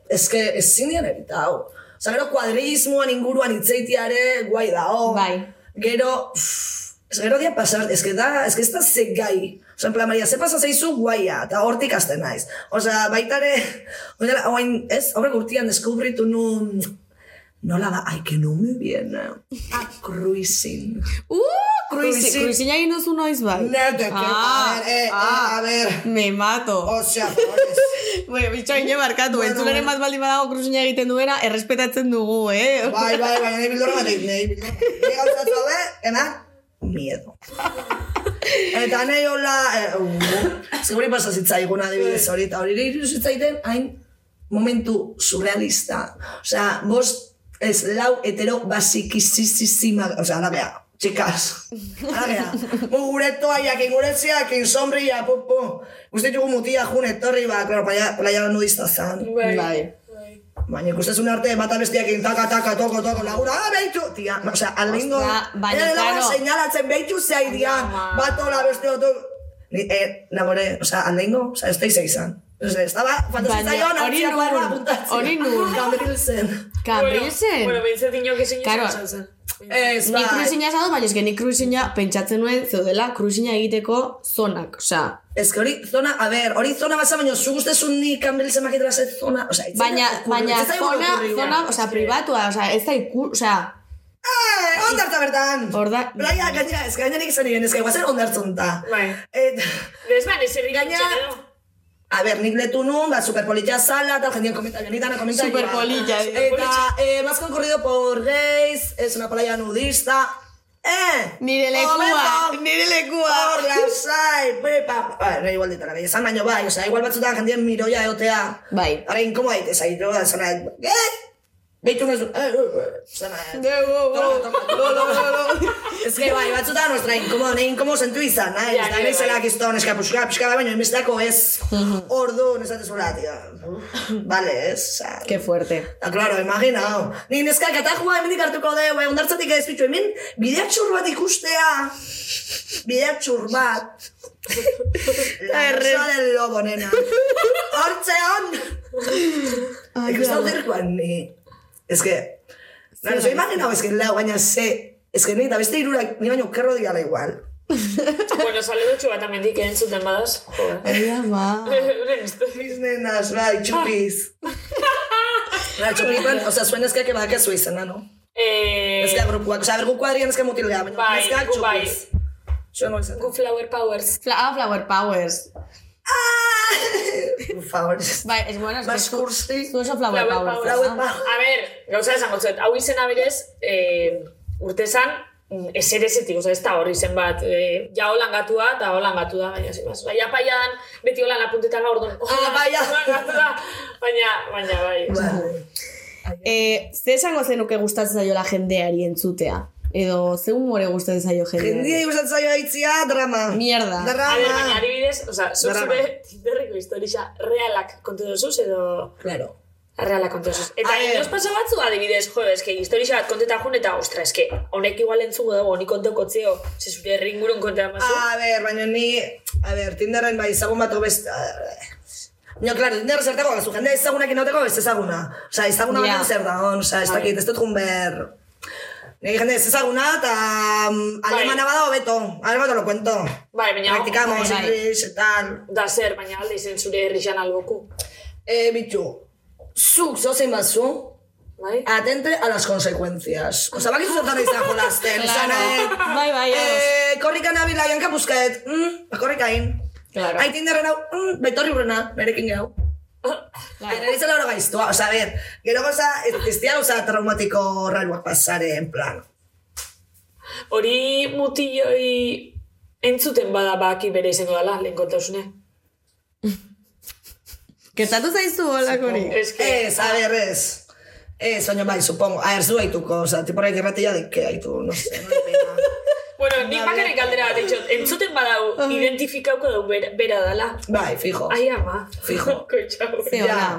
S3: Ez
S2: que ezin dian erita hau. Osa, gero kuadrismoan inguruan itzeitiare guai dao.
S3: Bai.
S2: Gero, uff, ez gero dia pasar, es que da, es que ez da ze gai. Osa, en plan, Maria, ze pasa zeizu guaia, eta hortik hasten naiz. Osa, baitare, oain, ez, aurrek urtian deskubritu nun, nola da, ai, que no me viene. A cruising.
S3: Uh, cruising.
S2: Cruising.
S3: Cruising egin duzu noiz bai?
S2: Nete, que, a ver, eh, eh, a ver.
S3: Me mato.
S2: Osea, pobres.
S3: Bueno, bitxoin barkatu,
S2: Bueno,
S3: entzuleren
S2: bueno.
S3: bat baldin badago krusina egiten duena, errespetatzen dugu, eh?
S2: Bai, bai, bai, nahi bildorra bat nahi bildorra. Nahi gauzatu hau, eman, miedo. Eta nahi hola, eh, uh, seguri pasa zitzaigun adibidez hori, eta hori iriru zitzaiten, hain momentu surrealista. Osea, bost, ez, lau hetero basikizizizima, osea, ala bea, txikas. Ala bea, mu gure toaiak, gure ziak, sombria, pu, pu. Uste ditugu mutia jun etorri, ba, klaro, playa, playa nudista zan.
S3: Bai.
S2: Baina ikustezun arte bata bestiakin taka taka toko toko lagura, ah, behitu, tia, osea, alingo,
S3: baina,
S2: eh, lagura
S3: claro.
S2: señalatzen behitu zei dia, bato la beste oto, ni, eh, nagore, osea, alingo, osea, ez teize izan. Osea, estaba fantasizaion,
S3: Baina, hori nun, hori nun.
S2: Kamrilzen.
S3: Kambilzen.
S7: Bueno, bintzat inok ezin
S3: Claro.
S7: zen.
S2: Ez,
S3: Ni
S2: bai.
S3: kruzina esatu, baina eske ni kruzina pentsatzen nuen zeudela kruzina egiteko zonak, osea.
S2: Ez que hori zona, a ver, hori zona basa, baina zu guztezun ni kamrilzen makitela ze zona, osea,
S3: Baina, baina zona, zona, osea, privatua, osea, ez da iku, osea,
S2: Eh, ondarta bertan.
S3: hor da,
S2: Playa, gaina, ez que gainerik izan nien, ez que guazen ondartzon da.
S7: Bai.
S2: Eta,
S7: Bez ban, ez errik
S2: Gaina-. A ber, nik letu nun, ba, superpolitia sala, tal, jendean komentario, ni dana komentario.
S3: Superpolitia,
S2: Eta, eh, más concurrido por gays, es una playa nudista. Eh!
S3: nire lekua, nire lekua.
S2: Hor, lasai, pepa. Ba, re, igual ditara, esan baino bai, osea, igual batzutan jendien miroia egotea.
S3: Bai.
S2: Ara, inkomo daite, zaitu, da, zona, eh? Beitu nezu, eh, eh, eh, Ez que bai, batzutan, ostra, inkomo, nahi inkomo sentu izan, nahi,
S7: Ja,
S2: ez da, nahi
S7: bai.
S2: zela kizto, neska, puxka, pixka, baina inbestako ez, ordu, nesatez hola, tio. Vale, ez.
S3: Qué fuerte.
S2: Ta, claro, imagina, hau. Ni neska, katajua hemendik hartuko deu, eh, ondartzatik ez bitu, hemen, bideatxur bat ikustea, bideatxur bat, la rosa del lobo, nena. Hortze hon! Ikusten dirkoan, ni. Ez que, claro, soy imaginado, ez que lau, baina ze, ez que ni, eta beste irurak, ni baino kerro diala igual.
S7: Bueno, saledotxu bat amendik entzuten badaz. Joder.
S3: Ai, ama.
S2: Mis nenas, bai, txupiz. Bai, txupiz, o sea, zuen eskak badakezu izena, no?
S7: Eh,
S2: Ez que grupuak, o sea, bergu kuadrian eske mutil geha, baina
S7: Bai,
S2: eskak
S7: gu bai.
S2: txupiz. Zuen no.
S7: Gu Flower Powers.
S3: Fla ah, Flower Powers.
S2: Por favor.
S3: Bai, es bueno, es que
S2: Más
S3: zu- oso Flower. Powers.
S2: Flower
S3: ah.
S7: A ber, gauza esango zuet, hau izena berez, eh, urtezan, mm, ezer ezetik, oza, ez da horri zen bat, eh, ja holan gatua, eta holan gatu da, baina zimaz. Oza, ja paiadan, beti holan apuntetaga orduan,
S2: Ah, paia.
S7: holan gatu da, baina, baina, bai.
S3: Eh, ze esango zenuke gustatzen zaiola jendeari entzutea? Edo ze humore gustatzen zaio jendeari?
S2: Jendia gustatzen zaio aitzia, drama.
S3: Mierda.
S7: A ber, baina
S2: Drama.
S7: adibidez, oza, zu
S2: Drama.
S7: zure Tinderreko historia realak kontu dozuz, edo...
S2: Claro.
S7: Realak kontu. Eta inoz pasa batzu adibidez, jo, eske historia bat konteta jun, eta ostra, eske, honek igual entzugu dago, honi konteko zeo, ze zure herringurun kontera mazu.
S2: A ver, baina ni, a ver, Tinderren bai, zagun bat obest... No, claro, Tinder zertako gazu, jendea ezagunak inauteko ez ezaguna. Osa, ezaguna
S3: Ja.
S2: baino zer da, on, osa, ez dakit, ez dut jun behar. Nire jende ez ezaguna, eta mm, alemana bada hobeto, alemana te lo cuento.
S7: Bai, baina...
S2: Practicamos,
S7: bai, bai.
S2: tal.
S7: Da zer, baina alde izen zure herrixan alboku.
S2: Eh, bitu, zuk zozein bazu,
S7: Bai?
S2: atente a las consecuencias. Osa, bakizu zertan izan jolasten,
S3: Claro.
S2: izan, eh,
S3: Bai, bai,
S2: eh, korrika nabila janka busket, mm, ba, korrika in.
S3: Claro.
S2: Ai, tinderren hau, mm, betorri urrena, nerekin gau. Izan hori gaiztua, osa, a ver, gero goza, ez, ez dira goza traumatiko raruak pasare, en plan.
S7: Hori mutilloi entzuten bada baki bere izango dela, lehen kontausune.
S3: Gertatu zaizu holako hori?
S7: Es que...
S2: Ez, a ver, ez. Ez, baina bai, supongo. A ver, zu haituko, osa, tiporrak irratia de que haitu, no sé, no.
S7: Bueno, nik bakarrik galdera bat eitxot, entzuten badau, identifikauko dau bera, bera dala.
S2: Bai, fijo.
S7: Ai, ama.
S2: Fijo.
S7: Koitxau.
S3: Ze ona.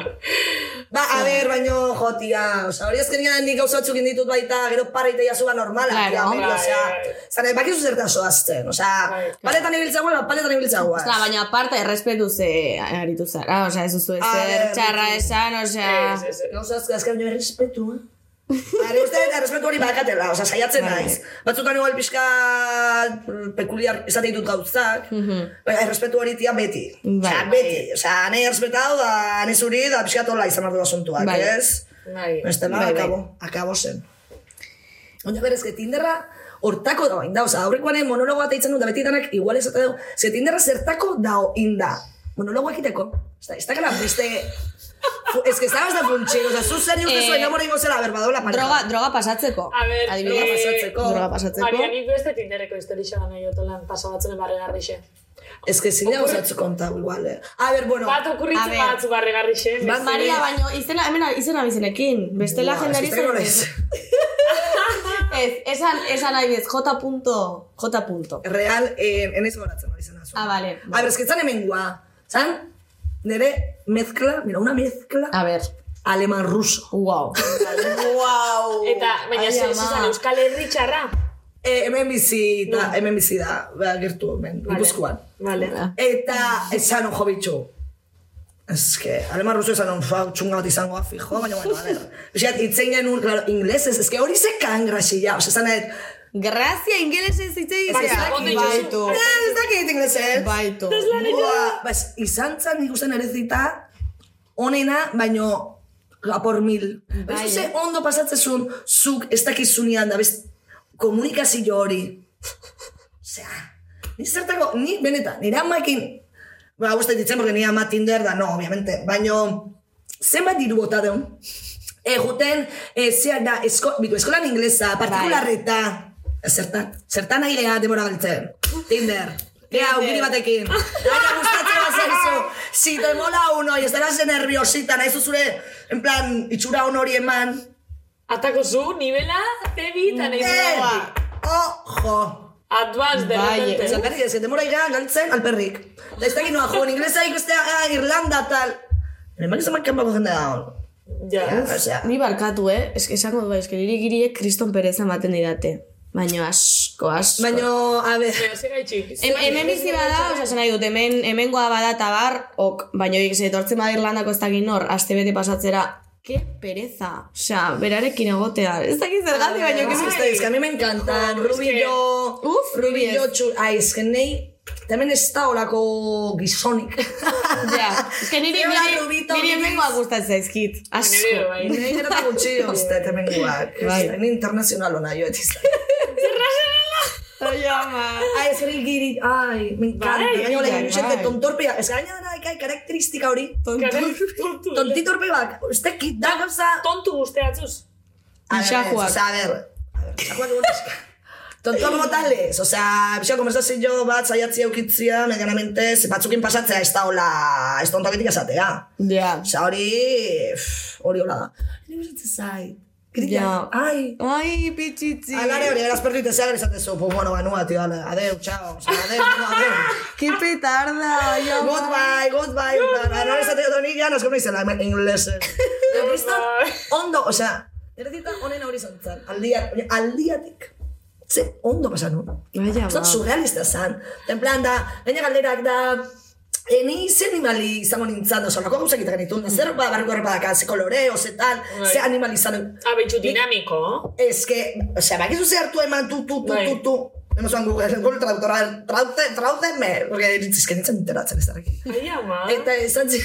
S2: Ba, a ver, baino, jotia, osa, hori azkenean nik gauza batzuk inditut baita, gero parreita jazuba normala,
S3: Claro.
S2: tia, amigo,
S7: bai.
S2: zara, bakizu zertan soazten, osea,
S7: Bai,
S2: paletan ibiltza guaz, paletan ibiltza guaz.
S3: Ostra, baina aparte errespetu ze aritu zara, osea, ez duzu
S2: A
S3: ezer
S2: ver,
S3: txarra esan, osea...
S7: Ez, ez, ez.
S2: Gauza azka, azka baino errespetu, eh? Are uste, errespetu hori bakatela, osea, saiatzen
S3: Bai.
S2: naiz. Batzutan igual pixka mm, pekuliar esate ditut gauzak, baina errespetu hori tia beti.
S3: Bai.
S2: Osea, beti. Osea, nahi errespetau da, nahi zuri, da pixka tola izan behar du asuntuak,
S3: Bai.
S2: ez?
S7: Bai.
S3: Bai, bai.
S2: akabo, akabo zen. Oina berez, que Tinderra hortako da inda, oza, aurrekoan monologo bat eitzen dut, da beti danak igual esate dugu, ze Tinderra zertako dao inda. Monologo egiteko. Ez da, ez da beste... Ez que estabas da funtxik, oza, zu zer uste
S3: Eh,
S2: zuen amore ingo zela, ber, badola pareja.
S3: Droga, droga pasatzeko.
S7: A ver,
S3: Adibidez.
S7: eh,
S2: pasatzeko.
S3: Droga pasatzeko.
S7: Maria, nik beste tinderreko historia gana jotolan pasabatzen emarregarrixe.
S2: Ez que zine gauzatzu kontau, igual, eh. A ber, bueno,
S7: Bat
S3: A
S7: okurritzen
S3: ver.
S7: batzu barregarrixe.
S2: Bat,
S3: Maria, baino, izena, hemen izena bizenekin. Bestela jendari
S2: ez que nola
S3: zen.
S2: ez.
S3: Ez, esan, esan nahi bez, J. punto, J. punto.
S2: Real, eh, enaiz goratzen hori zen
S3: Ah, vale.
S2: A ber, ez que zan hemen gua. Zan, nire mezcla, mira, una mezcla
S3: A ver.
S2: alemán-ruso.
S3: Wow. wow.
S7: Eta, baina
S3: ama.
S7: zizan Euskal Herri txarra.
S2: Eh, hemen bizi, da, hemen bizi da, ba, gertu hemen, Gipuzkoan.
S7: Vale.
S2: Eta esan on jo bitxu. Ez que, alemán ruso esan on fau txunga bat izango fijo, baina bueno, a ver. Osea, itzen genuen, claro, inglesez, ez que hori ze kangrasilla, osea, esan nahet,
S3: Grazia, ingelesez hitz
S2: Ez
S3: egitea.
S2: dakit,
S7: ondo
S3: Baitu.
S2: eh, ez dakit inglesez.
S3: Baitu.
S2: Buah, bas, izan zan nik usten erezita, onena, baino, apor mil.
S3: Bai,
S2: Bai, ze
S3: eh?
S2: ondo pasatzezun, zuk ez dakizunean, da, bez, komunikazio hori. Osea, ni zertako, ni benetan, nire amaekin, ba, uste ditzen, porque nire ama Tinder da, no, obviamente, baino, zenbat diru bota deun? E, juten, e, zea da, esko, bitu, eskolan inglesa, partikularreta, zertan, zertan nahi geha demora galtzen. Tinder. Gea, aukiri batekin. Baina gustatzen bat zaizu. Si te mola uno y estarás nerviosita, nahi zure, en plan, itxura on hori eman.
S7: Atako zu, nivela, tebi, eta nahi zua.
S2: ojo.
S7: Advance, de
S3: Bai,
S7: repente.
S2: Zergatik ez, que demora ira galtzen alperrik. Da ez dakit noa jo, en inglesa ikustea, ah, Irlanda, tal. Hemen izan makan bako jende da hon.
S7: Ja.
S2: Osea,
S3: Ni barkatu, eh? Ez esango du, ez que niri giriek kriston pereza ematen didate. Baina asko, asko.
S2: Baino, a ber,
S3: hemen bizi bada, osea, esan nahi dut, hemen, hemengoa bada eta bar, ok, baina ik etortzen bada Irlandako ez dakit nor, aste bete pasatzera, ke pereza, osea, berarekin egotea, ez dakit zergatik, baina
S2: Es que,
S3: que
S2: es que a mí me encantan. Rubillo.
S3: Uf,
S2: Rubillo
S3: Rubi
S2: txu... Es que. Hemen ez da olako gizonik.
S3: Ja, ez que niri, niri, niri
S2: Rubis.
S3: hemengoa gustatzen zaizkit, asko.
S7: Bai.
S2: Gero eta gutxi uste, hemen guak.
S3: Bai.
S2: Ni internacional ona jo, etiz.
S3: Ai, ama.
S2: Ai, ez hori giri... Ai, me encanta.
S7: Bai,
S2: Gaino,
S3: bai,
S2: lehen, xente,
S3: bai.
S2: tontorpea. Ez gaina dara, ikai, karakteristika hori.
S7: Tontu.
S2: Tontitorpe bak, ez tekit da gauza...
S7: Tontu guzteatzuz.
S2: A ver. O sea, a ver, a ver, ixajuak egun eska. Tonto como tales, o sea, pixo, konversazio bat zaiatzi eukitzia, medianamente, ze batzukin pasatzea ez da hola, ez tontoketik esatea.
S3: Ja.
S2: Osa, hori, pff, hori hola da. Ni gustatzen zait.
S3: Ja.
S2: ai.
S3: Ai, pitxitzi.
S2: Alare hori, eraz perdu itezeak esatezu, pues bueno, banua, tío, ale, adeu, chao, o sea, adeu, no, adeu.
S3: Ke petarda, ama.
S2: Goodbye, goodbye. Ahora esate dut honi, ya nos como izela, ingleses.
S7: Goodbye.
S2: ondo, o sea, eredita honen hori zantzan, aldia, aldiatik. Ze, ondo pasan nun.
S3: Ai, ama.
S2: Zot surrealista zan. En plan da, gaina galderak da, E ni ze animali izango nintzen, oza, lako gauzak egiten genitun, zer ba, barruko errepadaka, ze koloreo, ze tal,
S7: Bai.
S2: ze animali izan.
S7: Ah, betxu dinamiko.
S2: Ez que, osea, bakizu ze hartu eman tu, tu, tu, tu, tu. Hemos en Google, Google Traductora, trauze, trauzeme, porque es que nintzen enteratzen ez darrekin.
S7: Ai, ama.
S2: Eta esan zi,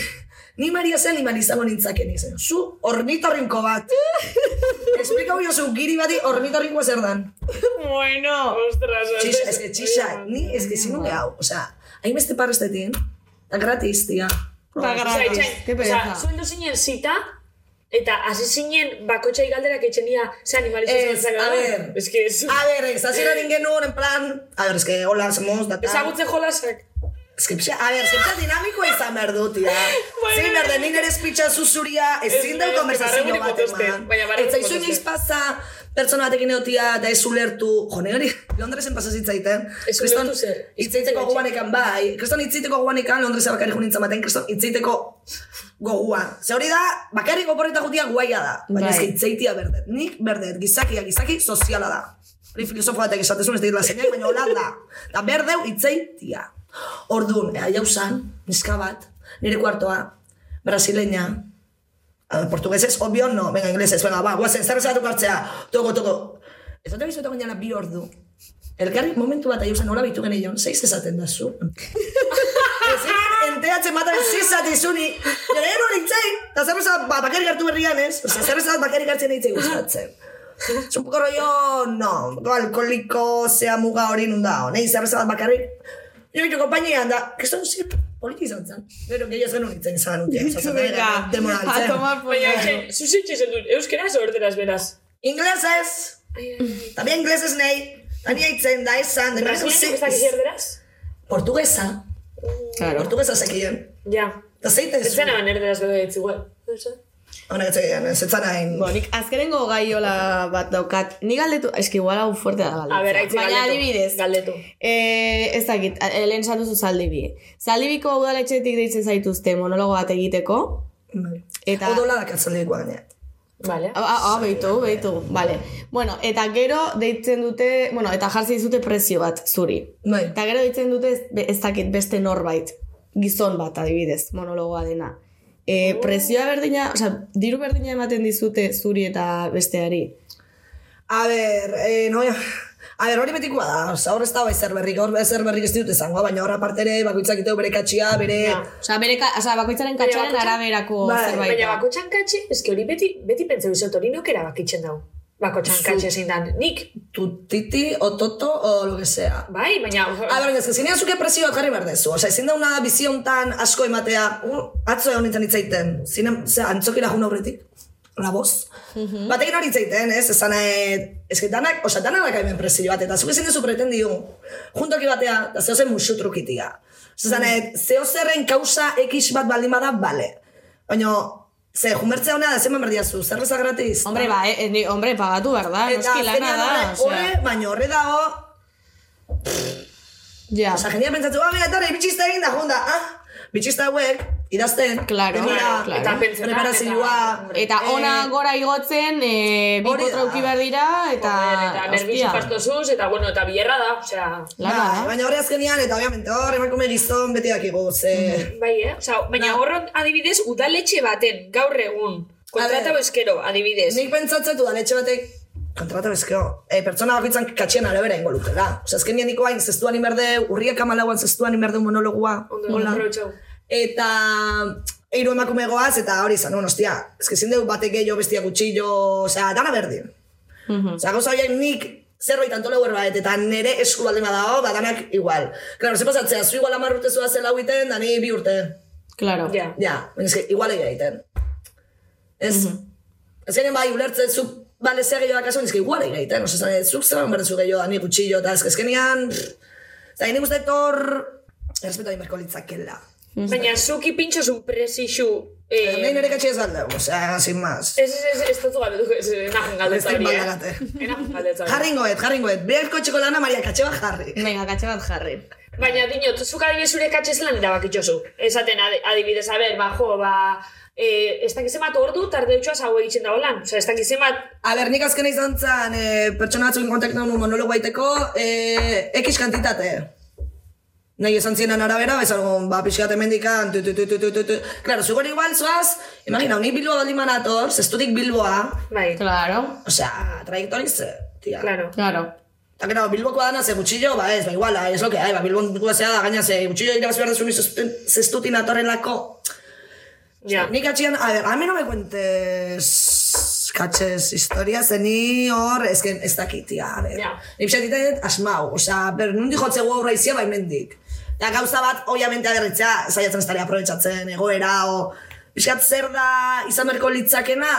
S2: ni Maria zen animali izango nintzaken izan. Zu ornitorrinko bat. Esplikau jo zu giri bati ornitorrinko zer dan.
S3: Bueno.
S7: Ostras,
S2: Txisa, es que txisa, ni es que zinu hau. Osea, hainbeste parrestetin, da gratis, tia.
S3: Da
S7: Osa,
S3: gratis.
S7: itxain,
S3: Qué
S7: osa,
S3: pereza.
S7: zueldo zinen zita, eta hasi zinen bakotxai galderak etxenia, ze animalizo
S2: Ez, a ver.
S7: Es que ez...
S2: A ver, ez hasiera genuen, en plan, a ver, es que hola, somos, da tal.
S7: Ezagutze jolasak.
S2: Es que, pixa, a ver, zentza dinamiko izan behar du, tia.
S7: Bai,
S2: Zein
S7: bai,
S2: behar
S7: bai.
S2: den, nire espitxa zuzuria, ezin
S7: Ez, ez,
S2: konversazio bat eman. Ez zaizu inoiz pasa, pertsona batekin egotia, da ez ulertu, jo, hori, Londresen pasa zitzaiten.
S7: Ez ulertu zer?
S2: Itzaiteko goguanekan, bai, kriston itzaiteko goguanekan, Londresa bakarrik junintzen baten, kriston itzaiteko gogua. Ze hori da, bakarrik oporreta jutia guaia da. Baina
S3: Bai.
S2: ez que itzaitia berdet. Nik berdet, gizakia, gizaki soziala da. Hori filosofo batek esatezun ez dira zeinak, baina hola da. Da berdeu itzaitia. Orduan, jauzan, niska bat, nire kuartoa, brasileña, a portuguesez, obvio no, venga, inglesez, venga, ba, guazen, zer esatu hartzea, toko, toko. Ez dut egizu eta gainera bi ordu. Elkarri momentu bat aiusan hola bitu geneion, zeiz esaten da zu. Enteatzen matan zizat izuni, jere ero nintzen, eta zer bezala ba, bakarrik hartu berrian ez, Osea, zer bakarrik hartzen nintzen gustatzen. Es un poco rollo, no, alkoholiko, zea muga hori nunda, nahi zer bezala bakarrik. Jo bitu kompainia da, kriston zir, poliki izan zen. Gero, gehiago ez genuen nintzen izan utia.
S3: Venga, a
S2: demoraltzen.
S7: Baina, zuzitxe zen dut, euskeraz o erderaz beraz.
S2: Inglesez, también inglesez nahi, tania itzen da esan, de
S7: Brasileño ez dakiz erderaz?
S2: Portuguesa,
S3: Claro.
S2: portuguesa zekien.
S7: Ja.
S2: Eta zeite
S7: Ez zen eban erderaz bebe ditz igual.
S2: Honek ez zekien, ez etzan hain.
S3: Bo, nik azkenengo gaiola bat daukat. Ni galdetu, eski igual hau fuerte da galdetu.
S7: A ber, aitzi
S3: Baina
S7: galdetu.
S3: adibidez,
S7: Galdetu.
S3: Eh, ez dakit, eh, lehen esan duzu zaldibi. Zaldibiko udaletxetik deitzen zaituzte monologo bat egiteko. Eta...
S2: Odola da katzaldikoa gaina.
S7: Vale.
S3: Ah, ah, behitu, behitu, vale. Bueno, eta gero deitzen dute, bueno, eta jartzen dizute prezio bat zuri.
S2: Bai.
S3: Eta gero deitzen dute ez, ez dakit beste norbait, gizon bat adibidez, monologoa dena. E, prezioa berdina, osea, diru berdina ematen dizute zuri eta besteari.
S2: A ber, eh, no, a ber, hori betikoa da, oza, hor ez da bai zer berrik, hor zer berrik ez ditut izango, baina hor aparte ere, bakoitzak iteu bere katxia, bere...
S7: Ja.
S3: Osea, bere, ka- osea, bakoitzaren katxaren araberako
S2: Bai,
S3: zerbait.
S7: Baina
S3: da.
S7: bako txankatxe, eski hori beti, beti pentsa bizot hori nok erabakitzen dau. Bako txankatxe zein dan. Nik,
S2: Tutiti, o toto, o lo que sea.
S7: bai, baina...
S2: A ber, ez que zinean zuke presio bat jarri behar dezu. Osa, ezin dauna biziontan asko ematea, uh, atzo egon nintzen hitzaiten, zine, ze, antzokira jun aurretik, la voz. Batekin hori hitzaiten, ez, esan, eh, ez que danak, osa, danak hemen presio bat, eta zuk ezin dezu pretendiu, juntoki batea, eta zeo zen musu trukitia. Zezan, eh, zeo zerren kausa X bat baldin bada, bale. Baina, ze, jumertzea honea da, zeman berdiazu, zer bezak gratis?
S3: Hombre, ba, eh, ni- hombre, pagatu behar da,
S2: Eta
S3: noski lana da.
S2: horre, horre, baina horre dago,
S3: Ja,
S2: Osa, jendia pentsatu, ah, mira, etorri, bitxista egin da, jonda, ah, bitxista hauek, idazten,
S3: Claro,
S2: begira,
S3: claro.
S7: Eta
S2: preparazioa,
S7: eta-
S3: Eta ona
S2: eh,
S3: gora igotzen, e, bi
S2: hori da.
S3: potrauki behar dira, eta...
S7: Joder, eta nervioso pastosuz, eta bueno, eta bierra da, osea...
S3: lana
S2: Bai,
S3: da.
S2: baina horre azkenian, eta obviamente hor, emakume gizon beti dakigu, ze...
S7: Bai, eh? Osea, baina horron adibidez, udaletxe baten, gaur egun, kontratau eskero, adibidez.
S2: Nik pentsatzen du daletxe batek, kontrata bezkeo, e, pertsona bakoitzan katxien arabera ingo lukela. Osa, azkenian niko hain zestuan inberde, urriak amalauan zestuan inberde monologua.
S7: Ondo.
S2: Eta eiru emakume goaz, eta hori izan, no, hostia, eske ezin dugu batek gehiago bestia gutxillo, osea, dana berdin. Osea, gauza horiek nik zerbait antoleu erbait, eta nere esku baldin badao, badanak igual. Claro, ze pasatzea, zu igual amar urte zua zela huiten, da ni bi urte.
S3: Claro.
S7: Ja.
S2: Ja, baina eske, igual egiten. Ez, ez genen bai, ulertzen, zu, bale, zer gehiago dakasun, eske, igual egiten. Osa, zan, zuk zer behar zu gehiago, da ni gutxillo, eta eske, eskenean, eta nik uste tor, errespetu egin berko litzakela.
S7: Baina zuki pintxo zu presixu...
S2: Eh,
S7: Eh,
S2: Nahi nire katxe ez aldeu, osea, sin más.
S7: Ez, ez, ez, ez dut galdetu, ez, enajun galdetza hori, eh? Enajun galdetza hori.
S2: Jarringoet, jarringoet, behar kotxeko lana Maria katxe bat jarri.
S3: Venga, katxe bat jarri.
S7: Baina, dinot, zuk adibidez zure katxe zelan erabakitxozu. Esaten adi- adibidez, a ber, ba, jo, ba, eh, ez dakiz emat ordu, tarde utxoa zau egiten da holan. Osa, ez dakiz emat,
S2: A ber, nik azkena izan zen, e, pertsona batzukin kontaktu nuen monologo baiteko, e, X kantitate. Nahi esan zienan arabera, ba, esan, ba, pixkat emendikan, tu, tu, tu, tu, tu, tu, tu. Claro, zugor igual zoaz, imagina, nik Bilboa baldin manator, zestutik Bilboa,
S7: Bai,
S3: Claro,
S2: osea, trajektori ze, tia.
S7: claro.
S3: claro.
S2: Eta gero, Bilbokoa dana, ze gutxillo, ba ez, ba iguala, ez lo que hai, ba, Bilbokoa zea da, gaina, ze gutxillo irabaz behar dezu zestutin atorrelako.
S7: Ja.
S2: Nik atxian, a ver, a mí no me cuentes caches historias, ze ni hor, ez que ez dakit, tia, a ver.
S7: Ja.
S2: Ni pixatitet asmau, osea, ber, nundi jotze gu aurra izia baimendik. Eta gauza bat, obviamente agerritzea, saiatzen ez tari aprobetsatzen, egoera, o, pixkat zer da izan berko litzakena,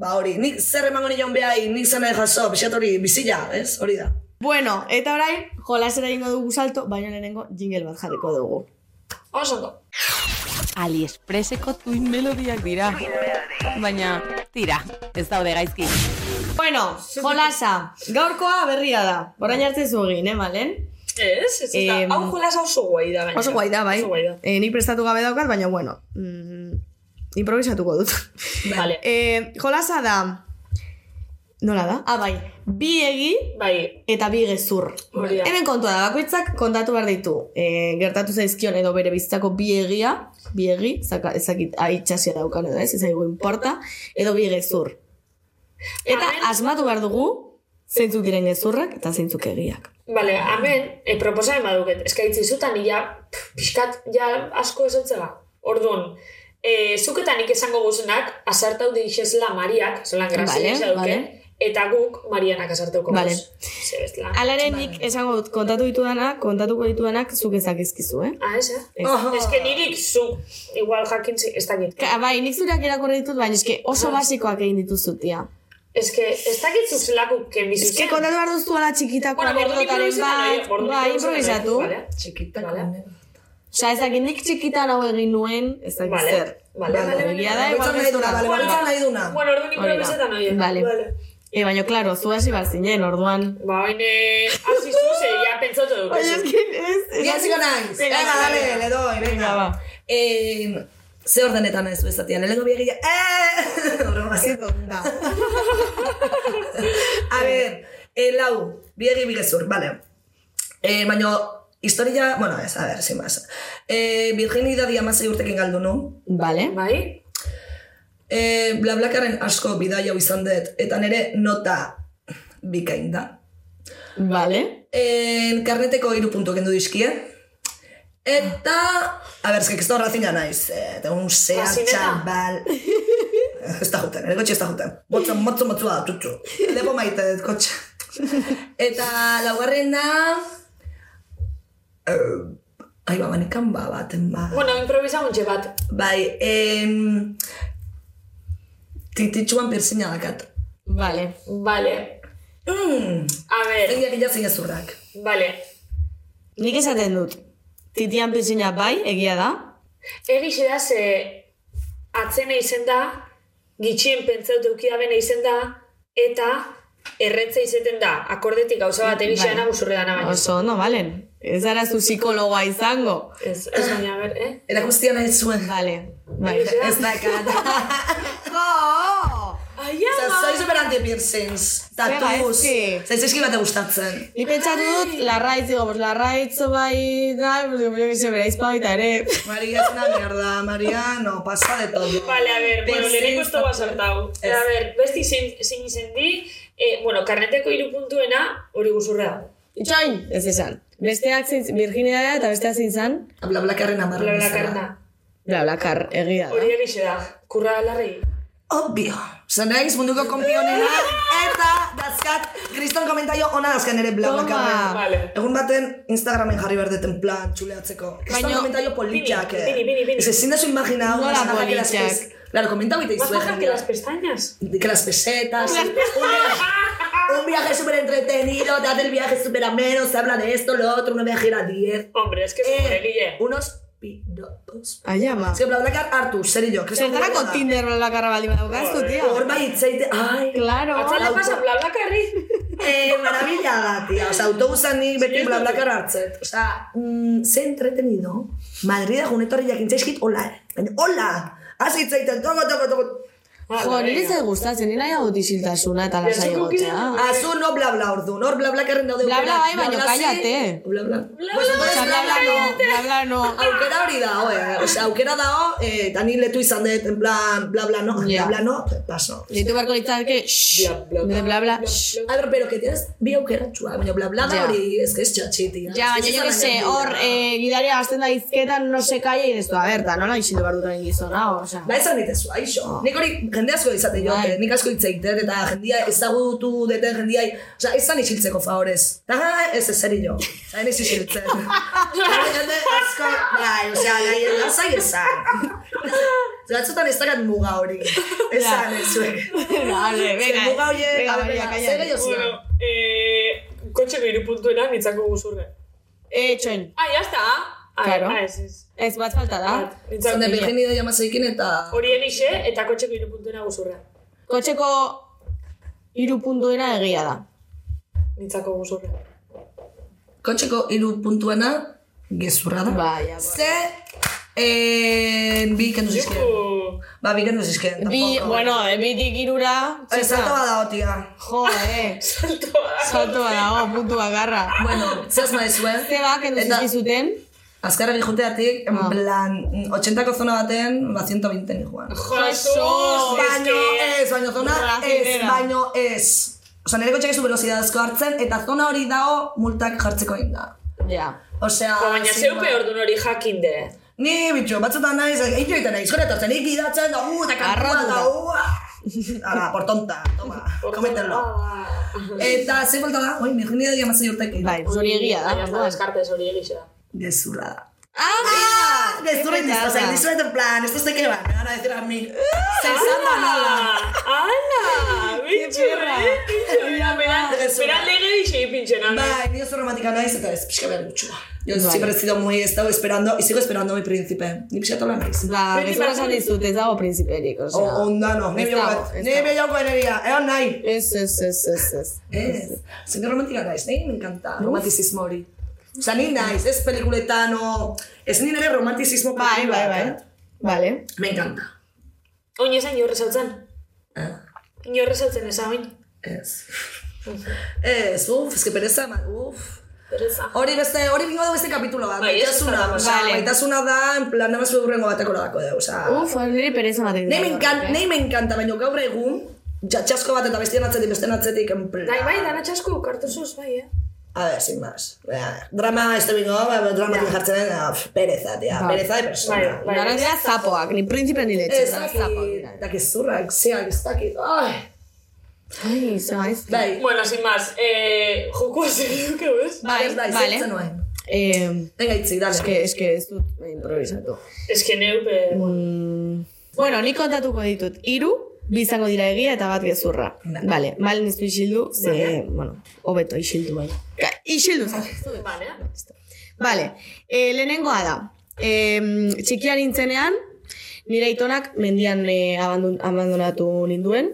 S2: ba hori, nik zer emango nion behai, nik nahi jaso, pixkat hori, bizila, ez, hori da.
S3: Bueno, eta orain, jolasera ingo dugu salto, baina lehenengo jingle bat jarriko dugu.
S7: Oso ondo.
S6: Aliexpreseko tuin melodiak dira. Baina, tira, ez daude gaizki.
S3: Bueno, jolasa, gaurkoa berria da. Orain arte zu egin, eh, malen?
S7: Ez, ez, ez da. Hau jolasa oso guai da, baina.
S3: Oso guai da, bai.
S7: Oso guai da.
S3: Eh, nik prestatu gabe daukat, baina bueno, mm, improvisatuko dut.
S7: Vale.
S3: eh, jolasa da, nola da? Ah, bai, bi egi
S7: Bai,
S3: eta bi gezur.
S7: Hori da.
S3: Hemen kontua da, bakoitzak kontatu behar ditu. E, gertatu zaizkion edo bere bizitzako bi egia, bi egi, zaka, ezakit aitxasia daukan edo ez, ez importa, edo bi gezur. Eta asmatu behar dugu, zeintzuk diren gezurrak eta zeintzuk egiak.
S7: Bale, hemen, e, proposamen baduket, eskaitzi zutan, ja, pixkat, ja, asko esotzega. Orduan, e, zuketan nik esango guzunak, asartau dirixezla Mariak, zelan grazia
S3: Vale,
S7: vale,
S3: vale.
S7: eta guk Marianak asartauko
S3: Vale. Alare nik esango dut, kontatu ditudanak, kontatuko ditudanak zuk ezakizkizu, eh?
S7: Ah, ez, eh?
S3: Ez.
S7: Que nirik zu, igual jakin ez dakit.
S3: Bai, nik zureak irakurri ditut, baina eske oso basikoak egin dituzu, tia.
S7: Que ez dakit zu zelako kenbizu
S3: Eske kontatu behar duzu ala txikitako
S7: Bueno,
S3: anekdotaren bat, bai,
S7: improvisatu?
S2: Txikitako.
S3: Osa, ez dakit nik txikitan hau egin nuen, ez dakit
S7: Vale,
S3: zer.
S7: vale, vale, vale.
S3: Egia da, igual
S2: nahi duna, bale, nahi duna.
S7: Bueno, orduan improvisetan oie.
S3: Vale. E, baina, klaro, zu hasi bat zinen, orduan.
S7: Ba, oine, hasi zu, ze, ja pentsatu.
S3: Baina, eske, ez, ez.
S2: Ni hasiko naiz.
S3: Venga,
S2: dale, le doy, venga.
S3: Venga, ba.
S2: Eh, ze ordenetan ez bezatian, lehenengo biegia, eh! Horren hasiko da. A ver, eh, lau, biegi bigezur, vale. Eh, baina, historia, bueno, ez, a ver, sin más. Eh, virginidadi amasei urtekin galdu nu.
S3: Vale.
S7: Bai?
S2: Eh, blablakaren asko bidai hau izan dut, eta nere nota bikain da.
S3: Vale.
S2: En karneteko hiru puntu kendu dizkie. Eta, a ber, eskek ez da horrazina naiz, eh, eta un sea txabal. ez da juten, ere kotxe ez da juten. Motzo, motzo, motzua da, tutxu. Lepo maite kotxe. eta laugarrena... Uh, ai, ba, manikan ba, baten ba.
S7: Bueno, improvisa muntxe bat.
S2: Bai, em... Tititxuan piercina dakat.
S3: Vale.
S7: Vale.
S2: Mm,
S7: A ver,
S2: zein egila zein ezurrak.
S7: vale.
S3: Nik esaten dut. Titian pisina bai, egia da.
S7: Egixe da, ze atzena izen da, gitxien pentsatu eukia bena izen da, eta erretza izeten da, akordetik gauza bat egixeana
S3: Bai.
S7: guzurre dana baino.
S3: Oso, no, valen. Ez ara zu psikologoa izango.
S7: Ez, ez baina, ber, eh?
S2: Erakustia nahi zuen.
S3: Vale. Bai.
S7: Egixe da?
S2: Ez dakat.
S3: Oh!
S7: Aia!
S2: Soy super anti piercings. Tatuz.
S3: eski.
S2: Zaiz bat gustatzen.
S3: Ni pentsatu dut, larraitz, digo, pues larraitz bai, da, pues yo que se bereiz baita ere.
S2: Maria es una mierda, Maria, no, pasa de todo.
S7: Vale, a ver, bueno, lehenengo esto
S2: tatu.
S7: basartau.
S2: Ez.
S7: A ver, besti zein, zein izen di, eh, bueno, karneteko hiru puntuena, hori guzurre da.
S3: Itxoin! Ez esan. Besteak zein, virginidadea eta besteak zein zan,
S2: Bla bla karren amarra.
S7: Bla, bla, karna.
S3: bla, bla, kar, egia da.
S7: Hori egixe da. Kurra larrei.
S2: Obvio. Zan naiz munduko konpionena eta dazkat kriston komentario ona dazkan ere bla bla
S3: Toma.
S2: karren.
S7: Vale.
S2: Egun baten Instagramen jarri berdeten plan txuleatzeko. Kriston
S3: Baina-
S2: komentario politxak.
S7: Bini, bini, bini, bini.
S2: Ez ezin da zu imagina.
S3: Nola
S2: pes- Claro, comenta ahorita
S7: Más bajas que las pestañas.
S2: que las pesetas, un, un viaje súper entretenido, te hace el viaje súper ameno, se habla de esto, lo otro, uno viaje a 10.
S7: Hombre, es que es
S2: Eh,
S7: eh, Guille.
S2: unos piropos.
S3: Ai, ama.
S2: Ez que BlaBlaCar hartu, zer jo,
S3: Zertarako
S2: da.
S3: Tinder bla, bla, karra baldin badaukaztu, tio.
S2: Hor bai itzaite, ai,
S3: Claro.
S7: Atzalde pasa, bla, bla, karri.
S2: eh, maravilla da, tia. Osa, autobusan nik beti
S7: Sinestu.
S2: BlaBlaCar hartzet. Osa, mm, ze entretenido. Madrid egun etorri jakintzaizkit, hola. Baina, hola! Hasi itzaiten, toko, toko, toko.
S3: Jo, nire zait gustatzen, nire nahi dut isiltasuna eta lasai egotea.
S2: Azu no bla bla ordu, nor bla bla kerren daude
S3: Bla bla
S2: aukerak.
S3: bai, baina
S2: Bla bla. Bla bla.
S3: Bla bla no, bla bla no.
S2: Aukera hori da, eh. Osea, aukera eh, eta ni letu izan dut, en plan, bla bla no, bla bla no, paso.
S3: Ditu barko litzateke, shh, bla bla bla.
S2: A ver, pero que tienes bi aukera txua, baina bla bla da hori, es que es txatxiti.
S3: Ja, baina jo que se, hor, eh, gidaria gazten da izketan, no se calla, y esto, a ver, ta, nola isildu behar duten gizona, osea.
S2: Ba, esan ditezu, aixo. Nik hori jende asko izate jote,
S3: Bai.
S2: nik asko hitz egiten, eta jendia ezagutu deten jendiai, osea, esan isiltzeko favorez. Ta, ez ez eri jo. Osea, ez isiltzen. Jende asko, bai, osea, nahi, lasai esan. Batzutan ez dakat muga hori. Esan, ez zuen.
S3: Vale, venga,
S2: Muga hori, zer gehiago ziren?
S7: Bueno, eh, kotxeko irupuntuena nitzako guzurre.
S3: Eh, txoin.
S7: Ah, ya está. Ah,
S3: Claro.
S7: ah, ez, ez.
S3: Ez bat falta da.
S2: Zende virginidad jamazeikin eta...
S7: Hori elixe eta kotxeko irupuntuena guzurre.
S3: Kotxeko hiru puntuena egia da.
S7: Nitzako guzurre.
S2: Kotxeko puntuena, gezurra da.
S3: Bai, ja,
S2: Ze, eh, bi kendu zizken.
S7: Juhu.
S2: Ba, bi kendu zizken.
S3: Bi, bueno, eh, bitik irura,
S2: Eh, Salto badago, tia.
S3: Jo, eh. Salto badago, puntu bakarra.
S2: Bueno, zehaz nahi zuen.
S3: Zeba, kendu
S2: Eta-
S3: zizkizuten.
S2: Azkarra gijuteatik, en
S3: Ah.
S2: plan, 80ko zona baten, ba, 120 ni joan.
S7: Jesus!
S2: Baino ez, baino zona ez, baino ez. Osa, nire kotxek ez du velocidadezko hartzen, eta zona hori dago multak jartzeko inda.
S3: Ja.
S2: Osea,
S7: Jo, baina zeu peor dun hori jakinde.
S2: Ni, bitxo, batzutan naiz, egin joiten naiz, joretortzen, nik gidatzen, da, uh, eta kantua, da, uh, Ara, por tonta, toma, kometelo. Eta, ze falta da, oi, virginidad jamazei urtekin.
S3: Bai, hori egia da.
S7: Baina ez da
S3: orduan.
S7: deskartez hori egixe
S2: Gezurra da.
S3: Ah,
S2: Gezurra indiz, o sea, indizuet en plan, estos de qué van, me van a decir a mí. Zezanda nola.
S7: Ala! Bitxo, eh? Bitxo, mira, beran, beran lege dixe ipintzen, ala.
S2: Bai, ni oso romántica naiz eta ez pixka behar gutxua. Yo
S3: Vale.
S2: siempre he sido muy, he estado esperando, y sigo esperando a mi príncipe. Ni pixka tola naiz.
S3: Ba, gezura esan dizut, ez dago prinsiperik,
S2: O,
S3: osea.
S2: onda no, ni
S3: Ez
S2: bilauko,
S3: dago, ez
S2: ni
S3: dago.
S2: bilauko energia, egon nahi.
S3: Ez, ez, ez, ez, ez.
S2: Ez, zinke romántica naiz, nahi me encanta romanticismo hori. Osa, ni naiz, ez pelikuletan, o... Ez ni nire romanticismo
S3: Bai, bai, bai. Vale.
S2: Me encanta.
S7: Oin esan inorre zautzen.
S2: Eh?
S7: Inorre zautzen eza oin.
S2: Ez. Ez, uf, ez que pereza, ma- uf.
S7: Pereza.
S2: Hori beste, hori bingo da beste kapitulo bat.
S7: Bai, ez
S2: osea,
S3: vale.
S2: maitasuna da, en plan, nabaz urrengo bateko lagako da, osea.
S3: Uf, nire pereza batek
S2: Nei me encanta, nei me encanta, baina gaur egun, jatxasko bat eta bestian atzetik, bestean atzetik, en plan.
S7: Bai, bai, dana txasko, kartuzuz, bai, eh?
S2: A ver, sin más. Bea, drama, este bingo, ba, drama ja. jartzen den, pereza, tia,
S3: Bai.
S2: pereza de persona.
S7: Bai, bai.
S3: Dara dira zapoak, ni prinsipe ni letxe.
S2: Ez daki, daki zurrak, zeak, ez daki, ai.
S3: Ai, zaiz.
S2: Bai,
S7: Bueno, sin más, eh, joku segituko, ez?
S3: Bai,
S2: ez da,
S3: vale.
S2: izeltzen nuen.
S3: Eh,
S2: Venga, itzi, dale.
S3: es que, es que ez dut improvisatu.
S7: Ez que neupe...
S3: Mm, bueno, ni kontatuko ditut. Hiru, bi izango dira egia eta bat gezurra.
S2: Vale.
S3: Vale, mal niztu isildu, ze, bueno, hobeto isildu bai. Isildu zakezu.
S7: Vale.
S3: Vale, e, lehenengoa da. E, txikia nintzenean, nire aitonak mendian e, abandon, abandonatu ninduen.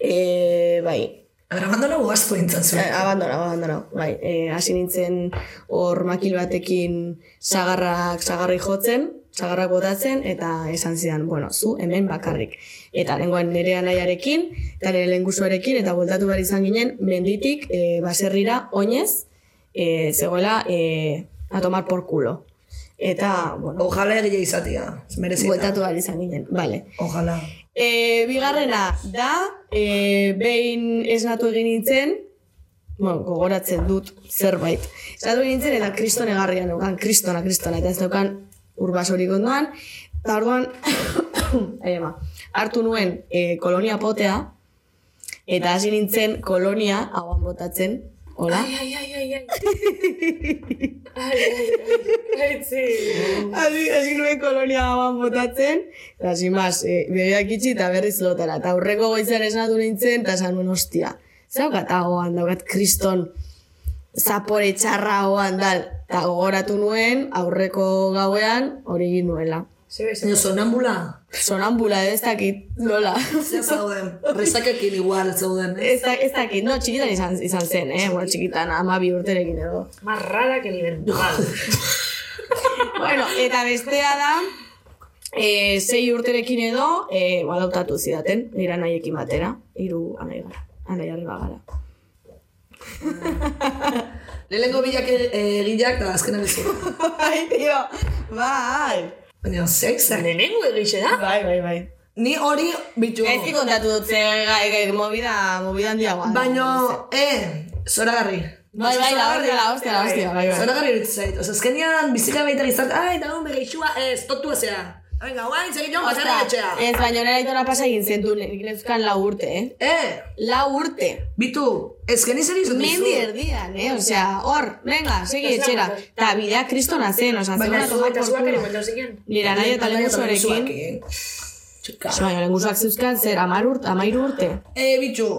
S3: E, bai,
S2: abandona guaztu intzen
S3: Eh,
S2: zuen.
S3: abandona, abandona. Bai, eh, hasi nintzen hor makil batekin sagarrak, sagarri jotzen, sagarrak botatzen, eta esan zidan, bueno, zu hemen bakarrik. Eta nengoen nire anaiarekin, eta nire lengusuarekin, eta voltatu behar izan ginen, menditik, eh, baserrira, oinez, eh, zegoela, eh, a tomar por culo. Eta, bueno,
S2: Ojalá egia izatia, merezita.
S3: voltatu behar izan ginen, vale.
S2: Ojalá.
S3: E, bigarrena da, e, behin esnatu egin nintzen, bueno, gogoratzen dut zerbait. Esnatu egin nintzen eta kriston egarrian neukan, kristona, kristona, eta ez neukan urbasorik ondoan, eta orduan, ama, hartu nuen e, kolonia potea, eta hasi nintzen kolonia hauan botatzen, hola?
S7: Ai, ai, ai, ai, ai. ai, ai, ai, ai.
S3: Hasi, hasi nuen kolonia hauan botatzen, eta sin más, e, begiak itxi eta berriz lotara. Eta aurreko goizan esnatu nintzen, eta esan nuen, ostia, zaukat hagoan, daukat kriston zapore txarra hagoan dal. Eta gogoratu nuen, aurreko gauean, hori egin nuela.
S7: Zer
S2: sonambula,
S3: Sonambula, ez dakit, nola.
S2: zer zauden, resakekin igual zauden, eh?
S3: Ez, da, ez dakit, no, txikitan izan, izan zen, eh? Bueno, txikitan, ama bi urterekin edo.
S7: Más rara que el eventual.
S3: bueno, eta bestea da, E, sei urterekin edo, e, badautatu zidaten, nire anaiekin batera, hiru anai gara, anai arreba gara.
S2: Lehenengo bilak egileak eta azkenan ez
S3: Bai, tio, bai.
S2: Baina, zen.
S7: Lehenengo egixe da?
S3: Bai, bai, bai.
S2: Ni hori bitu.
S3: Ez kontatu dut, ze, movida, movida handiagoa.
S2: Baina, eh, zoragarri.
S3: Bai, bai, la hostia, la hostia, la hostia, bai, bai.
S2: Zoragarri iruditzen zait. Osa, azkenean bizika baita gizarte, ai, da hon begeixua, ez, totu ezea. Venga, guain,
S3: Ostra,
S2: pasaren etxea.
S3: ez, baina nera itona pasa egin zentu, ginezkan lau urte, eh?
S2: Eh,
S3: Lau urte.
S2: bitu, ez geni zer izan
S3: Mendi erdian, eh? Osea, hor, venga, segi etxera. Ta bidea kristona zen, osea,
S2: Baina
S3: zegoela
S2: zu
S3: tomar
S7: Eta
S3: por
S7: zuak ere
S3: culo.
S7: kontau ziken.
S3: Nire nahi eta lehengusuarekin.
S2: Txika.
S3: Baina lehengusuak zeuzkan zer, amar urte, amairu urte.
S2: Eh, bitxu,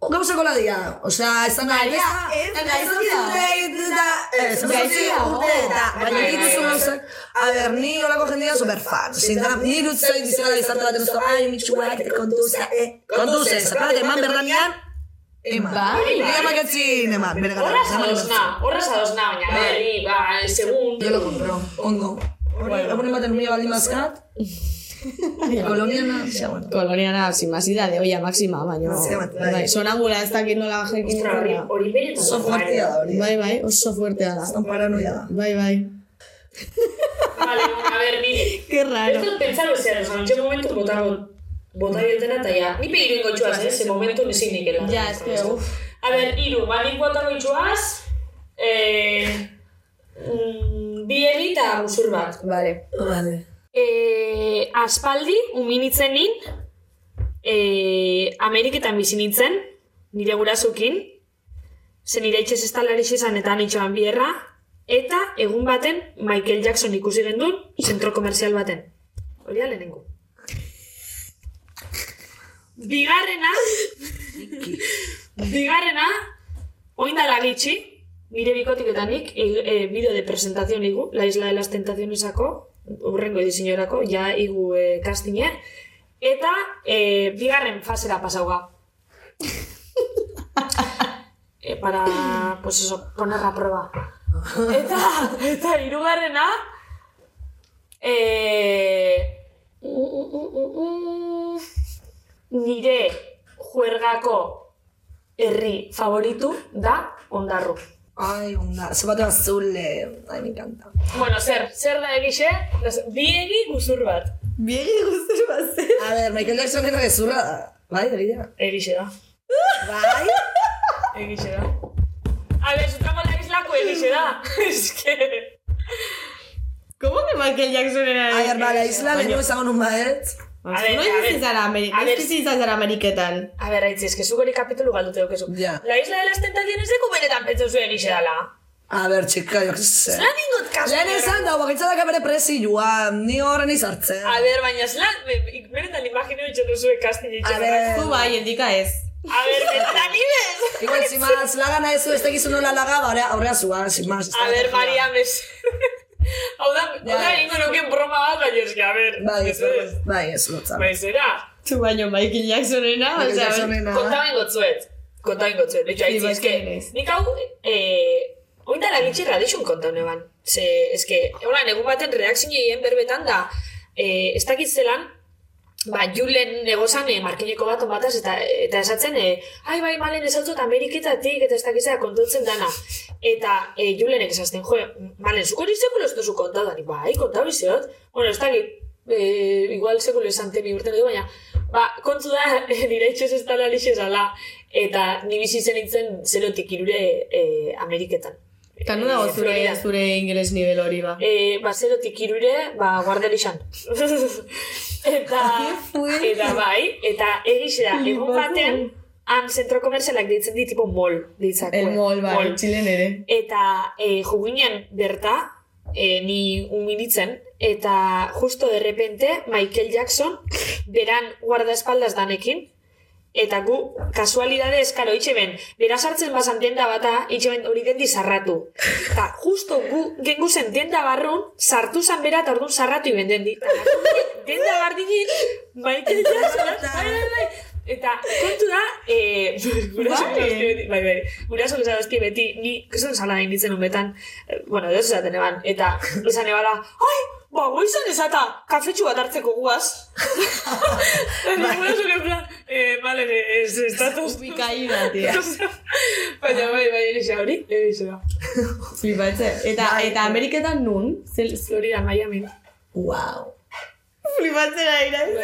S2: gauzako la dia. Osea, ez da nahi,
S3: Baina, ez, da.
S2: Ez,
S3: da,
S2: urte eta, baina
S7: Bai,
S2: egiten
S7: bai,
S2: zuen
S7: bai.
S2: gauzak. A ber, ni olako jendea super fan. Zindara, ni irutzei bizika da gizarte baten usto, ai, mitxuak, te konduze, eh. Konduze, zapatak eman berdanean, eman.
S3: Bai,
S2: Ni amaketzin eman, bere gara.
S7: Horra zadosna, horra zadosna, baina, berri, ba, segun.
S2: Yo lo compro, ondo. Egun ematen mila baldin bazkat, koloniana, bueno.
S3: Koloniana, sin más idea de olla máxima, baina...
S2: Bai.
S3: Bai, sonambula ez dakit nola jekin
S7: Ostra, hori.
S2: Oso fuertea da hori.
S3: Bai, bai, oso fuertea da.
S2: Tan paranoia da.
S3: Bai, bai.
S7: Vale, a ver, nire.
S3: Qué raro.
S7: dut pentsatu zer, oza, ontxe momentu bota bota dietena eta ja. Ni ingo txuaz, eh, ze momentu nezin nikela.
S3: Ja, es que, uf.
S7: A ver, iru, ba, nik bota txuaz, eh, mm, bi egi eta usur bat.
S3: Vale.
S2: Vale.
S7: Eh, aspaldi, uminitzen nin, eh, Ameriketan bizi nintzen, nire gurasokin, ze nire itxez ez izan eta nitxoan bierra, eta egun baten Michael Jackson ikusi gendun, zentro komerzial baten. Hori lehenengo. Bigarrena, bigarrena, oindala gitxi, nire bikotik eta nik, e, e, bideo de presentazion igu, La Isla de las Tentacionesako, urrengo edizinorako, ja igu e, kastine, eta e, bigarren fasera pasauga. e, para, pues eso, poner a prueba. Eta, eta hirugarrena, e, mm, mm, mm, nire juergako herri favoritu da ondarru.
S2: Ai, onda, zapatu azule. Ai, me encanta.
S7: Bueno, zer, zer da egixe? Bi egi guzur bat.
S3: Biegi guztur bat zen.
S2: A ver, Michael Jackson era gezurra da. Bai, egia.
S7: Egixe da.
S2: Bai?
S7: Egixe da. A ver, zutramo la islako egixe da. Es que...
S3: ¿Cómo que Michael Jackson era?
S2: Ai, arba, la isla lehenko ezago nun baet.
S7: A ver,
S3: Noiz
S7: a
S3: zara
S7: A
S3: Ameriketan?
S7: A ver, aitzi, es que zuk hori kapitulu galdute dukezu.
S2: Ja.
S7: La isla de las tentaciones de benetan pentsa zu egixe dala.
S2: A ber, txika, jo, que se.
S7: Zelan ingot kasu.
S2: Lehen esan da, bakitzadak bere presioa, ni horren izartzen.
S7: A ver, baina zelan, be- benetan imagino itxen duzu ekastin
S2: A
S7: itxen.
S2: ver,
S3: Zu bai, endika ez.
S7: A ver, benetan ibez.
S2: igual, sin más, lagana ez ez tegizu nola laga, ba, aurrea- zua, más.
S7: A ver, Maria, mes... Hau da, hau da,
S2: Ja.
S7: ingo nuken broma bat, baina eski, a ver.
S2: Bai, ez, bai, ez, lotza.
S7: Bai, zera.
S3: Zu baino Michael Jacksonena,
S2: Michael Jacksonena.
S7: Konta bengo zuet. Konta bengo zuet. Betxo,
S3: Sí,
S7: aitzi,
S3: bai,
S7: eske, nik hau, eh, oin da lagitxe radixun konta honeban. Ze, eske, hola, egun baten redakzioen berbetan da, eh, ez dakit zelan, ba, Julen negozan eh, markineko bat bataz, eta, eta esatzen, eh, ai, bai, malen ezautzot Ameriketatik, eta ez dakitzea kontontzen dana. Eta eh, Julenek esazten, jo, malen, zuko hori sekulo ez duzu kontatu, ni, bai, kontatu izeot. Bueno, ez dakit, eh, igual sekulo esan temi urten edo, baina, ba, kontu da, nire itxez ez dala lixezala, eta ni bizi zen nintzen zerotik irure eh, Ameriketan.
S3: Eta nu dago
S7: Eh,
S3: zure, zure ingeles nivel hori ba.
S7: E, ba, zerotik irure, ba, guardelixan. eta, eta bai, eta egixe da, egun batean, han zentro komerzialak deitzen di, tipo mol, deitzako.
S3: El mol, bai, txilen ere.
S7: Eta e, juginen berta, e, ni uminitzen, eta justo de repente Michael Jackson beran guardaespaldas danekin, eta gu kasualidade eskalo itxe ben, bera sartzen bazan tienda bata, itxe ben hori den dizarratu. Eta justo gu gengu zen tienda barrun, sartu zan bera eta orduan sarratu iben den di. Eta denda bardinin, Michael Jackson, bai, bai, bai, Eta kontu da, eh, guraso
S3: Bai.
S7: bai. bai, bai, guraso dazki beti, ni, kesan zala nahi nintzen unbetan, eh, bueno, edo esaten eban, eta esan ebala, ai, ba, goizan esata, kafetxu bat hartzeko guaz. Eta guraso en plan, eh, vale, ez, estatus.
S3: Ubikaida, tia.
S7: Baina, bai, bai, erixe hori, erixe da.
S3: Flipatzen. Eta, eta Ameriketan nun?
S7: Florida, Miami.
S3: wow. Flipatzen ari naiz.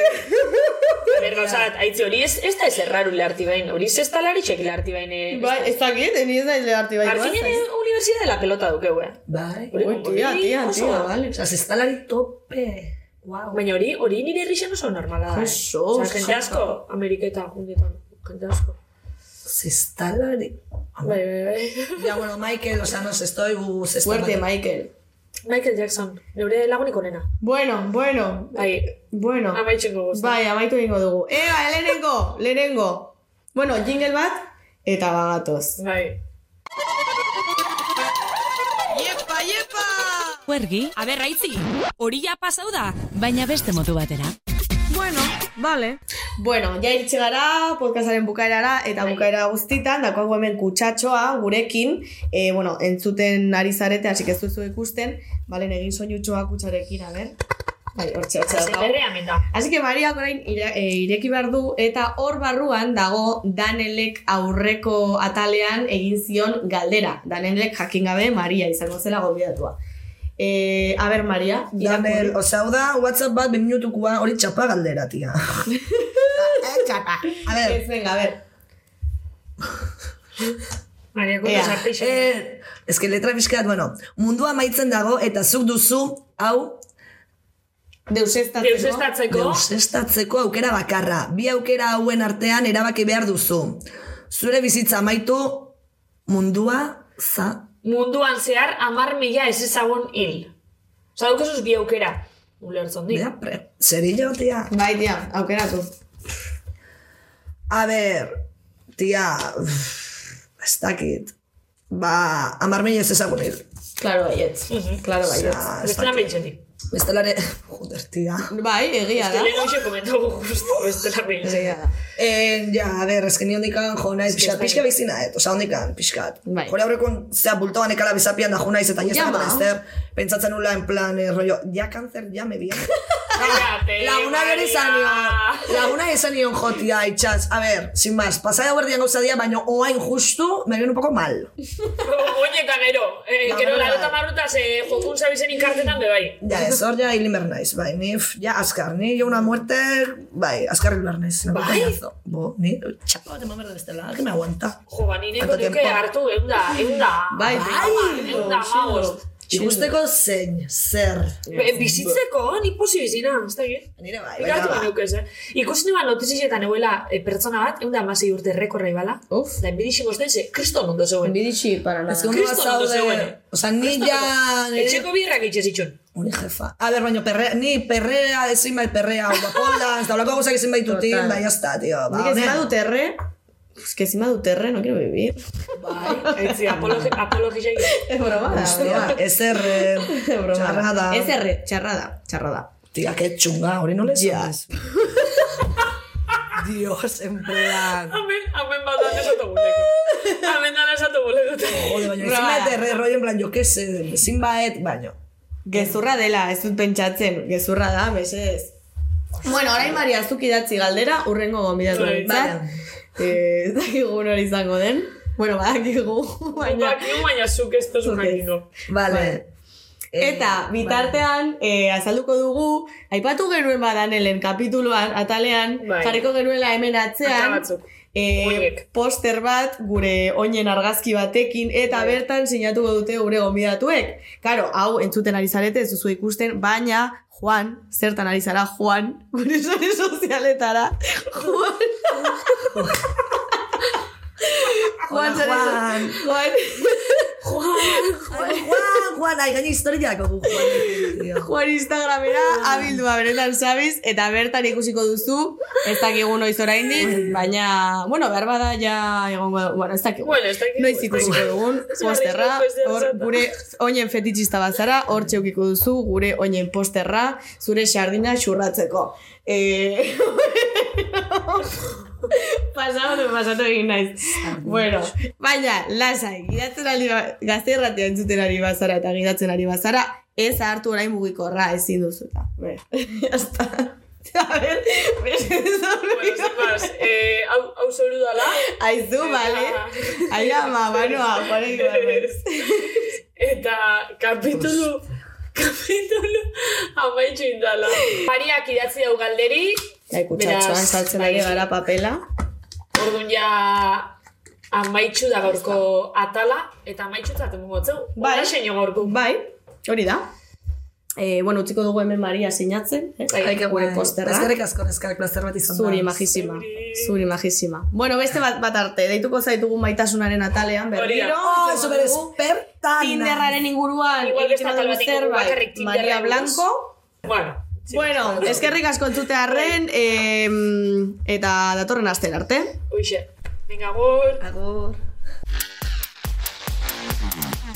S7: Ber, gauza, bat, aitzi hori ez, ez da ez erraru leharti bain, hori ez da laritxek leharti bain. eh,
S3: Bai, ez dakit, ni ez da leharti bai.
S7: Markinen Universidad de la Pelota dukeu, eh?
S2: Bai.
S3: Ui, tia, tia, tia, vale.
S2: Osa, zestalari tope. Wow.
S7: Baina hori, hori nire errixen oso normala da. eh?
S3: Oso,
S7: Osea, jende asko, Ameriketa, jungetan, jende asko.
S2: Zestalari.
S7: Bai, bai, bai.
S2: Ya, bueno, Michael, o sea, no sé, estoy.
S3: Fuerte, Michael.
S7: Michael Jackson, neure lagunik onena.
S3: Bueno, bueno,
S7: Bai,
S3: bueno.
S7: amaitxengo guzti.
S3: Bai, amaitu egingo dugu. Eba, lehenengo, lehenengo. Bueno, jingle bat, eta bagatoz.
S7: Bai.
S8: Huergi, aber raitzi, hori ja pasau da, baina beste modu batera.
S3: Bueno, vale. Bueno, ja iritsi gara podcastaren bukaerara eta bukaera guztitan, dakoago hemen kutsatxoa gurekin, e, bueno, entzuten ari zarete, hasi ez duzu ikusten, balen egin soinutxoa kutsarekin, a ber. Bai, hortxe, hortxe. Así que Mariak orain e, ireki behar du eta hor barruan dago Danelek aurreko atalean egin zion galdera. Danelek jakin gabe Maria izango zela gonbidatua. E, a ber, Maria,
S2: osea, hau da, WhatsApp bat, ben minutukua, hori txapa galdera, tia. Eh, txapa. A ver,
S3: Ez, venga, a ber.
S7: Maria, sarteixen.
S2: eh, ez que letra pixkat, bueno, mundua amaitzen dago, eta zuk duzu, hau,
S3: Deusestatzeko.
S7: Deusestatzeko.
S2: deusestatzeko aukera bakarra. Bi aukera hauen artean erabaki behar duzu. Zure bizitza amaitu, mundua, za,
S7: Munduan zehar, amar mila ez ezagun hil. Osa, daukazuz bi aukera. Ulertzen di.
S2: Bea, pre, zerillo, tia.
S3: Bai, tia, aukeratu.
S2: A ber, tia, uff, ez dakit. Ba, amar mila ez.
S3: Claro, baietz. Claro, baietz.
S2: Ah, ez
S7: Bestela
S2: dakit.
S7: mentxen di.
S2: Bestelare, joder, tia.
S3: Bai, egia da.
S7: Lehen hoxe komentau justo, bestela.
S3: Egia da.
S2: Eh, ja, a ber, ni hondikan jo naiz, pixkat, pixka bizina, et, oza, hondikan, pixkat.
S3: Bai.
S2: Jore aurrekoan, zea, bultoan ekala bizapian da jo naiz, eta
S3: Jama.
S2: nizan ester, pentsatzen nula, en plan, eh, rollo, ja kanzer, ja me bien.
S7: Cállate,
S2: Laguna gero izan nion, laguna izan nion jotia, itxaz, a ber, sin más, pasai hau erdian gauza dia, baina oain justu, me viene un poco mal.
S7: Oineka gero. Eh,
S2: La
S7: gero larota marrutaz eh, jokun zabizen inkartetan bebai.
S2: Ja, ez hor ja hilin behar naiz, bai, ni, ja, azkar, ni jo una muerte, bai, azkar hil behar naiz.
S7: Bai?
S2: Bo, ni, txapa bat eman behar da bestela, que me aguanta.
S7: Jo, ba, ni neko
S2: Tanto
S7: duke
S2: tiempo.
S7: hartu, eunda, eunda.
S3: Bai,
S7: eunda, magost.
S2: Ikusteko zein, zer.
S7: Be- Bizitzeko, ni posi bizina, ez da git.
S2: Nire bai, baina ba.
S7: eh? Ikusi niban notizietan euela eh, pertsona bat, eunda amasei urte rekorra ibala.
S3: Uf.
S7: Da, enbidixin gozten ze, kriston ondo zeuen.
S3: Biditxi, para nada.
S2: Ez que ondo
S7: Kriston ondo
S2: zaude,
S7: zegoen.
S2: oza, ni ja,
S7: Etxeko birrak itxe zitxun.
S2: uni jefa. A ber, baina perre, ni perrea, ezin bai perrea, guapola, ez da olako gauzak ezin baitutin,
S3: Total.
S2: bai, jazta, tio, ba,
S3: Nik ezin
S2: honen.
S3: badu es que ezin badu terre, no quiero vivir.
S7: Bai, etzi, apologi.
S3: Es broma
S2: Hostia,
S3: broma.
S2: eh, txarrada.
S3: Ez erre, txarrada, txarrada.
S2: Tia, que txunga, hori no les
S3: Ja.
S2: sabes. Dios, en plan...
S7: Amen, amen bat da esatu buleko. Amen da esatu buleko.
S2: Jode, baina ezin
S3: Broma.
S2: baet erre rollo, en plan, jo que se, ezin baet, baina.
S3: Gezurra dela, ez dut pentsatzen, gezurra da, mesedez. Bueno, orain Maria, zuk idatzi galdera, urrengo gonbidatu
S7: Bai,
S3: Eh, ez dakigu hori izango den. Bueno, badakigu, baina...
S7: Bakiu baina zuk ez tozu
S3: Zuk ez.
S7: jakingo.
S2: Vale. Eh,
S3: Eta, bitartean, eh, azalduko dugu, aipatu genuen badanelen kapituluan, atalean,
S7: Bai.
S3: jarriko genuela hemen atzean,
S7: Oiek.
S3: poster bat gure oinen argazki batekin, eta
S7: Bai.
S3: bertan sinatuko dute gure gonbidatuek. Karo, hau entzuten ari zarete, ez duzu ikusten, baina Juan, zertan ari zara, Juan, gure sare sozialetara, Juan... Juan, sare so-
S2: Juan.
S3: Juan,
S2: Juan, Juan, Juan, ai, gaini historiako gu, Juan.
S3: Juan Instagramera abildua benetan sabiz, eta bertan ikusiko duzu, ez dakigu noiz oraindik, baina, bueno, behar bada ja egongo, bueno, ez dakigu.
S7: Bueno, ez dakigu.
S3: Noiz ikusiko dugun, posterra, hor gure oinen fetitxista bazara, hor txeukiko duzu, gure oinen posterra, zure xardina xurratzeko. Eh, Pasatu, pasatu egin naiz. bueno, baina, lasai, gidatzen ari ba, gazte irratia entzuten ari bazara eta gidatzen ari bazara, ez hartu orain mugikorra ezin duzu eta. Be, Jazta. A ver,
S7: Bueno, más, eh, hau, hau zoru dala.
S3: Aizu, bale? Ai ama, banoa, jore.
S7: Eta kapitulu, kapitulu amaitxu indala. Mariak idatzi dau galderi,
S3: Ai, kutsatxoan saltzen ari gara papela.
S7: orduan ja amaitxu da gaurko atala, eta amaitxu zaten motzeu.
S3: Bai.
S7: Bai. seino gaurko.
S3: Bai, hori da. E, bueno, utziko dugu hemen Maria sinatzen, eh?
S7: Bai,
S3: Haike gure
S2: Bai,
S3: posterra.
S2: Eskerrik asko, neskak, plazer bat izan da.
S3: Zuri magisima. Zuri magisima. Bueno, beste bat, bat arte, deituko zaitugu maitasunaren atalean, berriro.
S2: Oh, super espertana.
S3: Tinderraren inguruan egiten dugu zerbait. Maria. Blanco.
S7: Bueno,
S3: Bueno, eskerrik asko entzutearren, em, eta datorren aster arte.
S7: Hoxe, venga, gor.
S2: Agur.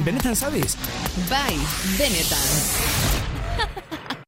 S1: Benetan sabes?
S8: Bai, benetan.